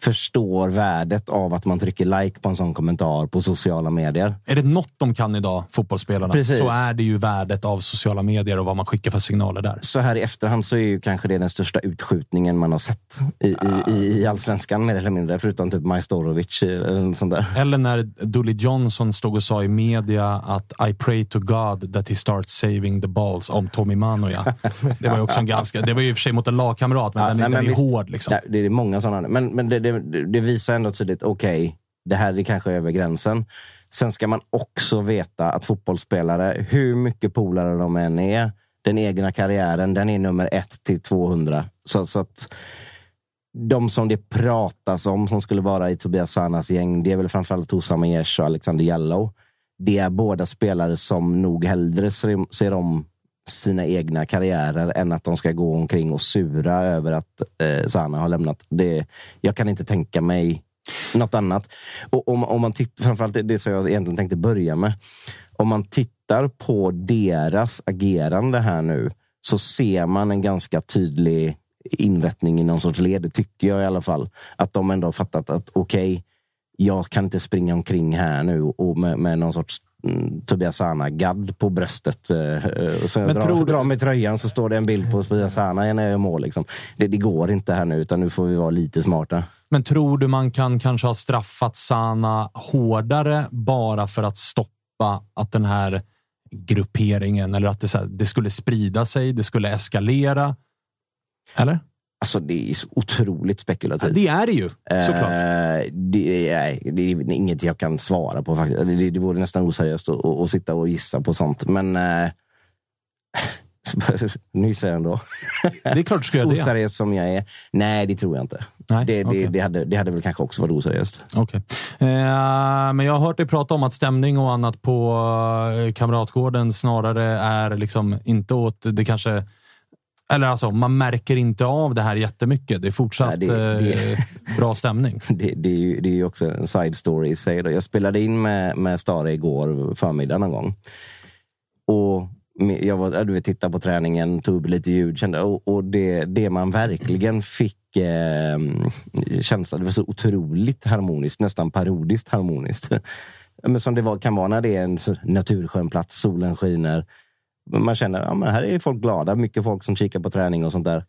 förstår värdet av att man trycker like på en sån kommentar på sociala medier. Är det något de kan idag, fotbollsspelarna, Precis. så är det ju värdet av sociala medier och vad man skickar för signaler där. så här i efterhand så är ju kanske det den största utskjutningen man har sett i, i, i, i allsvenskan mer eller mindre. Förutom typ Majstorovic eller något sånt där. Eller när Dooley Johnson stod och sa i media att I pray to God that he starts saving the balls om Tommy Manoja. Det var ju också en ganska... Det var ju i och för sig mot en lagkamrat, men Ja, den, nej, den men är visst. hård. Liksom. Ja, det är många sådana. Men, men det, det, det visar ändå tydligt, okej, det här är kanske över gränsen. Sen ska man också veta att fotbollsspelare, hur mycket polare de än är, den egna karriären, den är nummer ett till 200. Så, så att de som det pratas om som skulle vara i Tobias Sanas gäng, det är väl framförallt Tosa Aiesh och Alexander Jallow. Det är båda spelare som nog hellre ser om sina egna karriärer än att de ska gå omkring och sura över att eh, Sana har lämnat. Det, jag kan inte tänka mig något annat. Och om, om man tittar, framförallt det, det som jag egentligen tänkte börja med. Om man tittar på deras agerande här nu så ser man en ganska tydlig inrättning i någon sorts led, tycker jag i alla fall. Att de ändå har fattat att okej, okay, jag kan inte springa omkring här nu och med, med någon sorts Tobias Sana-gadd på bröstet. Uh, så jag Men drar, tror du... drar med tröjan så står det en bild på Tobias Sana när jag gör mål. Liksom. Det, det, går inte här nu, utan nu får vi vara lite smarta. Men tror du man kan kanske ha straffat Sana hårdare bara för att stoppa att den här grupperingen eller att det, det skulle sprida sig, det skulle eskalera? Eller? Alltså det är så otroligt spekulativt. Ja, det är det ju, såklart. Eh, det, är, det är inget jag kan svara på. faktiskt. Det, det vore nästan oseriöst att, att, sitta och gissa på sånt. Men eh, nu säger jag ändå. Det är klart du ska göra det. Oseriös som jag är. Nej, det tror jag inte. Nej, det, okay. det, det, hade, det hade väl kanske också varit oseriöst. Okay. Eh, men jag har hört dig prata om att stämning och annat på eh, Kamratgården snarare är liksom inte åt det kanske eller alltså, man märker inte av det här jättemycket. Det är fortsatt Nej, det, det, eh, bra stämning. Det, det, är ju, det är ju också en side story i sig. Då. Jag spelade in med, med Stare igår förmiddag någon gång. Och jag var, du vet, tittade på träningen, tog upp lite ljud. Kände, och, och det, det man verkligen fick eh, känsla, det var så otroligt harmoniskt, nästan parodiskt harmoniskt. Men som det var, kan vara när det är en naturskön plats, solen skiner man känner att ja, här är folk glada. Mycket folk som kikar på träning och sånt där.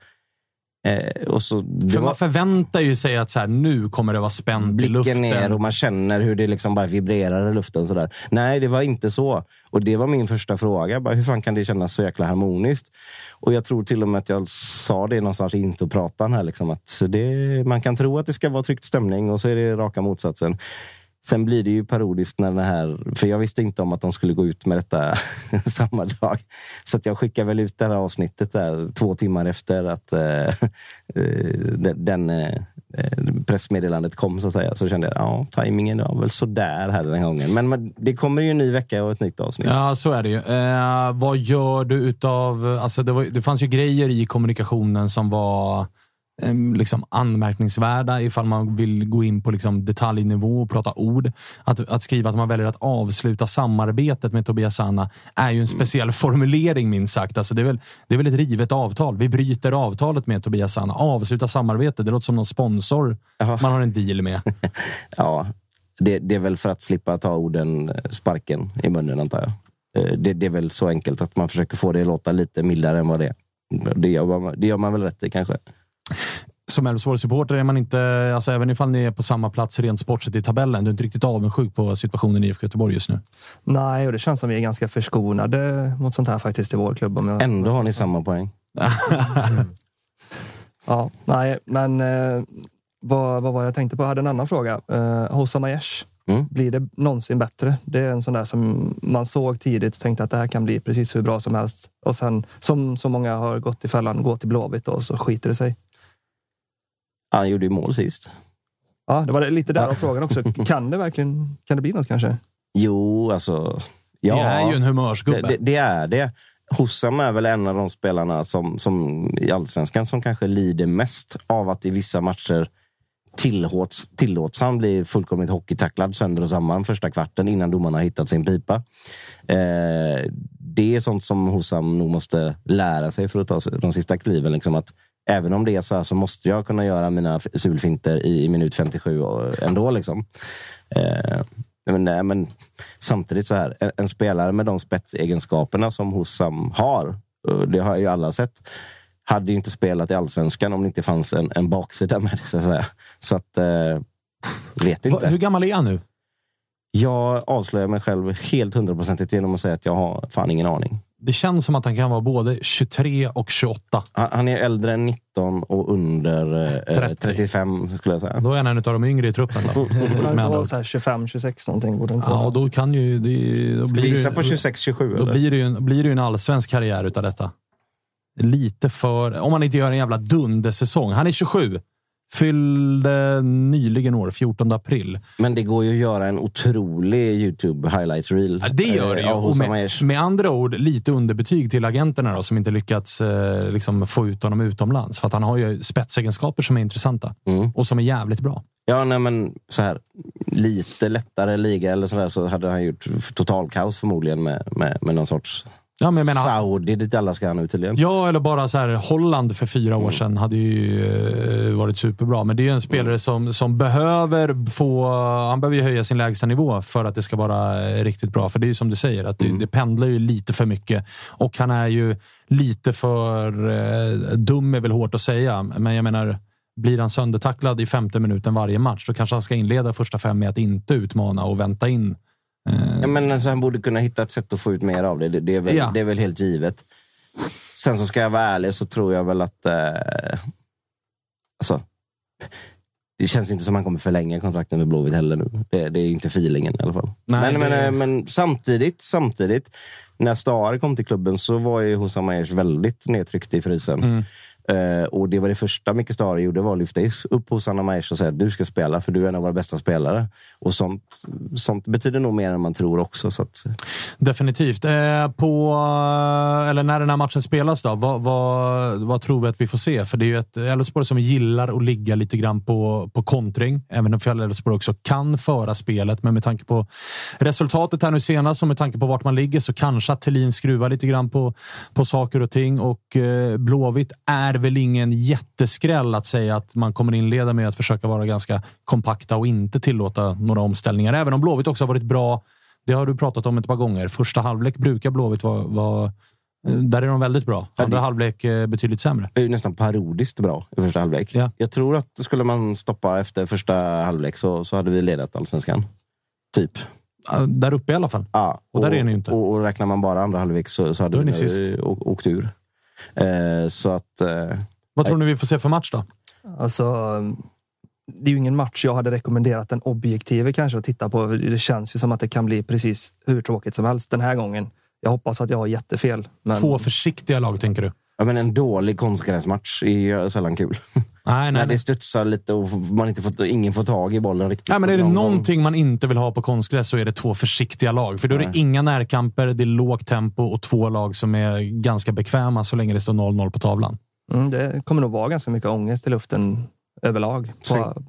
Eh, så, För var... man förväntar ju sig att så här, nu kommer det vara spänt i luften. ner och man känner hur det liksom bara vibrerar i luften. Så där. Nej, det var inte så. Och det var min första fråga. Bara, hur fan kan det kännas så jäkla harmoniskt? Och jag tror till och med att jag sa det någonstans i intropratan här. Liksom, att det, man kan tro att det ska vara tryckt stämning och så är det raka motsatsen. Sen blir det ju parodiskt när den här, för jag visste inte om att de skulle gå ut med detta samma dag. Så att jag skickar väl ut det här avsnittet där två timmar efter att eh, eh den eh, eh, pressmeddelandet kom så att säga. Så kände jag, ja, tajmingen var väl sådär här den gången. Men det kommer ju en ny vecka och ett nytt avsnitt. Ja, så är det ju. Eh, vad gör du utav, alltså det, var, det fanns ju grejer i kommunikationen som var liksom anmärkningsvärda ifall man vill gå in på liksom detaljnivå och prata ord. Att, att skriva att man väljer att avsluta samarbetet med Tobias Sanna är ju en speciell mm. formulering minst sagt. Alltså det, är väl, det är väl ett rivet avtal. Vi bryter avtalet med Tobias Sanna. Avsluta samarbetet. Det låter som någon sponsor Aha. man har en deal med. ja, det, det, är väl för att slippa ta orden sparken i munnen antar jag. Eh, det, det, är väl så enkelt att man försöker få det att låta lite mildare än vad det är. Det gör man, det gör man väl rätt i kanske som Elfsborg-supporter är man inte, alltså även ifall ni är på samma plats rent sportsligt i tabellen, du är inte riktigt avundsjuk på situationen i IFK Göteborg just nu? Nej, och det känns som vi är ganska förskonade mot sånt här faktiskt i vår klubb. Om jag... Ändå har ni samma poäng. ja, nej, men eh, vad, vad var jag tänkte på? Jag hade en annan fråga. Eh, Hossam Aiesh, mm. blir det någonsin bättre? Det är en sån där som man såg tidigt och tänkte att det här kan bli precis hur bra som helst. Och sen, som så många har gått i fällan, gå till Blåvitt och så skiter det sig. Han gjorde ju mål sist. Ja, det var lite där av frågan också. Kan det verkligen kan det bli något kanske? Jo, alltså. Ja, det är ju en humörsgubbe. Det, det, det är det. Hossam är väl en av de spelarna som, som i allsvenskan som kanske lider mest av att i vissa matcher tillåts, tillåts han bli fullkomligt hockeytacklad sönder och samman första kvarten innan domarna har hittat sin pipa. Eh, det är sånt som Hossam nog måste lära sig för att ta de sista kliven. Liksom att även om det är så här så måste jag kunna göra mina sulfinter i, i minut 57 ändå. Liksom. Eh, men, nej, men samtidigt så här, en, en, spelare med de spetsegenskaperna som Hossam har, det har ju alla sett, hade ju inte spelat i allsvenskan om det inte fanns en, en baksida med det. Så att, säga. så att eh, vet inte. Hur gammal är han nu? Jag avslöjar mig själv helt hundraprocentigt genom att säga att jag har fan ingen aning. Det känns som att han kan vara både 23 och 28. Han är äldre än 19 och under eh, 35 skulle jag säga. Då är han en av de yngre i truppen. Då. Men 25, 26 någonting. Borde inte ja, och då kan ju... Det, då blir Visa på 26, 27. Då blir det, ju en, blir det ju en allsvensk karriär utav detta. lite för... Om han inte gör en jävla dundersäsong. Han är 27. Fyllde nyligen år, 14 april. Men det går ju att göra en otrolig YouTube highlight reel. Ja, det gör det ju. eh, Och med, med andra ord, lite underbetyg till agenterna då, som inte lyckats eh, liksom, få ut honom utomlands. För att han har ju spetsegenskaper som är intressanta Mm. och som är jävligt bra. Ja, nej, men så här. Lite lättare liga eller sådär så hade han gjort total kaos förmodligen med, med, med någon sorts Ja, men jag menar- Saudi dit alla ska nu tydligen. Ja, eller bara så här, Holland för fyra Mm. år sedan hade ju eh, varit superbra. Men det är ju en spelare Mm. som, som behöver få... Han behöver ju höja sin lägsta nivå för att det ska vara eh, riktigt bra. För det är ju som du säger, att det, Mm. det pendlar ju lite för mycket. Och han är ju lite för... Eh, dum är väl hårt att säga, men jag menar... Blir han söndertacklad i femte minuten varje match, då kanske han ska inleda första fem med att inte utmana och vänta in. Eh, Ja, men alltså, han borde kunna hitta ett sätt att få ut mer av det. Det, det, är, väl, Ja. det är väl helt givet. Sen så ska jag vara ärlig så tror jag väl att... Eh, alltså, det känns inte som att han kommer förlänga kontrakten med Blåvitt heller nu. Det, det är inte feelingen i alla fall. Nej, men, det- men, eh, men samtidigt, samtidigt, när Stahre kom till klubben så var ju Hossam Aiesh väldigt nedtryckt i frysen. Mm. Uh, och det var det första Micke Stahre gjorde var att lyfta upp hos Anna Aiesh och säga att du ska spela för du är en av våra bästa spelare. Och sånt, sånt betyder nog mer än man tror också. Så att, Definitivt. Eh, på, eller när den här matchen spelas, då, vad, vad, vad tror vi att vi får se? För det är ju ett Elfsborg som gillar att ligga lite grann på, på kontring. Även om Elfsborg också kan föra spelet. Men med tanke på resultatet här nu senast och med tanke på vart man ligger så kanske att Thelin skruvar lite grann på, på saker och ting. Och eh, Blåvitt är väl ingen jätteskräll att säga att man kommer inleda med att försöka vara ganska kompakta och inte tillåta några omställningar. Även om Blåvitt också har varit bra det har du pratat om ett par gånger. Första halvlek brukar Blåvitt vara... vara eh, där är de väldigt bra. Andra halvlek eh, betydligt sämre. Det är ju nästan parodiskt bra i första halvlek. Ja. Jag tror att skulle man stoppa efter första halvlek så, så hade vi ledat allsvenskan. Typ. Där uppe i alla fall. Ja, Och där är ni inte. Och, och räknar man bara andra halvlek så, så hade Då är ni sist. å- åkt ur. Eh, så att... Eh, Vad tror ni vi får se för match då? Alltså, det är ju ingen match jag hade rekommenderat den objektive kanske att titta på. Det känns ju som att det kan bli precis hur tråkigt som helst den här gången. Jag hoppas att jag har jättefel. Men... Två försiktiga lag, tänker du? ja, men en dålig konstgräsmatch är ju sällan kul. Nej, nej, När det studsar lite och man inte får, ingen får tag i bollen riktigt. nej men är det någonting man inte vill ha på konstgräs så är det två försiktiga lag. För då är det Nej. inga närkamper, det är lågt tempo och två lag som är ganska bekväma så länge det står 0-0 på tavlan. Mm, det kommer nog vara ganska mycket ångest i luften överlag. På,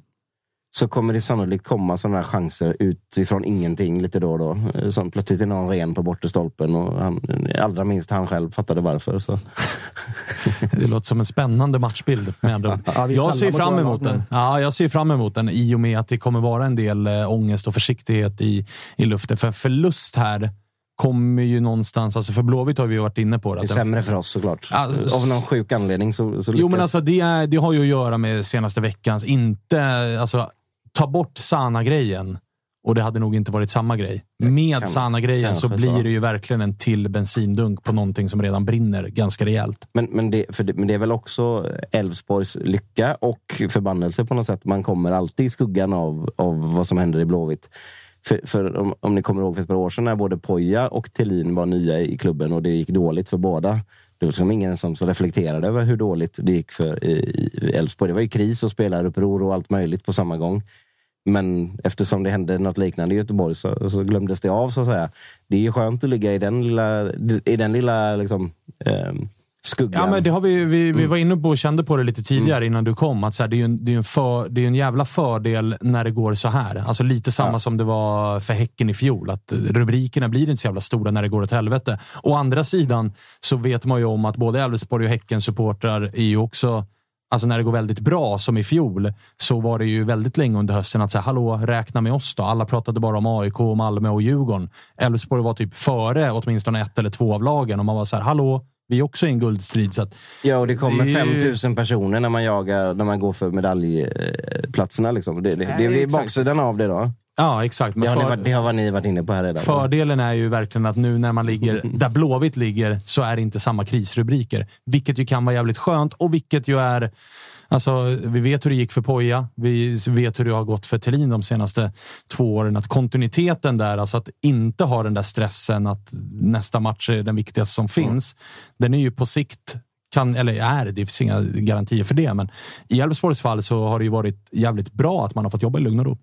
Så- kommer det sannolikt komma sådana här chanser utifrån ingenting lite då och då. Eh, Som plötsligt är någon ren på bortre stolpen och han, allra minst han själv fattade varför. Så. Det låter som en spännande matchbild. Med. Ja, är jag ser fram emot den. Ja, jag ser fram emot den i och med att det kommer vara en del äh, ångest och försiktighet i, i luften. För förlust här kommer ju någonstans... Alltså för Blåvitt har vi ju varit inne på. Det är att den- sämre för oss såklart. Ja, Av någon sjuk anledning så, så Jo, lyckas... men alltså det, är, det har ju att göra med senaste veckans... Inte... Alltså, ta bort Sana-grejen och det hade nog inte varit samma grej. Med Sana-grejen så blir så. det ju verkligen en till bensindunk på någonting som redan brinner ganska rejält. Men, men, det, det, men det är väl också Elfsborgs lycka och förbannelse på något sätt. Man kommer alltid i skuggan av, av vad som händer i Blåvitt. För, för om, om ni kommer ihåg för ett par år sedan när både Poja och Thelin var nya i klubben och det gick dåligt för båda. Det var liksom ingen som reflekterade över hur dåligt det gick för Elfsborg. Det var ju kris och spelaruppror och allt möjligt på samma gång. Men eftersom det hände något liknande i Göteborg så, så glömdes det av så att säga. Det är ju skönt att ligga i den lilla, i den lilla liksom, ehm, skuggan. Ja, men det har vi, vi, Mm. vi var inne på och kände på det lite tidigare innan du kom. Att så här, det, är ju en, det, är en för, det är en jävla fördel när det går så här. Alltså lite samma Ja. som det var för Häcken i fjol. Att rubrikerna blir inte så jävla stora när det går åt helvete. Å andra sidan så vet man ju om att både Elfsborg och Häcken-supportrar är ju också Alltså när det går väldigt bra, som i fjol, så var det ju väldigt länge under hösten att säga hallå, räkna med oss då. Alla pratade bara om AIK, Malmö och Djurgården. Elfsborg var typ före åtminstone ett eller två av lagen och man var så här, hallå, vi är också i en guldstrid. Så att Ja, och det kommer Det är ju- 5000 personer när man jagar, när man går för medaljplatserna. Liksom. Det, det, det, det är baksidan av det då. Ja, exakt. Det har, ni för, varit, det har ni varit inne på här redan. fördelen är ju verkligen att nu när man ligger där Blåvitt ligger så är det inte samma krisrubriker. Vilket ju kan vara jävligt skönt och vilket ju är... Alltså, vi vet hur det gick för Poja. Vi vet hur det har gått för Thelin de senaste två åren. Att kontinuiteten där, alltså att inte ha den där stressen att nästa match är den viktigaste som finns. Den är ju på sikt kan, eller är, det finns inga garantier för det, men i Elfsborgs fall så har det ju varit jävligt bra att man har fått jobba i lugn och ro.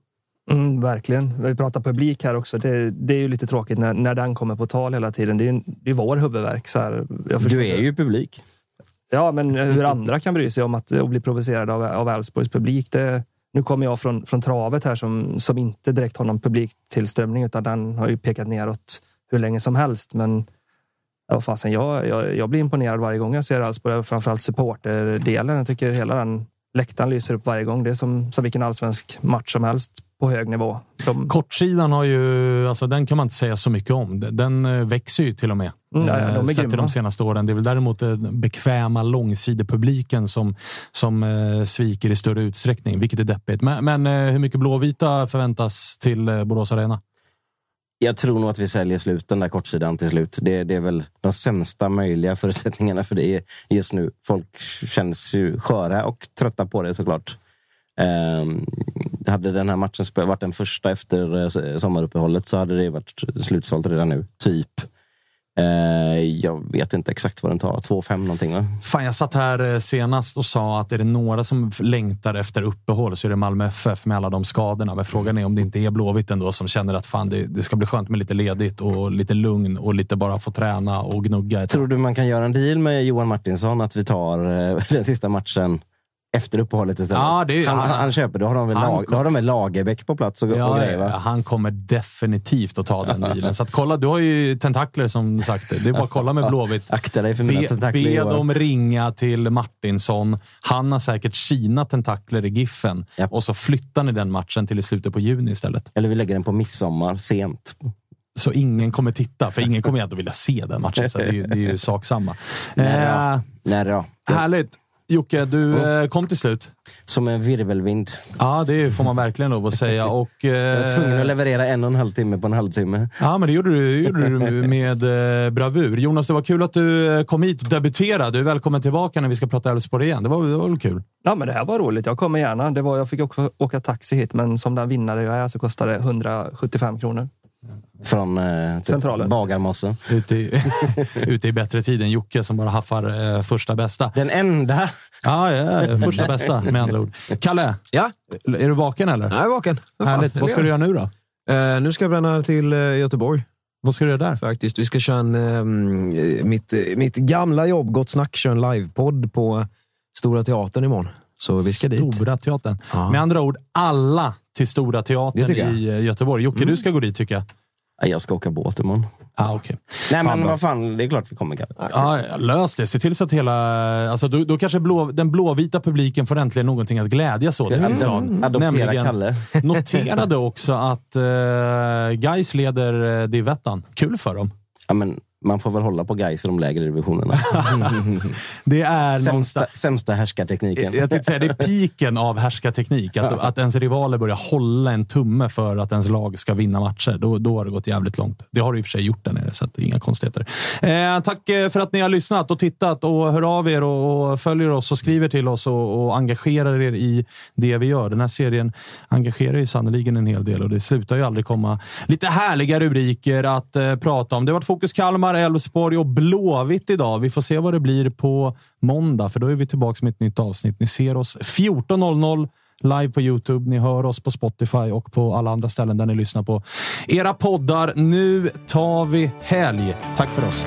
Mm, verkligen. Vi pratar publik här också. Det, det är ju lite tråkigt när, när den kommer på tal hela tiden. Det är ju det är vår huvudvärk. Så här, du är ju publik. Ja, men hur andra kan bry sig om att och bli provocerade av, av Elfsborgs publik. Det, nu kommer jag från, från travet här som, som inte direkt har någon publiktillströmning utan den har ju pekat neråt hur länge som helst. Men ja, fasen, jag, jag, jag blir imponerad varje gång jag ser Elfsborg. Framförallt supporterdelen. Jag tycker hela den läktaren lyser upp varje gång. Det är som, som vilken allsvensk match som helst på hög nivå. De... Kortsidan har ju, alltså den kan man inte säga så mycket om. Den eh, växer ju till och med. Mm, ja, de är sett till de senaste åren. Det är väl däremot den bekväma långsidepubliken som, som eh, sviker i större utsträckning, vilket är deppigt. Men, men eh, hur mycket blåvita förväntas till eh, Borås Arena? Jag tror nog att vi säljer slut den där kortsidan till slut. Det, det, är väl de sämsta möjliga förutsättningarna för det just nu. Folk känns ju sköra och trötta på det såklart. Um, hade den här matchen varit den första efter eh, sommaruppehållet så hade det varit slutsålt redan nu. Typ. Eh, jag vet inte exakt vad den tar. 2-5 någonting va? Fan, jag satt här eh, senast och sa att är det några som längtar efter uppehåll så är det Malmö FF med alla de skadorna. Men frågan är om det inte är Blåvitt ändå som känner att fan, det, det ska bli skönt med lite ledigt och lite lugn och lite bara få träna och gnugga. Tror du man kan göra en deal med Johan Martinsson att vi tar den sista matchen efter uppehållet istället. Ja, det, han, han, han, köper, då har de väl, lag, då har de väl Lagerbäck på plats och, ja, och grejer, Han kommer definitivt att ta den bilen. Så att kolla, du har ju tentakler som sagt. Det är bara att kolla med Blåvitt. Akta dig för mina be, tentakler. Be dem ringa till Martinsson. Han har säkert sina tentakler i Giffen. Ja. Och så flyttar ni den matchen till i slutet på juni istället. Eller vi lägger den på midsommar, sent. Så ingen kommer titta, för ingen kommer ändå vilja se den matchen. Så det är ju, det är ju sak samma. Nej, då. Nej då. Härligt! Jocke, du mm. kom till slut. Som en virvelvind. Ja, det får man verkligen lov att säga. Och, eh, jag var tvungen att leverera en och en halv timme på en halvtimme. Ja, men det gjorde du, gjorde du med eh, bravur. Jonas, det var kul att du kom hit och debuterade. Du är välkommen tillbaka när vi ska prata Elfsborg igen. Det var, det var väl kul? Ja, men det här var roligt. Jag kommer gärna. Det var, jag fick också åka taxi hit, men som den vinnare jag är så kostar det 175 kronor. Från eh, typ Centralen. Bagarmossen. Ute i, ute i bättre tid än Jocke som bara haffar eh, första bästa. Den enda! Ja, ja, första bästa med andra ord. Kalle, ja? är du vaken eller? Jag är vaken. Härligt. Vad ska du göra nu då? Uh, nu ska jag bränna till uh, Göteborg. Vad ska du göra där? Faktiskt. Vi ska köra en, uh, mitt, mitt gamla jobb, Gott Snack, köra en livepodd på Stora Teatern imorgon. Så vi ska dit. Stora Teatern. Ja. Med andra ord, alla till Stora Teatern i Göteborg. Jocke, mm. du ska gå dit tycker jag. Jag ska åka båt imorgon. Ah, okay. Nej, men vad fan, det är klart vi kommer. Ja, lös det. Se till så att hela... Alltså, då, då kanske blå, den blåvita publiken får äntligen någonting att glädjas åt i sin stad. Adoptera Kalle. noterade också att uh, Geis leder uh, Divettan. Kul för dem. Ja, men man får väl hålla på guys i de lägre divisionerna. det är sämsta, sämsta härskartekniken. Jag tänkte säga, det är piken av härskarteknik. Att, att ens rivaler börjar hålla en tumme för att ens lag ska vinna matcher. Då, då har det gått jävligt långt. Det har det i och för sig gjort där nere, så att inga konstigheter. Eh, tack eh, för att ni har lyssnat och tittat och hör av er och, och följer oss och skriver till oss och, och, engagerar er i det vi gör. Den här serien engagerar ju sannerligen en hel del och det slutar ju aldrig komma lite härliga rubriker att eh, prata om. Det har varit Fokus Kalmar Kalmar, Elfsborg och Blåvitt idag. Vi får se vad det blir på måndag, för då är vi tillbaka med ett nytt avsnitt. Ni ser oss 14.00 live på Youtube. Ni hör oss på Spotify och på alla andra ställen där ni lyssnar på era poddar. Nu tar vi helg. Tack för oss.